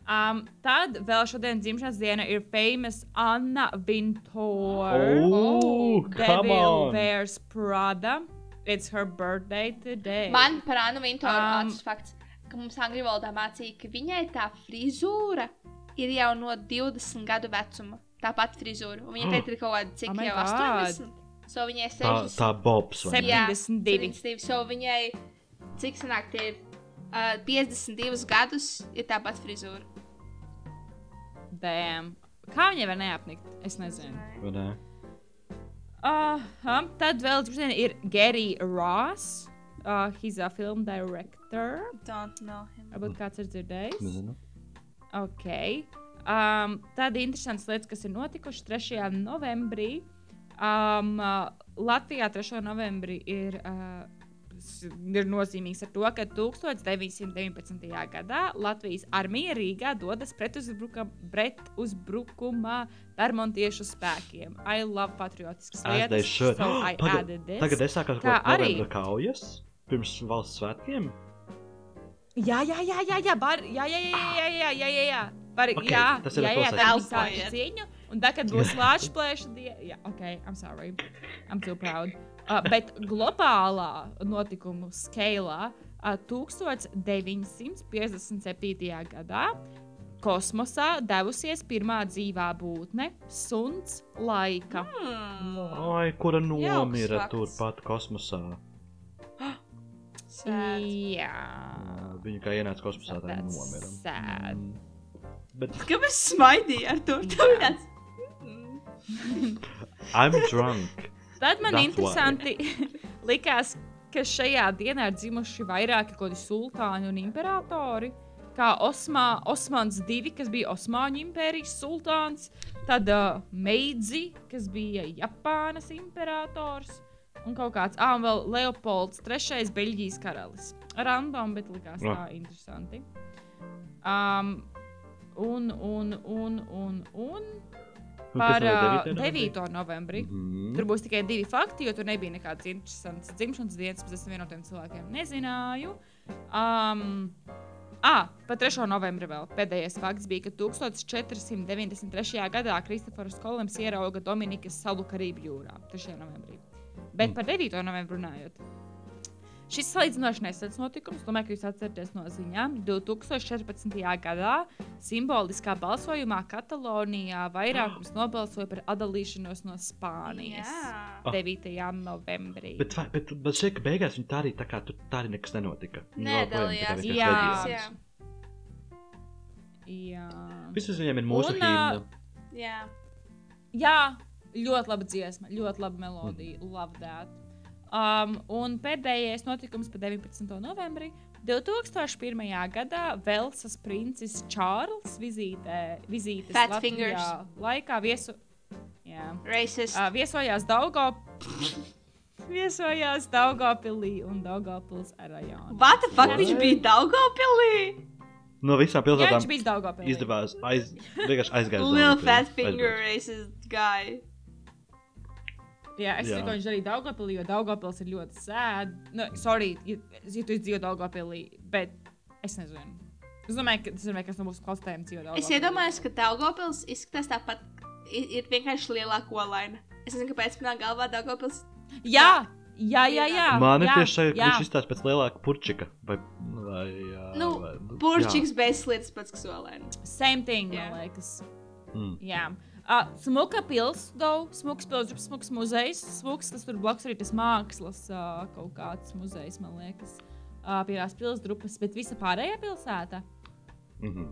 Um, tad vēl šodien dzimšanas diena ir famous Anna Vintour. Oh, come Devil! Wears Prada. It's her birthday today. Man par Anu Vintoru Um, fakts, ka mums angļu valodā mācīja, ka viņai tā frizūra ir jau no 20 gadu vecuma. Tāpat frizūra. Un viņa tagad ir kaut kāda cik Oh jau God. 80. So viņai Tā, 60. tā Bobs. vai ne? Jā, 72. 72. So viņai, cik sanāk, tie ir uh, 52 gadus, ir tāpat frizūra. Damn. Kā viņai var neapnikt? Es nezinu. Ne? Uh, um, tad vēl ir Gary Ross. Uh, he's a film director. Don't know him. Varbūt kāds ir dzirdējis. Nezinu. Ok. Um, tad interesants lietas, kas ir notikušas 3. novembrī. Um, uh, Latvijā 3. novembrī ir, uh, ir nozīmīgs ar to, ka 1919. gadā Latvijas armija Rīgā dodas pretuzbrukumā Bermontiešu spēkiem. I love patriotiskas lietas. So I Pagad- added this. Tagad es sāku ar arī- novembra kaujas pirms valsts svētkiem. Jā, jā, jā, jā, jā, bar, jā, jā, jā, jā, jā, jā, jā, jā. Bar, Ok, jā, tas ir jā, jā, tā ir tāda cīņa. Un tā, kad būs lāča plēša diena, jā, ok, I'm sorry, I'm too proud. Uh, bet globālā notikumu skalā uh, 1957. gadā kosmosā devusies pirmā dzīvā būtne - suns laika. Hmm. Ai, kura nomira fakts. turpat kosmosā. Sad. Jā, Viņa kā ienāca kosmosā, tā nomira. sad. Mm. Bet Kāpēc smaidīja ar to? Tāds. I'm drunk. Tad man interesanti likās, ka šajā dienā ir dzimuši vairāki sultāni un imperatori. Kā Osmā, Osmans II, kas bija Osmaņu impērijas sultāns, tad uh, Meidzi, kas bija Japānas imperators, un kaut kāds, ah, vēl Leopolds III, Beļģijas karalis. Random, bet likās tā Ah. interesanti. Um, un, un, un, un Un par kas vēl uh, 9. 9. novembrī. Mhm. Tur būs tikai divi fakti, jo tur nebija nekādas interesantas dzimšanas dienas, bet es vienu no tiem cilvēkiem nezināju. Um, Ah, par 3. novembri vēl pēdējais fakts bija, ka 1493. gadā Kristofers Kolumbs ierauga Dominikas salu Karību jūrā 3. novembrī. Bet par 9. novembri runājot. Šis salīdzinoši nesens notikums, domāju, ka jūs atceraties no ziņām. 2014. gadā simboliskā balsojumā Katalonijā vairākums nobalsoja par atdalīšanos no Spānijas. Jā. 9. novembrī. Bet, vai- bet, bet šeit beigās viņa tā arī, tā kā, tur, tā arī nekas nenotika. Viņa Nē, joprojām dalījās. tikai vienkārši Jā. reģionā. Jā. Jā. Visas viņiem ir mūsu Un, himna. Jā. Jā, ļoti laba dziesma, ļoti laba melodija. Mm. Love that. Um, un pēdējais notikums par 19. novembrī. 2001. gadā Velsas princis Čārls vizītē, vizītes Fat Latvijā fingers. laikā viesu, jā, Racist. uh, viesojās Daugop, viesojās Daugopilī un Daugopils rajonā. What the fuck? Viņš bija Daugopilī? No visām Jā, pilsētām viņš bija Daugopilī. izdevās aiz, vienkārši aizgāt. uz Little fat finger racist guy. Jā, es Jā. tikai viņš arī Daugopilī, jo Daugopils ir ļoti sēd. Nu, sorry, ja, ja tu dzīvo Daugopilī, bet es nezinu. Es domāju, ka tas ir kas no mūsu klausītājiem dzīvo Daugopilī. Es iedomājos, ka Daugopils izskatās tāpat. Ir, ir vienkārši lielāka olaina. Es nezinu, kāpēc manā galvā Daugopils. Jā, jā, jā. jā Man ir jā, tieši šeit, ka jā. viņš izstāsta pēc lielāka purčika. Vai, vai, jā, Nu, vai, Purčiks bez lietas pats, kas olaina. Same thing, Jā. man liekas. jā. Mm. Jā. Uh, smuka pils, though, smuks pils, smuks muzejs, smuks, tas tur blakus arī tas mākslas uh, kaut kāds muzejs, man liekas. Uh, pie tās pils grupas, bet visa pārējā pilsēta. Mm -hmm.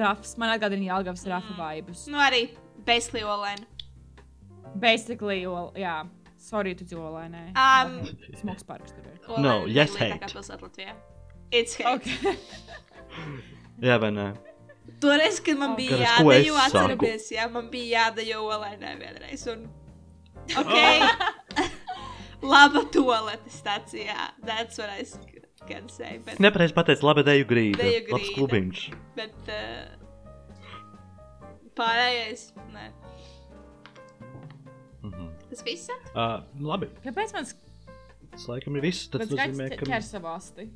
Rafs, man atgādina Jālgavas Rafa vibes. Nu, arī lietas olaina. Basically, ol, jā, sorry, tu dzīvo Olainē. Um, Smuks parks tur ir. Olaina No, yes, lielākā hate. pilsēta Latvijā. It's hate. Okay. Jā, vai ne? Toreiz, kad man bija es jādejo, saku? atceramies, jā, man bija jādejo olainē vienreiz. Un... Ok. Laba toalete stācijā. That's what I can say. Bet, Nepareizi pateicis, labi, deju grīda. Deju Labs grīda. klubiņš. bet uh, pārējais, nē. Mm -hmm. Tas viss? uh, labi, Kāpēc man tas laikam ir viss. Tas nozīmē, ka, ķer savu asti?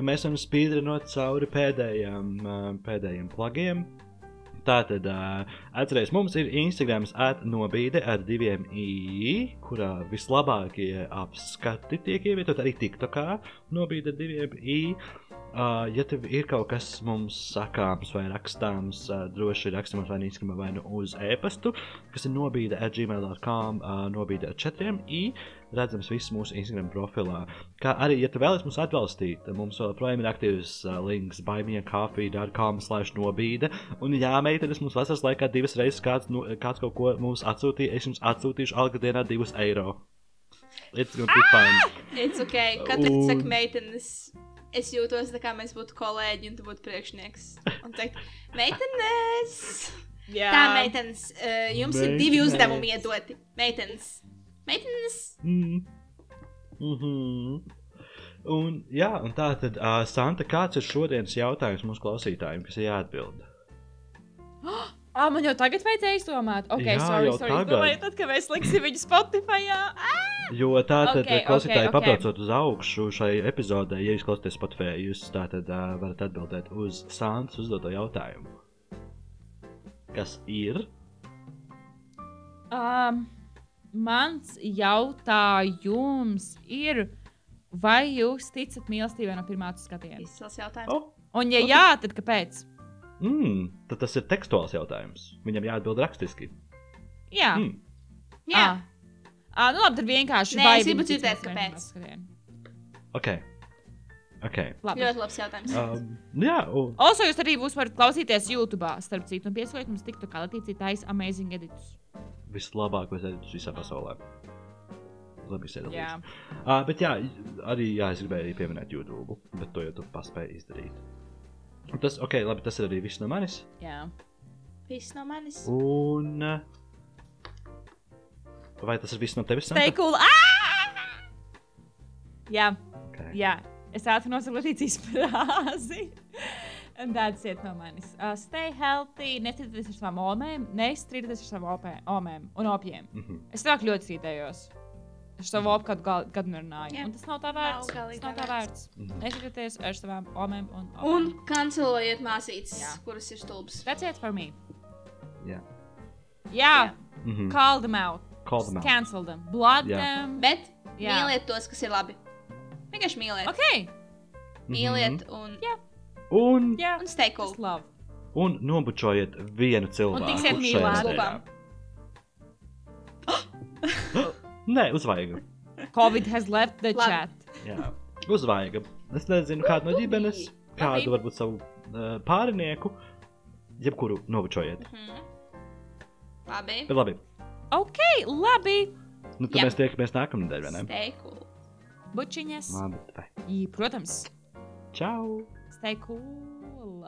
Ka mēs esam spīdrinot cauri pēdējiem, uh, pēdējiem plagiem. Tātad, uh, atcerieties, mums ir Instagram atnobīde ar diviem i, kurā vislabākie apskati tiek ievietot arī TikTokā. Nobīde ar diviem i. Uh, ja tev ir kaut kas mums sakāms vai rakstāms, uh, droši raksti mums vai Instagram vai nu uz e-pastu, kas ir nobīde at gmail.com, uh, nobīde ar četriem i. Redzams, viss mūsu Instagram profilā. Kā arī, ja tu vēlaties mūs atbalstīt, mums joprojām ir aktīvs uh, links baimienkafija.com slash nobīde. Un jā, meitenes, mums vasaras laikā divas reizes kāds, nu, kāds kaut ko mums atsūtīja. Es jums atsūtīšu alga dienā divus eiro. It's gonna be fun. It's ok. Kad tu Un- saki meitenes, es jūtos tā kā mēs būtu kolēģi un tu būtu priekšnieks. Un teikt, meitenes! Jā, Tā, meitenes, uh, jums ir divi uzdevumi iedoti. Meitenes. Meitenes. Mm. Mm -hmm. Un, jā, un tā tad, uh, Santa, kāds ir šodienas jautājums mūsu klausītājiem, kas ir jāatbild? Ah, man jau tagad vajadzēja izdomāt. Ok, Jā, sorry, jau sorry. tagad. Domāju, tad, kad mēs liksim viņu Spotify. Jo tā tad, Ok, okay, klausītāji, ok, okay, ok. pabraucot uz augšu šai epizodē, ja jūs klausāties Spotify, jūs tā tad uh, varat atbildēt uz Santas uzdoto jautājumu. Kas ir? Um, mans jautājums ir, vai jūs ticat mīlestībai no pirmā skatiena? Izcils jautājums. Oh, Un, ja Ok. jā, tad kāpēc? Mm, tad tas ir tekstuāls jautājums. Viņam jāatbild rakstiski. Jā, Mm. Jā, Ah. Ah, nu labi, tad vienkārši. Nē, vai es gribu dzirdēt, kāpēc. Ok. okay. Labi. ļoti labs jautājums. Um, jā, un, Also, jūs arī būs varat klausīties YouTube, starp citu, un piesaistīt mums tiktu kā Latīcija taisa Amazing Editus. vislabākais edits visā pasaulē. Labi. Jā. Uh, bet jā, arī jā, es gribēju arī pieminēt YouTube, bet to jau tu paspēji izdarīt. Tas, ok, labi, tas ir arī viss no manis. Jā. Viss no manis. Un. Vai tas ir viss no tevis? Stay cool! Ah! Jā, Okay. jā. Es ātri nosaku Latīcijas frāzi. Un tāds iet no manis. Uh, stay healthy, nestrīdieties ar savām omēm, nestrīdieties ar savām opē- omēm un opiem. Mm -hmm. Es tā ļoti strīdējos. Es savu kādu gal- gadu nerunāju. Jā. Un tas nav tā vērts. Nav Tas nav tā vērts. Mhm. Nestrīdieties ar savām omēm un opiem. Un kancelojiet māsītes, Jā. kuras ir stulbas. That's it for me. Jā. Jā, Mm -hmm. call them out. Call them out. Cancel them. Blood Jā. them. Bet Jā. mīliet tos, kas ir labi. Vienkārši mīliet. Ok. Mīliet un, Jā. Un, Jā. un stay cool. Just love. un nobučojiet vienu cilvēku. tiksiet šajā mīlēti. nedēļā. Nē, uzvaiga. Covid has left the Labi. chat. Jā, uzvaiga. Es nezinu, kādu no ģimenes, kādu varbūt savu uh, pārinieku. Jebkuru nobučojiet. Mhm. Labi. Bet labi, Ok, labi. nu, tad Jā. mēs tiekamies nākamnedēļ, vai ne? Stay cool. Bučiņas. Labi, vai. Protams, Čau! stay cool.